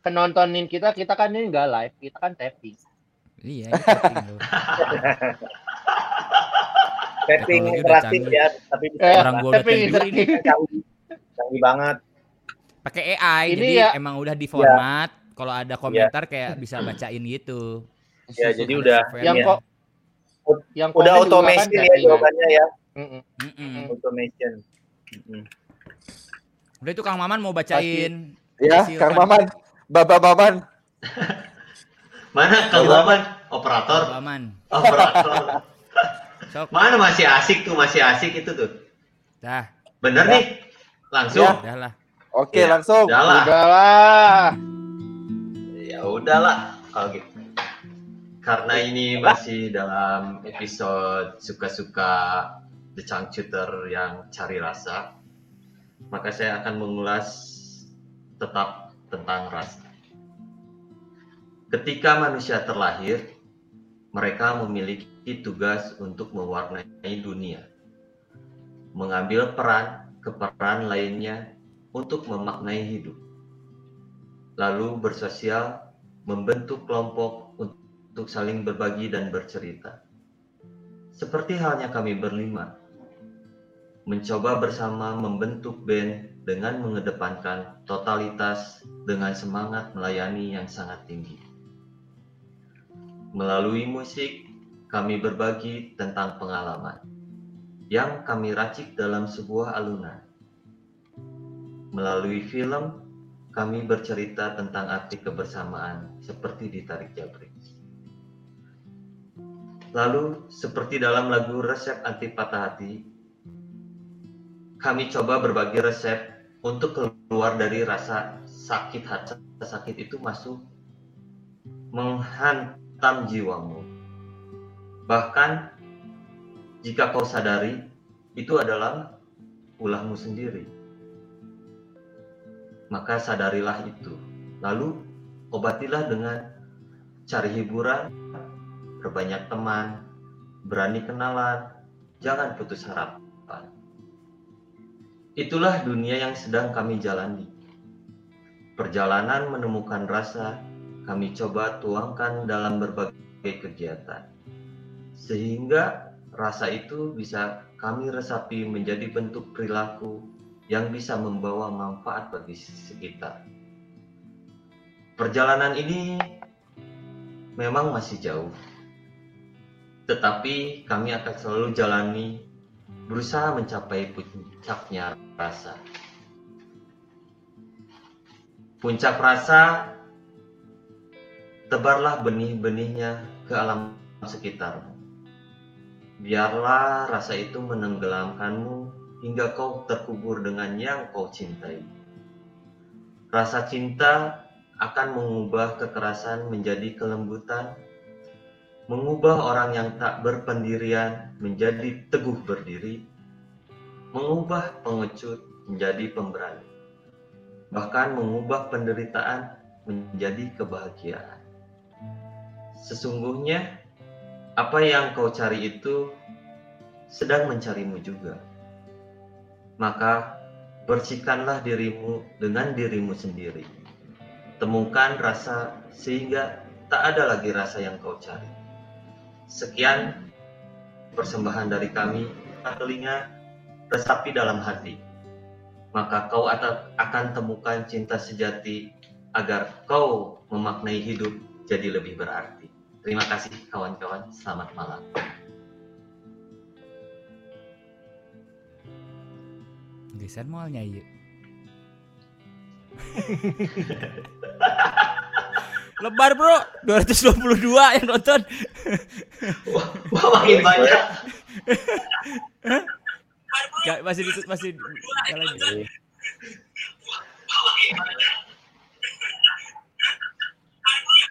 kenontonin kita, kita kan ini enggak live, kita kan tapping. Iya, ini tapping udah interaktif ya, tapi bisa Eh, Orang gua udah tapping ini. interaktif. canggih banget. Pakai AI Ini jadi ya- emang udah di format. Kalau ada komentar kayak bisa bacain gitu. Ya, jadi Ada udah. Yang Iya. kok yang udah juga kan automation ya jawabannya ya, Mm-mm. Mm-mm. automation. Mm-mm. Udah itu Kang Maman mau bacain. Ya, hasil Kang kan- Maman, Baba Maman. Mana Kang Maman? Operator. Kang Maman. Operator. Sok, Mana masih asik tuh, masih asik itu tuh. dah, Bener nih. Langsung. Ya. udah lah. Oke, Ya, langsung. Udah lah. Udahlah. Ya udahlah kalau gitu. Karena ini masih dalam episode suka-suka The Changcuter yang cari rasa, maka saya akan mengulas tetap tentang rasa. Ketika manusia terlahir, mereka memiliki tugas untuk mewarnai dunia, mengambil peran ke peran lainnya untuk memaknai hidup lalu bersosial, membentuk kelompok untuk saling berbagi dan bercerita. Seperti halnya kami berlima, mencoba bersama membentuk band dengan mengedepankan totalitas dengan semangat melayani yang sangat tinggi. Melalui musik, kami berbagi tentang pengalaman yang kami racik dalam sebuah alunan. Melalui film, kami bercerita tentang arti kebersamaan seperti di Tarik Jabrik. Lalu, seperti dalam lagu Resep Anti Patah Hati, kami coba berbagi resep untuk keluar dari rasa sakit hati sakit itu masuk menghantam jiwamu. Bahkan jika kau sadari itu adalah ulahmu sendiri. Maka sadarilah itu. Lalu obatilah dengan cari hiburan, berbanyak teman, berani kenalan, jangan putus harapan. Itulah dunia yang sedang kami jalani. Perjalanan menemukan rasa kami coba tuangkan dalam berbagai kegiatan. Sehingga rasa itu bisa kami resapi menjadi bentuk perilaku yang bisa membawa manfaat bagi sekitar. Perjalanan ini memang masih jauh. Tetapi kami akan selalu jalani berusaha mencapai puncaknya rasa. Puncak rasa, tebarlah benih-benihnya ke alam sekitarmu. Biarlah rasa itu menenggelamkanmu hingga kau terkubur dengan yang kau cintai. Rasa cinta akan mengubah kekerasan menjadi kelembutan, mengubah orang yang tak berpendirian menjadi teguh berdiri, mengubah pengecut menjadi pemberani, bahkan mengubah penderitaan menjadi kebahagiaan. Sesungguhnya, apa yang kau cari itu sedang mencarimu juga. Maka, bersihkanlah dirimu dengan dirimu sendiri. Temukan rasa sehingga tak ada lagi rasa yang kau cari. Sekian persembahan dari kami, telinga resapi dalam hati. Maka kau akan temukan cinta sejati agar kau memaknai hidup jadi lebih berarti. Terima kasih kawan-kawan, selamat malam. Geser mau nyanyi. Lebar bro, 222 yang nonton. Wah, wah, makin banyak. Gak, masih di, masih jalan.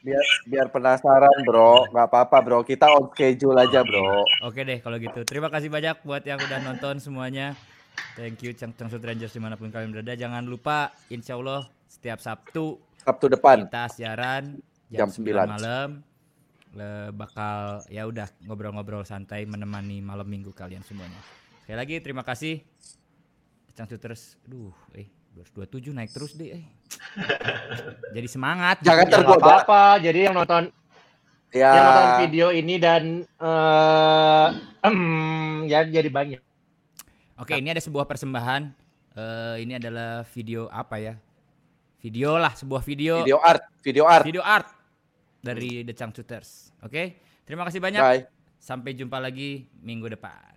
Biar biar penasaran bro, nggak apa-apa bro. Kita on schedule aja bro. Oke deh kalau gitu. Terima kasih banyak buat yang udah nonton semuanya. Thank you Cang Cang Rangers di mana pun kalian berada. Jangan lupa insya Allah setiap Sabtu Sabtu depan kita siaran Jam jam, 9. 9 malam. Le- bakal ya udah ngobrol-ngobrol santai menemani malam minggu kalian semuanya. Sekali lagi terima kasih. Cang terus, duh, eh 227 naik terus deh. Eh. Jadi semangat. Jangan ya. Tergoda. apa-apa. Jadi yang nonton ya. yang nonton video ini dan eh em, ya jadi banyak. Oke, ini ada sebuah persembahan. Eh, ini adalah video apa ya? Video lah, sebuah video Video art, video art. video art dari The Changcuters. Oke, terima kasih banyak. Bye. Sampai jumpa lagi minggu depan.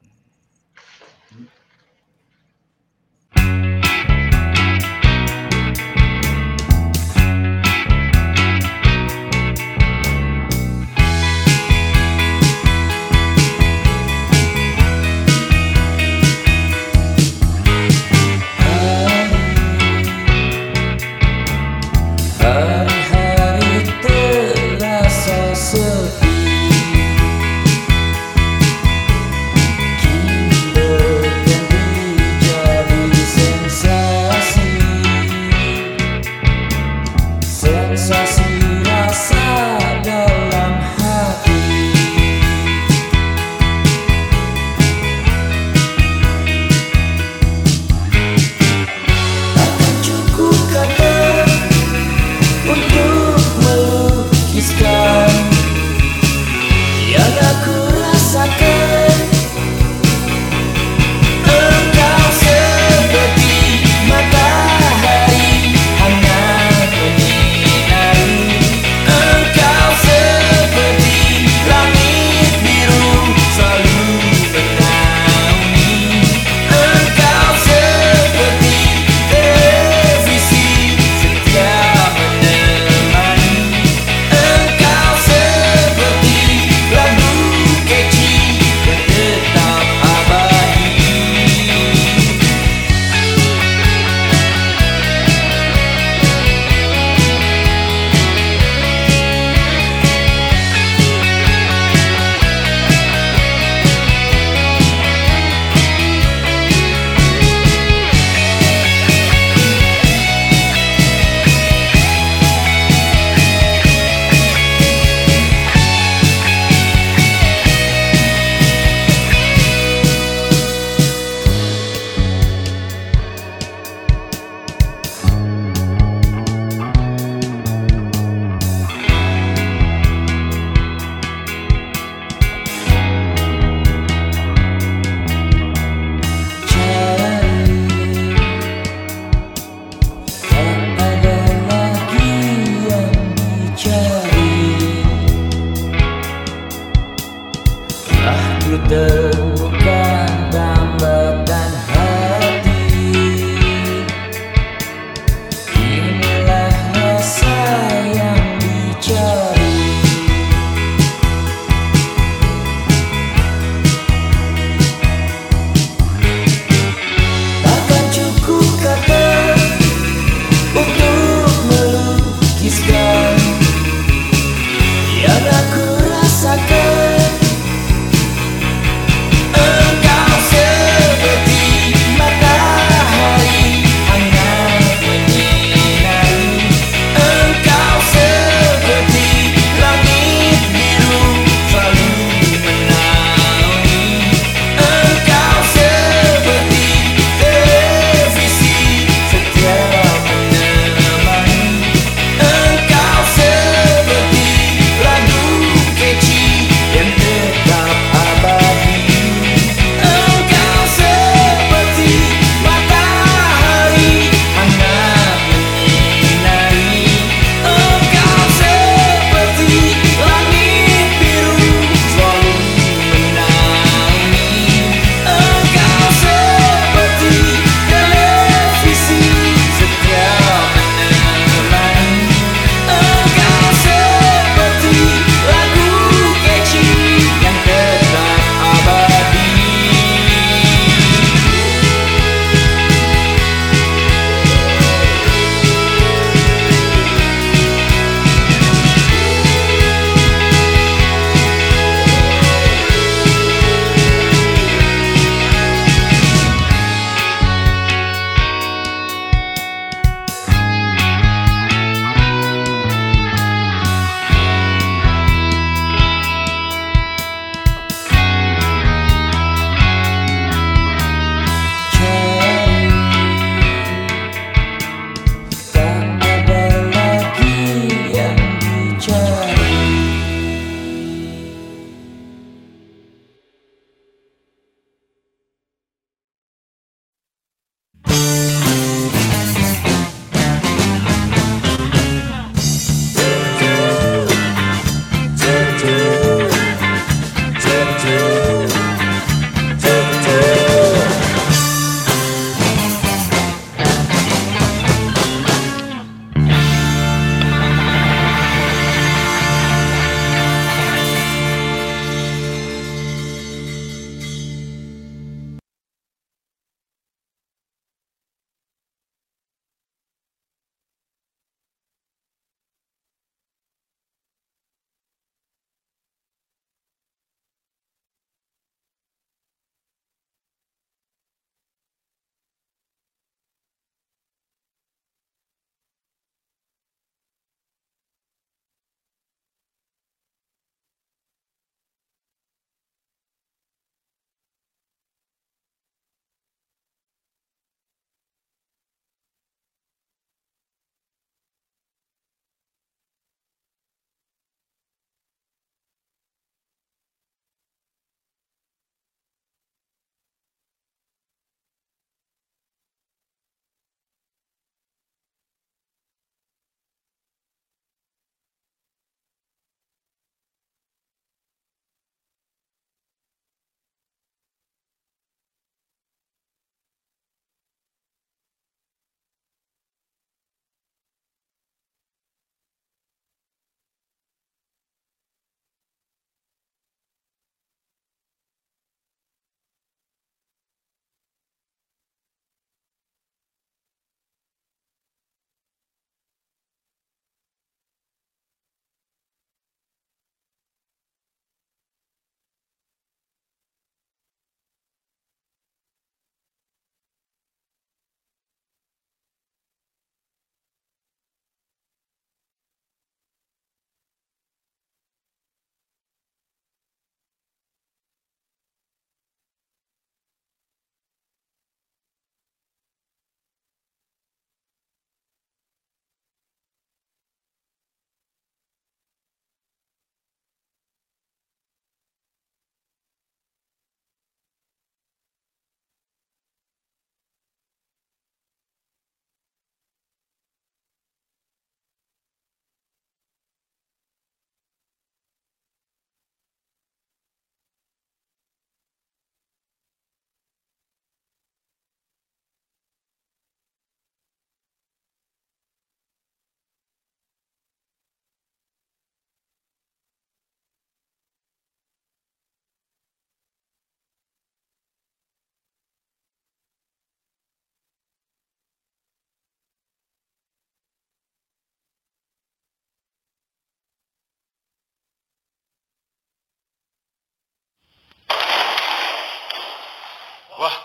Wah,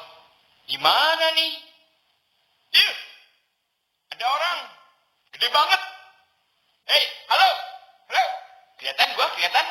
gimana nih? Ih, ada orang. Gede banget. Hei, halo. Halo. Kelihatan gua, kelihatan?